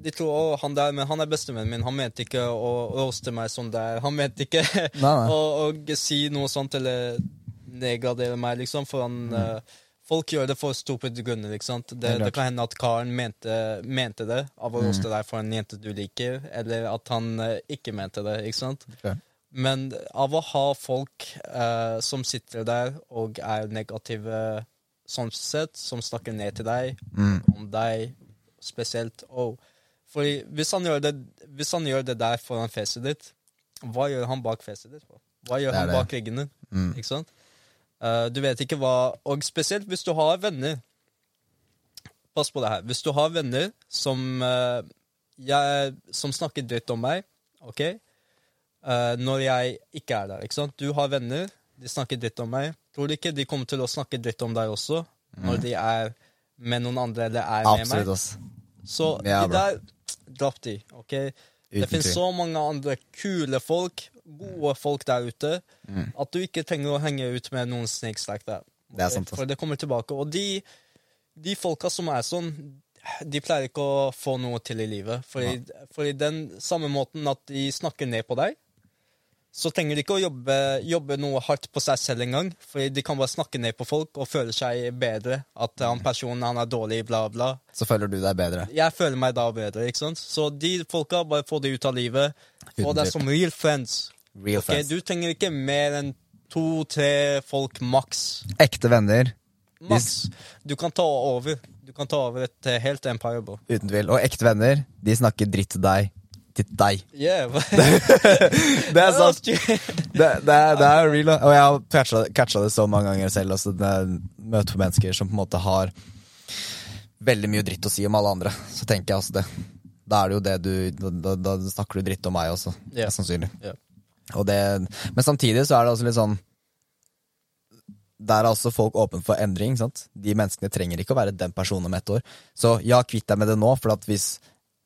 De tror å, han der, men han er bestevennen min. Han mente ikke å roaste meg sånn der. Han mente ikke å, å si noe sånt eller nedgradere meg, liksom. For han Mm. Folk gjør det for stupid grunner. ikke sant? Det, det kan hende at karen mente, mente det av Mm. å roaste deg for en jente du liker, eller at han eh, ikke mente det. ikke sant? Okay. Men av å ha folk eh, som sitter der og er negative sånn sett, som snakker ned til deg, Mm. om deg spesielt oh. Fordi hvis han, gjør det, hvis han gjør det der foran fjeset ditt, hva gjør han bak fjeset ditt? Hva gjør han det. bak ryggen din? Mm. Ikke sant? Eh, du vet ikke hva Og spesielt hvis du har venner. Pass på det her. Hvis du har venner som, uh, jeg, som snakker dritt om meg, OK? Uh, når jeg ikke er der, ikke sant? Du har venner, de snakker dritt om meg. Tror du ikke de kommer til å snakke dritt om deg også, når de er med noen andre eller er med meg? Absolutt, ass. Så Ja, de der, dropp de, ok? det finnes så mange andre kule folk, gode folk der ute, Mm. at du ikke trenger å henge ut med noen. Det er sant. For det kommer tilbake. Og de, de folka som er sånn, de pleier ikke å få noe til i livet. for i den samme måten at de snakker ned på deg, så trenger de ikke å jobbe, jobbe noe hardt på seg selv engang. For de kan bare snakke ned på folk og føle seg bedre. At han personen han er dårlig, bla, bla. Så føler du deg bedre. Jeg føler meg da bedre, ikke sant? Så de folka, bare få det ut av livet. Få det deg som real friends. Real Ok, friends. Du trenger ikke mer enn to-tre folk maks. Ekte venner, Maks. Du kan ta over. Du kan ta over et eh, helt empire, bro. uten tvil. Og ekte venner, de snakker dritt til deg. Til deg. Yeah. Det er sant. Det, det, det er real, og jeg har catcha, catcha det så mange ganger selv. Også, det er møte på mennesker som på en måte har veldig mye dritt å si om alle andre. Så tenker jeg også det. Da er det jo det du Da, da, da snakker du dritt om meg også, Yeah. sannsynlig. Ja. Og det, men samtidig så er det også litt sånn Der er altså folk åpne for endring. Sant? De menneskene trenger ikke å være den personen om ett år. Så ja, kvitt deg med det nå, for at hvis,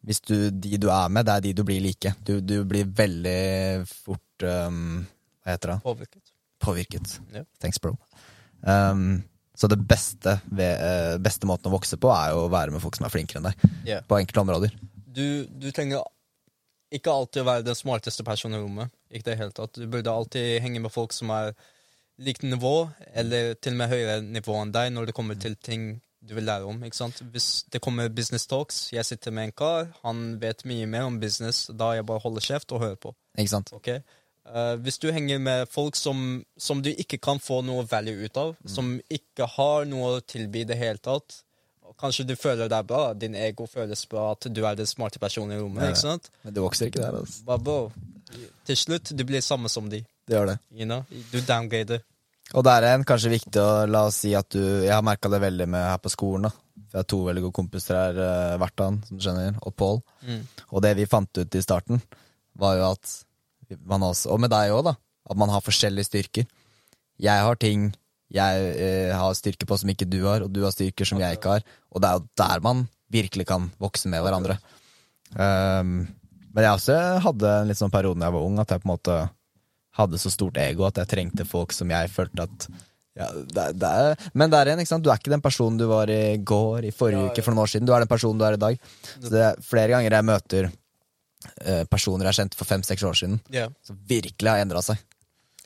hvis du, de du er med, det er de du blir like. Du, du blir veldig fort um, Hva heter det? Påvirket. Påvirket. Ja. Thanks, bro. Um, så det beste, ved, eh, beste måten å vokse på, er jo å være med folk som er flinkere enn deg. Yeah. På enkelte områder. Du, du trenger ikke alltid være den smarteste personen i rommet. Ikke det hele tatt. Du burde alltid henge med folk som er likt nivå, eller til og med høyere nivå enn deg når det kommer til ting du vil lære om. ikke sant? Hvis det kommer business talks, jeg sitter med en kar, han vet mye mer om business, da jeg bare holder kjeft og hører på. Ikke sant? Okay? Uh, hvis du henger med folk som, som du ikke kan få noe value ut av, som ikke har noe å tilby i det hele tatt, kanskje du føler deg bra, din ego føles bra, at du er den smarte personen i rommet, Ja. ikke sant? Men du vokser ikke der, altså. Babo, til slutt, du blir samme som de, Det gjør det. you know? Du downgrader. Og der er en kanskje viktig å la oss si at du Jeg har merka det veldig med her på skolen. da For Jeg har to veldig gode kompiser her, Vertan som du skjønner, og Paul. Mm. Og det vi fant ut i starten, var jo at man også Og med deg òg, da. At man har forskjellige styrker. Jeg har ting jeg eh, har styrke på som ikke du har, og du har styrker som jeg ikke har. Og det er jo der man virkelig kan vokse med hverandre. Um, men jeg også hadde en litt sånn periode da jeg var ung, at jeg på en måte hadde så stort ego at jeg trengte folk som jeg følte at ja, det, det er, Men der igjen, ikke sant? du er ikke den personen du var i går, i forrige Ja, uke, for noen år siden. Du er den personen du er i dag. Så det er flere ganger jeg møter eh, personer jeg kjente for fem-seks år siden, som virkelig har endra seg.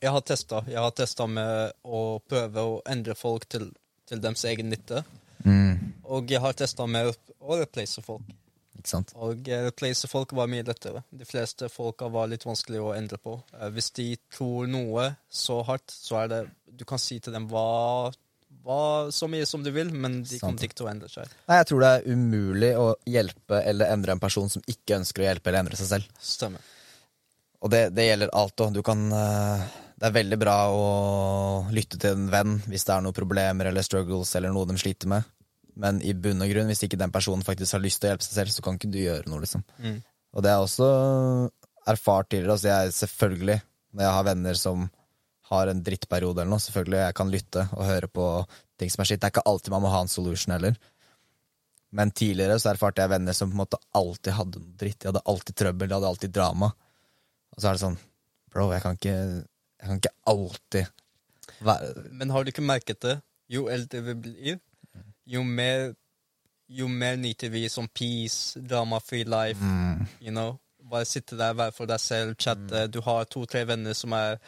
Jeg har testa. Jeg har testa med å prøve å endre folk til, til deres egen nytte. Mm. Og jeg har testa med å replace folk. Ikke sant? Og eh, replace folk var mye lettere. De fleste folka var litt vanskelig å endre på. Eh, Hvis de tror noe så hardt, så er det Du kan si til dem hva, hva så mye som du vil, men de kommer ikke til å endre seg. Nei, jeg tror det er umulig å hjelpe eller endre en person som ikke ønsker å hjelpe eller endre seg selv. Stemmer. Og det, det gjelder alt òg. Du kan eh, Det er veldig bra å lytte til en venn hvis det er noen problemer eller struggles eller noe de sliter med. Men i bunn og grunn, hvis ikke den personen faktisk har lyst til å hjelpe seg selv, så kan ikke du gjøre noe, liksom. Mm. Og det er også erfart tidligere. Altså jeg selvfølgelig, når jeg har venner som har en drittperiode eller noe, selvfølgelig jeg kan lytte og høre på ting som er skitt. Det er ikke alltid man må ha en solution heller. Men tidligere så erfarte jeg venner som på en måte alltid hadde noe dritt. De hadde alltid trøbbel, de hadde alltid drama. Og så er det sånn Bro, jeg kan ikke, jeg kan ikke alltid være Men har du ikke merket det? Jo eldre vi blir, jo mer jo mer nyter vi som peace, drama-free life. mm, You know? Bare sitte der, være for deg selv, chatte. Du har to-tre venner som er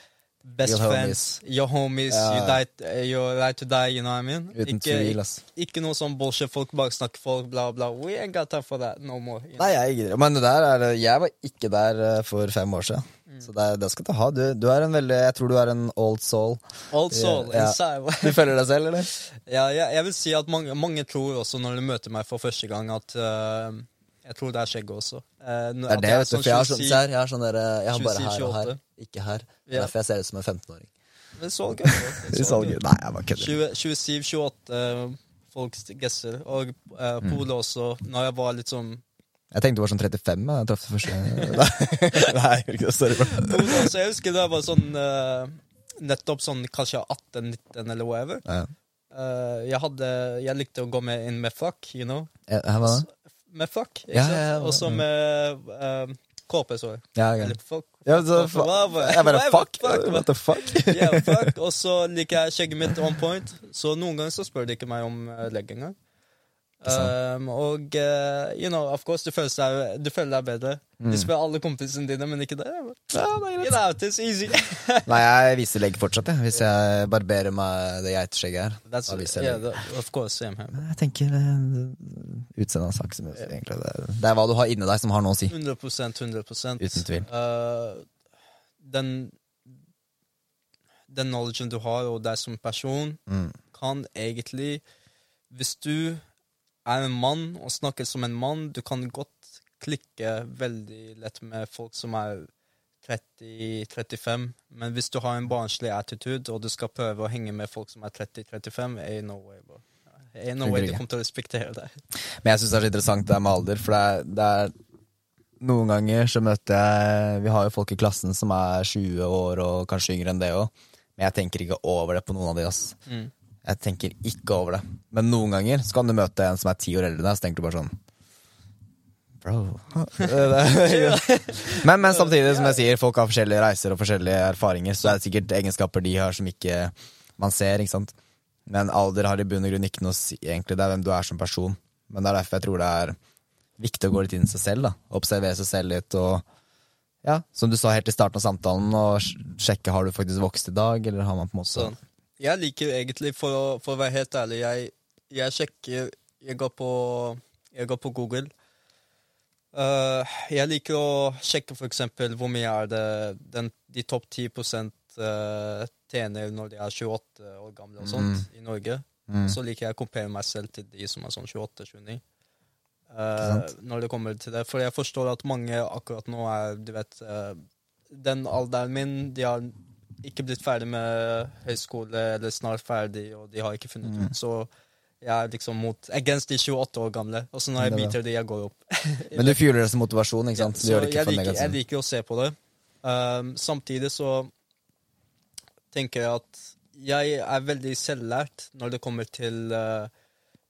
best Your homies. friends. Your homies. Ja. You die, you're right to die, you know what I mean? Uten ikke, tvil, ass. ikke noe sånn bullshit, folk bare snakker folk, bla, bla. We ain't got time for that no more. Nei, jeg gidder Men det der er Jeg var ikke der eh, for fem år siden. Så det, det skal du ha. Du, du er en veldig Jeg tror du er en old soul. Old soul Ja. inside. Du følger deg selv, eller? Ja, jeg, jeg vil si at mange, mange tror også når de møter meg for første gang, at øh, Jeg tror det er skjegget også. Eh, Det er det, vet du. For jeg har sånn, ser, jeg har sånn der, Jeg har bare her og her, ikke her. Det Ja. er Derfor jeg ser ut som en 15-åring. Det er så gøy. Det. Nei, jeg bare kødder. 27-28 folk gesser. Og uh, Pole også, når jeg var litt sånn Jeg tenkte du var sånn 35 da jeg traff det første Nei, ikke det. Sorry, Så Jeg husker da jeg var sånn eh, Nettopp sånn kanskje 18-19 eller whatever. Ja. Eh, jeg hadde Jeg likte å gå med inn med frakk, you know. Ja, var det? Med fuck, ikke sant? ja, ja. Og så med um, KP-sår. Ja, ja. Eller fuck. Ja, så, fuck, jeg bare fuck, what the fuck? Ja, fuck. Og så liker jeg skjegget mitt on point. Så noen ganger så spør de ikke meg om uh, legg engang. Um, og uh, you know, of course, du føler deg, du føler deg bedre. De spør alle kompisene dine, men ikke det. Ja, det er out, it's easy. Nei, jeg viser legg fortsatt, jeg. Hvis jeg barberer meg det geiteskjegget her. That's, Da viser jeg yeah, legg. that, of course, same here. Jeg tenker eh, Utseendet av så. Egentlig. Det, det er hva du har inni deg, som har noe å si. 100% 100% Uten tvil. Uh, den Den knowledgen du har, og deg som person, Mm. kan egentlig Hvis du er en mann og snakker som en mann, du kan godt klikke veldig lett med folk som er 30-35. Men hvis du har en barnslig attitude, og du skal prøve å henge med folk som er 30-35, ain't no way, bro. Ain't no way de kommer til å respektere deg. Men jeg syns det er så interessant det er med alder, for det er, det er Noen ganger så møter jeg Vi har jo folk i klassen som er 20 år og kanskje yngre enn det òg, men jeg tenker ikke over det på noen av de. ass. Mm. Jeg tenker ikke over det. Men noen ganger så kan du møte en som er ti år eldre enn deg, så tenker du bare sånn Bro. men, men samtidig, som jeg sier, folk har forskjellige reiser og forskjellige erfaringer, så er det er sikkert egenskaper de har som ikke man ser, ikke sant. Men alder har i bunn og grunn ikke noe å si, egentlig. Det er hvem du er som person. Men det er derfor jeg tror det er viktig å gå litt inn i seg selv, da. Observere seg selv litt og ja, som du sa helt i starten av samtalen, og sjekke har du faktisk vokst i dag, eller har man på en måte Så jeg liker egentlig, for å, for å være helt ærlig, jeg, jeg sjekker Jeg går på, jeg går på Google. Uh, jeg liker å sjekke eksempel hvor mye er det den, de topp 10 uh, tjener når de er 28 år gamle og sånt i Norge. Mm. Så liker jeg å kompere meg selv til de som er sånn 28-29. Uh, når det kommer til det. For jeg forstår at mange akkurat nå er Du vet, uh, den alderen min, de har ikke blitt ferdig med høyskole, eller snart ferdig, og de har ikke funnet Mm. ut. Så jeg er liksom mot against de 28 år gamle. Og så når jeg er biter de, jeg går opp. Men du fjuler det som motivasjon, ikke sant? Ja, ikke jeg, liker, jeg liker å se på det. Um, samtidig så tenker jeg at jeg er veldig selvlært når det kommer til, uh,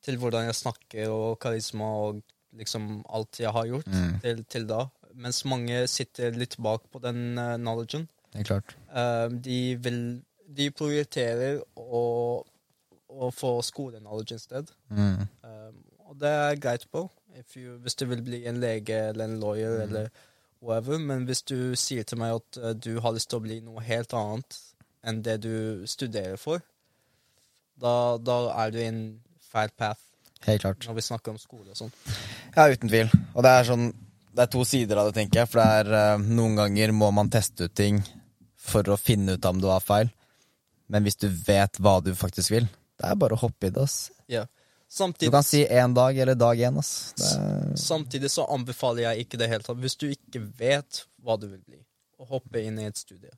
til hvordan jeg snakker og karisma og liksom alt jeg har gjort Mm. til, til da. Mens mange sitter litt bak på den uh, knowledgen. Det er klart. Um, de vil De prioriterer å, å få skoleknowledge i sted. Mm. Um, og det er greit på, if you, hvis du vil bli en lege eller en lawyer eller whatever. Men hvis du sier til meg at uh, du har lyst til å bli noe helt annet enn det du studerer for, da, da er du i en feil path. Helt klart. når vi snakker om skole og sånn. Ja, uten tvil. Og det er sånn Det er to sider av det, tenker jeg. For det er uh, noen ganger må man teste ut ting for å finne ut om du har feil. Men hvis du vet hva du faktisk vil, det er bare å hoppe i det, ass. Ja. Du kan si én dag eller dag én, ass. Det er, samtidig så anbefaler jeg ikke det helt. Hvis du ikke vet hva du vil bli, å hoppe inn i et studie.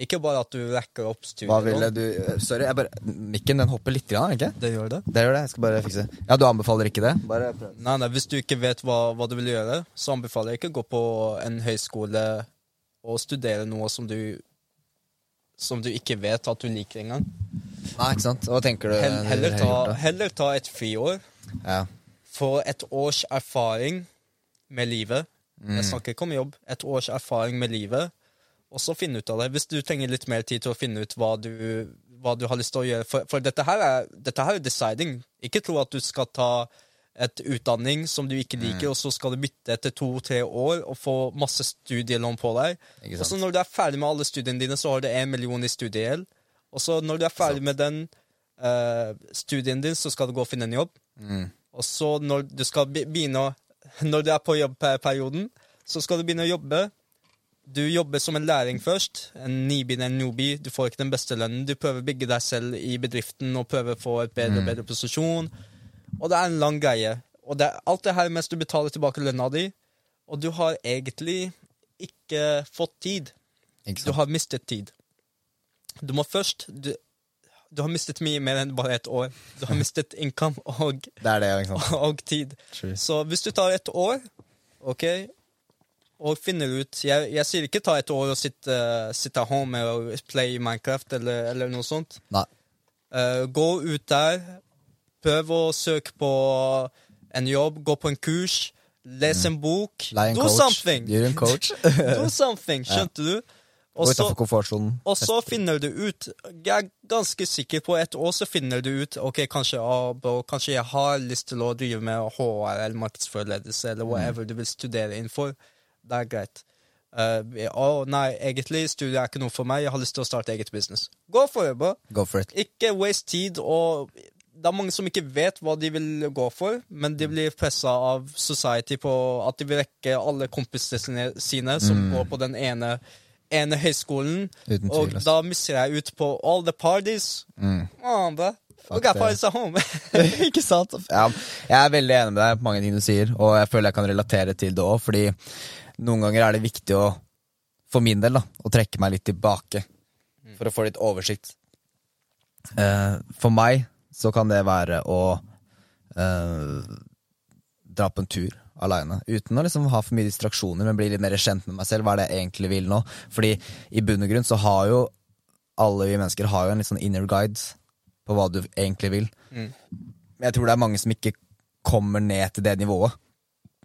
Ikke bare at du rekker opp studiet. hva ville du Sorry, jeg bare Mikken den hopper litt, grann, ikke? Det gjør det. Det gjør det. Jeg skal bare fikse. Ja, du anbefaler ikke det? Bare prøv. Nei, nei, Hvis du ikke vet hva, hva du vil gjøre, så anbefaler jeg ikke å gå på en høyskole og studere noe som du som du ikke vet at du liker engang. Nei, ikke sant. Hva tenker du? Hell, heller, ta, heller ta et friår. Ja. Få et års erfaring med livet. Jeg snakker ikke om jobb. Et års erfaring med livet, og så finne ut av det. Hvis du trenger litt mer tid til å finne ut hva du, hva du har lyst til å gjøre. For, for dette, her er, dette her er deciding. Ikke tro at du skal ta et utdanning som du ikke liker, og så skal du bytte etter to-tre år og få masse studielån på deg. Og så når du er ferdig med alle studiene dine, så har du én million i studiegjeld. Og så når du er ferdig med den uh, studien din, så skal du gå og finne en jobb. Mm. Og så når du skal begynne Når du er på jobbperioden, så skal du begynne å jobbe. Du jobber som en læring først. En nibin en newbie. Du får ikke den beste lønnen. Du prøver å bygge deg selv i bedriften og prøver å få et bedre og bedre posisjon. Og det er en lang greie. Og det er alt det her mens du betaler tilbake lønna di, og du har egentlig ikke fått tid. Ikke Du har mistet tid. Du må først du, du har mistet mye mer enn bare et år. Du har mistet income og, Det det, og, og tid. True. Så hvis du tar et år, ok, og finner ut Jeg, jeg sier ikke ta et år og sitte, sitte home og play Minecraft eller, eller noe sånt. Nei. Uh, gå ut der, prøv å søke på en jobb, gå på en kurs, les en bok. Lei en Do coach. something! Gjør en coach. Do something, skjønte du? Og så, finner du ut Jeg er ganske sikker på et år så finner du ut Ok, kanskje, ah, bro, kanskje jeg har lyst til å drive med HR eller markedsførerledelse eller whatever du vil studere innenfor. Det er greit. Uh, oh, nei, egentlig studiet er ikke noe for meg. Jeg har lyst til å starte eget business. Gå for det, bro. Go for it. Ikke waste tid. og Det er mange som ikke vet hva de vil gå for, men de blir pressa av society på at de vil rekke alle kompisene sine, som som går på den ene, ene høyskolen. Uten og da mister jeg ut på all the parties. Mm. Oh. Fuck home. ikke sant? Ja, jeg er veldig enig med deg på mange ting du sier, og jeg føler jeg kan relatere til det òg, fordi noen ganger er det viktig å, for min del, da, å trekke meg litt tilbake for å få litt oversikt. Uh, for meg så kan det være å eh, dra på en tur aleine, uten å liksom ha for mye distraksjoner, men bli litt mer kjent med meg selv, hva er det jeg egentlig vil nå. Fordi i bunn og grunn så har jo alle vi mennesker har jo en litt sånn inner guide på hva du egentlig vil. Mm. Men jeg tror det er mange som ikke kommer ned til det nivået,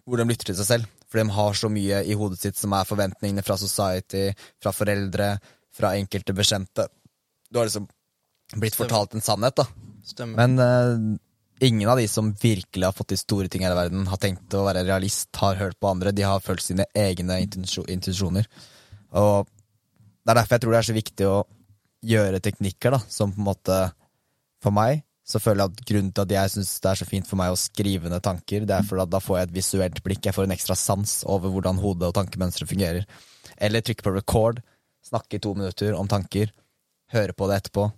hvor de lytter til seg selv. For de har så mye i hodet sitt som er forventningene fra society, fra foreldre, fra enkelte bekjente. Du har liksom blitt fortalt en sannhet, da. Stemmer. Men uh, ingen av de som virkelig har fått til store ting i verden, har tenkt å være realist, har hørt på andre. De har følt sine egne intensjo- intensjoner. Og det er derfor jeg tror det er så viktig å gjøre teknikker da, som på en måte For meg så føler jeg at grunnen til at jeg syns det er så fint for meg å skrive ned tanker, det er fordi at da får jeg et visuelt blikk, jeg får en ekstra sans over hvordan hodet og tankemønsteret fungerer. Eller trykke på record, snakke i to minutter om tanker, høre på det etterpå.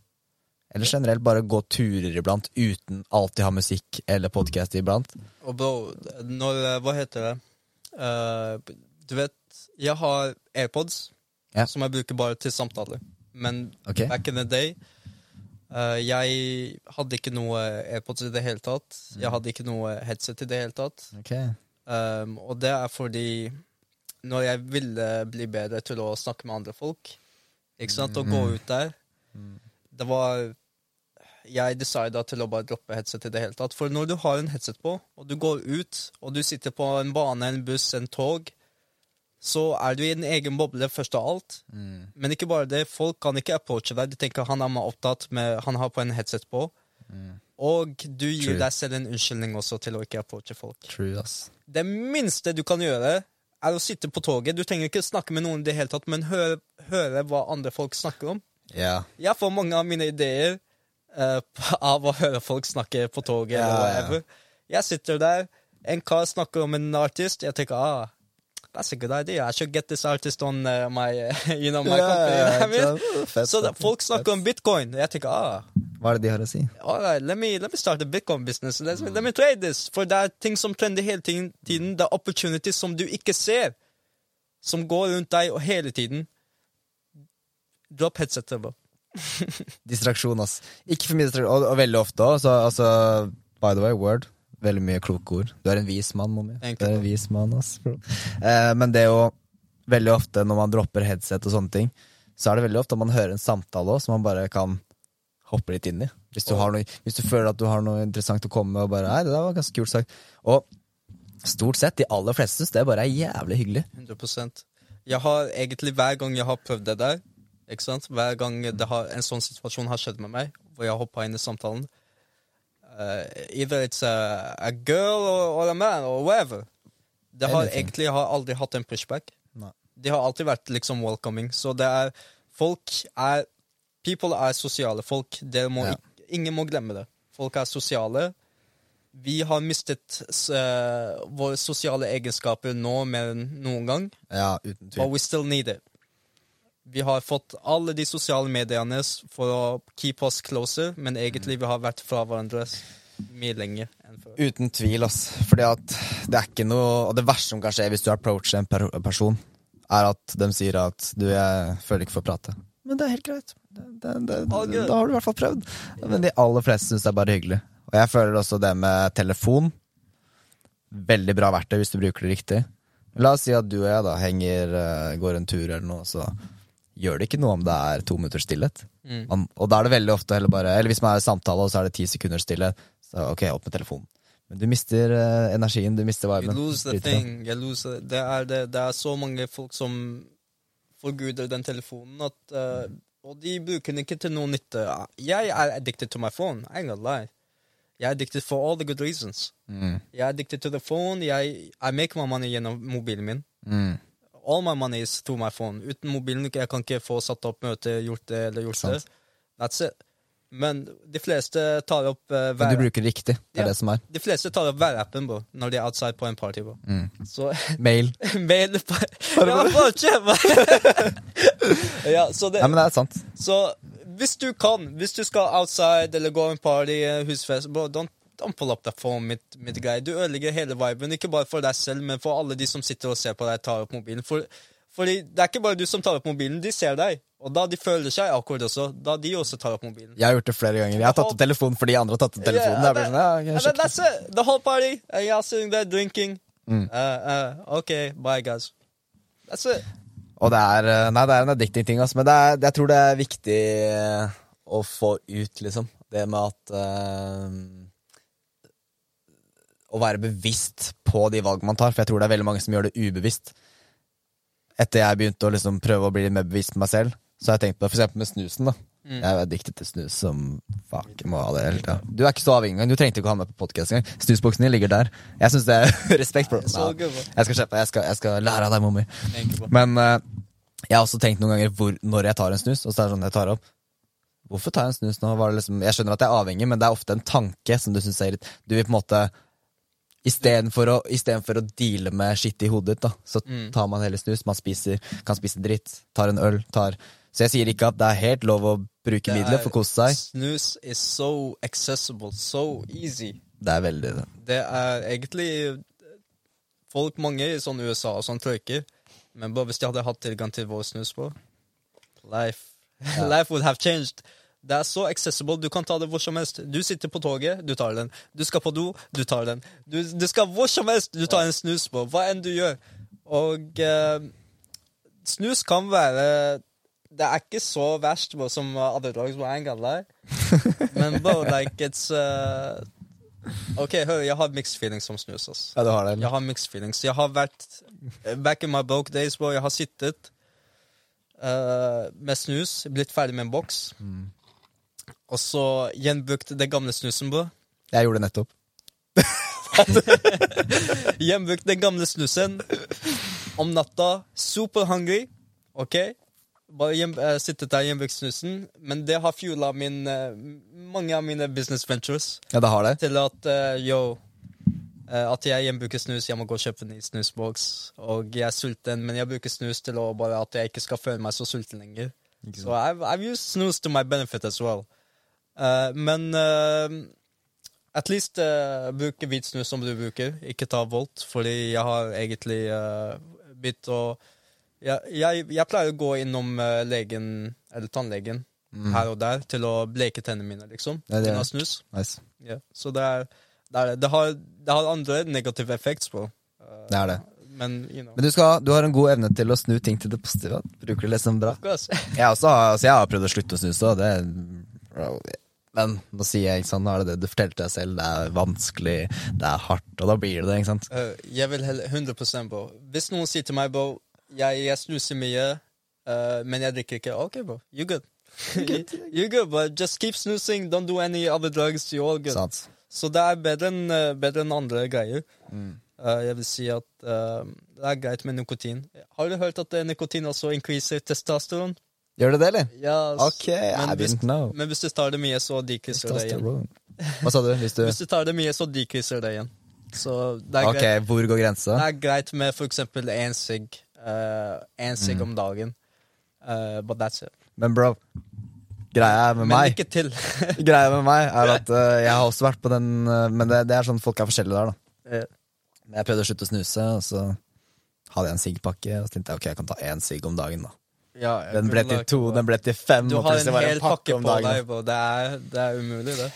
Eller generelt bare gå turer iblant uten alltid ha musikk eller podkast iblant. Og bro, når eh, Hva heter det? Uh, du vet, jeg har AirPods Ja. som jeg bruker bare til samtaler. Men okay. back in the day uh, Jeg hadde ikke noe AirPods i det hele tatt. Jeg hadde ikke noe headset i det hele tatt. Um, og det er fordi når jeg ville bli bedre til å snakke med andre folk, ikke sant, og gå ut der Det var Jeg decida til å bare droppe headset i det hele tatt. For når du har en headset på, og du går ut, og du sitter på en bane, en buss, en tog, så er du i en egen boble først av alt. Men ikke bare det, folk kan ikke approache deg. De tenker han er mer opptatt med Han har på en headset på. Og du gir True. deg selv en unnskyldning også til å ikke approache folk. True, ass. Det minste du kan gjøre, er å sitte på toget. Du trenger ikke snakke med noen i det hele tatt, men høre, høre hva andre folk snakker om. Ja. Jeg får mange av mine ideer uh, av å høre folk snakke på toget. Ja, eller. Jeg sitter der, en kar snakker om en artist, jeg tenker ah, that's a good idea. I should get this artist on uh, my, you know, my company. I mean, så da, folk snakker om bitcoin. Jeg tenker ah, Hva er det de har å si? all right, let me, let me start a bitcoin business. Let me, let me trade this. For det er ting som trender hele tiden. Det er opportunities som du ikke ser. Som går rundt deg hele tiden. Drop headsetet, bro. Distraksjon, ass. Ikke for mye distraksjon, og, og veldig ofte òg. Altså, by the way, word. Veldig mye kloke ord. Du er en vis mann, Mommy. Du er en vis mann, ass. Eh, men det er jo veldig ofte når man dropper headset og sånne ting, så er det veldig ofte man hører en samtale også, som man bare kan hoppe litt inn i. Hvis du, har noe, hvis du føler at du har noe interessant å komme med, og bare Nei, det der var ganske kult sagt. Og stort sett, de aller fleste syns det bare er jævlig hyggelig. 100% Jeg har egentlig hver gang jeg har prøvd det der, ikke sant? hver gang det har, en sånn situasjon har skjedd med meg, hvor jeg har hoppa inn i samtalen uh, Either it's a, a girl or, or a man or whatever. Det har Anything. egentlig har aldri hatt en pushback. Nei. De har alltid vært liksom welcoming. Så det er Folk er People er sosiale. Folk, må Ja. Ingen må glemme det. Folk er sosiale. Vi har mistet uh, våre sosiale egenskaper nå mer enn noen gang. Ja, uten But we still need it. Vi har fått alle de sosiale mediene for å keep us closer, men egentlig vi har vært fra hverandre mye lenger enn før. Uten tvil, ass. Fordi at det er ikke noe Og det verste som kan skje hvis du approacher en per person, er at de sier at du, jeg føler ikke for å prate. Men det er helt greit. Da har du i hvert fall prøvd. Men de aller fleste syns det er bare hyggelig. Og jeg føler også det med telefon. Veldig bra verktøy hvis du bruker det riktig. La oss si at du og jeg da henger, eh, går en tur eller noe, så gjør det ikke noe om det er to minutters stillhet. Mm. Man, og da er det veldig ofte heller bare Eller hvis man er i samtale, og så er det ti sekunder stillhet, så ok, opp med telefonen. Men du mister uh, energien, du mister You viben. lose the thing. You lose det, er det, det er så mange folk som forguder den telefonen, at, uh, og de bruker den ikke til noe nytte. Jeg er addicted to my phone. I ain't gonna lie. Jeg er addicted for all the good reasons. Mm. Jeg er addicted to the phone. Jeg, I make my money gjennom mobilen min. Mm. All my money is through my phone. Uten mobilen jeg kan ikke få satt opp møte, gjort det eller gjort det. That's it. Men de fleste tar opp uh, Men du bruker det riktig. Det er Ja. det som er. De fleste tar opp værappen, bro, når de er outside på en party, bro. Mm. Så Mail. mail på Ja, bare kjøp! ja, så det Nei, men det er sant. Så hvis du kan, hvis du skal outside eller gå en party, eh, husfest, bro, don't, don't pull up the phone mitt, mitt greie. Du ødelegger hele viben, ikke bare for deg selv, men for alle de som sitter og ser på deg tar opp mobilen. For, fordi det er ikke bare du som tar opp mobilen, de ser deg. Og da de føler seg akkurat også, da de også tar opp mobilen. Jeg har gjort det flere ganger. Jeg har tatt opp telefonen fordi andre har tatt opp telefonen. Yeah, blir sånn, ja, sjekker. that's it. The whole party. And you're sitting there drinking. Mm. Uh, uh, ok, bye, guys. That's it. Og det er, eh, nei, det er en addicting ting, altså. men det er, jeg tror det er viktig eh, å få ut, liksom. Det med at eh, Å være bevisst på de valgene man tar, for jeg tror det er veldig mange som gjør det ubevisst. Etter jeg begynte å liksom prøve å bli litt mer bevisst på meg selv, så har jeg tenkt på det eksempel med snusen. da Mm. Jeg er diktet til snus som fuck. Må ha det hele tida. Du er ikke så avhengig engang. Du trengte ikke å ha med på podkast engang. Snusboksen din ligger der. Jeg syns det er respekt, for det. Jeg skal kjøpe, jeg skal, jeg skal lære av deg, bro. Men uh, jeg har også tenkt noen ganger hvor, når jeg tar en snus, og så er det sånn jeg tar opp Hvorfor tar jeg en snus nå? Var det liksom, jeg skjønner at jeg er avhengig, men det er ofte en tanke som du syns er litt Du vil på en måte Istedenfor å, i for å deale med skitt i hodet ditt, da, så Mm. tar man heller snus. Man spiser, kan spise dritt, tar en øl, tar Så jeg sier ikke at det er helt lov å bruke midler er- for å kose seg. Snus is so accessible, so easy. Det er veldig det. Det er egentlig folk mange i sånn USA og sånn trøyker. Men bare hvis de hadde hatt tilgang til vår snus på Life Life would have changed. Det er så accessible. Du kan ta det hvor som helst. Du sitter på toget, du tar den. Du skal på do, du tar den. Du, du skal hvor som helst, du tar en snus på. Hva enn du gjør. Og eh, snus kan være Det er ikke så verst bro, som other drugs, but I ain't. Men bro, like, it's uh, Ok, hør, jeg har mixed feelings om snus, ass. Ja, du har det, Jeg har mixed feelings. Jeg har vært Back in my broke days, bro. Jeg har sittet uh, med snus, blitt ferdig med en boks, Mm. Og så gjenbrukte det gamle snusen, bror. Jeg gjorde det nettopp. Gjenbrukt den gamle snusen om natta. Super hungry, OK? Bare hjem, uh, sittet der gjenbrukt snusen. Men det har fuela min, uh, mange av mine business ventures Ja, det har det. til at uh, yo, Eh, at jeg gjenbruker snus, jeg må gå og kjøpe en ny snusboks. Og jeg er sulten, men jeg bruker snus til å bare at jeg ikke skal føle meg så sulten lenger. Så I've, I've used snus to my benefit as well. Eh, men uh, at least uh, bruke hvit snus som du bruker, ikke ta Volt, fordi jeg har egentlig uh, begynt å jeg, jeg, jeg, pleier å gå innom legen, eller tannlegen, Mm. her og der til å bleke tennene mine, liksom. Ja, det er- snus. Nice. Yeah. Så det er, det, er det, har, det har andre negative effects på. Uh, Det er det. Men, you know. Men du, skal, du har en god evne til å snu ting til det positive. Bruker det liksom bra. Jeg, også, har- altså, jeg har prøvd å slutte å snuse, og det Men nå sier jeg ikke nå er det det du fortalte deg selv. Det er vanskelig, det er hardt, og da blir det det. ikke sant? Uh, jeg vil heller 100 bro. Hvis noen sier til meg, bro, jeg, jeg snuser mye, uh, men jeg drikker ikke, ok, bro, you good. you good, but just keep snoozing, don't do any other drugs, you're all good. Sant? Så det er bedre enn bedre enn andre greier. Mm. Uh, jeg vil si at det er greit med nikotin. Har du hørt at nikotin også increaser testosteron? Gjør det det, eller? Yes. Ok, I hvis, didn't know. men hvis du tar det mye, så decreaser det igjen. Hva sa du? Hvis du Hvis du tar det mye, så decreaser det igjen. Så det er Ok, greit. hvor går grensa? Det er greit med for eksempel én sigg. Én Mm. sigg om dagen. Uh, but that's it. Men bro, greia med Men meg ikke til. Greia med meg er at uh, jeg har også vært på den uh, Men det, det er sånn folk er forskjellige der, da. Yeah. Jeg prøvde å slutte å snuse, og så hadde jeg en siggpakke, og så tenkte jeg ok, jeg kan ta én sigg om dagen, da. Ja, Den ble til to, den ble til fem, Du har en hel en pakke pakke på deg, bro. Det er, det er umulig, det.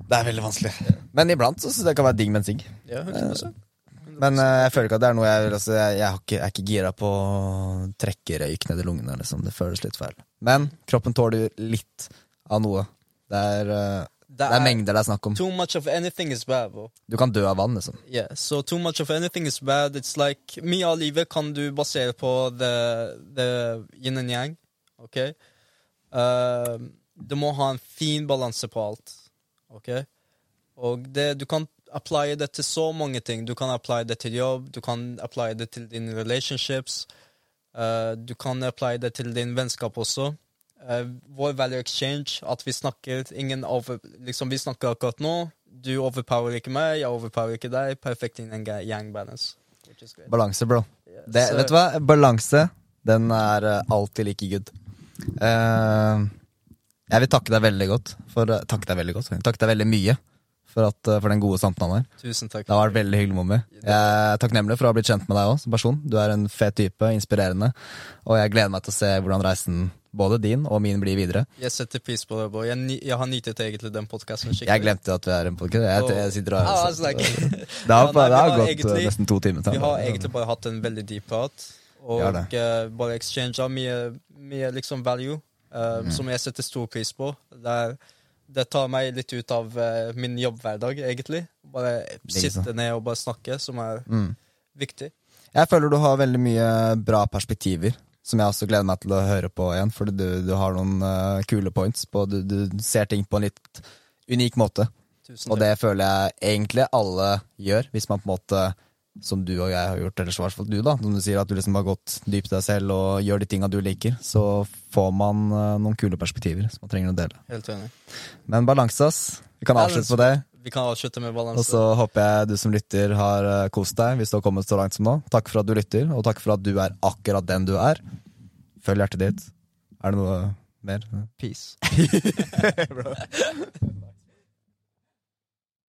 Det er veldig vanskelig. Men iblant så jeg det kan være digg med en sigg. Ja, 100%. Men uh, jeg føler ikke at det er noe jeg altså, Jeg, jeg, har ikke, jeg er ikke gira på å trekke røyk ned i lungene. Liksom. Det føles litt feil. Men kroppen tåler litt av noe. Det er, eh, det er mengder det er snakk om. Too much of anything is bad, bro. Du kan dø av vann, liksom. Yeah, so too much of anything is bad. It's like Mye av livet kan du basere på the, the yin and yang. Ok? Uh, du må ha en fin balanse på alt. Ok? Og det, du kan apply det til så mange ting. Du kan apply det til jobb, du kan apply det til dine relationships. Uh, du kan apply det til din vennskap også. Uh, vår value exchange, at vi snakker ingen over, liksom Vi snakker akkurat nå. Du overpower ikke meg, jeg overpower ikke deg. Perfect in yang balance. Balanse, bro. Yeah, Det, so. vet du hva? Balanse, den er eh, alltid like good. Uh, jeg vil takke deg veldig godt for Takke deg veldig godt. Takke deg veldig mye for, at, eh, for den gode samtalen her. Tusen takk. Det har vært veldig hyggelig, Mommy. Jeg er takknemlig for å ha blitt kjent med deg òg som person. Du er en fet type, inspirerende. Og jeg gleder meg til å se hvordan reisen, både din og min, blir videre. Jeg setter pris på det, bro. Jeg, jeg har nytet egentlig den podkasten skikkelig. Jeg glemte at vi er en podkast. Jeg, jeg sitter og Ah, altså, like- Det har, Ja, nei, det har gått egentlig- eh, nesten to timer. Vi har egentlig bare hatt en veldig deep prat. Og Ja, eh, bare exchange mye, mye liksom value, uh, Mm. som jeg setter stor pris på. Det, er, det tar meg litt ut av uh, min jobbhverdag, egentlig. Bare sitte ned og bare snakke, som er Mm. viktig. Jeg føler du har veldig mye bra perspektiver, som jeg også gleder meg til å høre på igjen. Fordi du, du har noen uh, kule points. På, du, du ser ting på en litt unik måte. Tusen Og det føler jeg egentlig alle gjør, hvis man på en måte som du og jeg har gjort, eller i hvert fall du, da. Som du sier at du liksom har gått dypt i deg selv og gjør de tinga du liker. Så får man uh, noen kule perspektiver som man trenger å dele. Helt enig. Men balanse, ass. Vi kan avslutte på det. Vi kan avslutte med Og så håper jeg du som lytter har eh, kost deg, hvis du har kommet så langt som nå. Takk for at du lytter, og takk for at du er akkurat den du er. Følg hjertet ditt. Er det noe mer? Peace.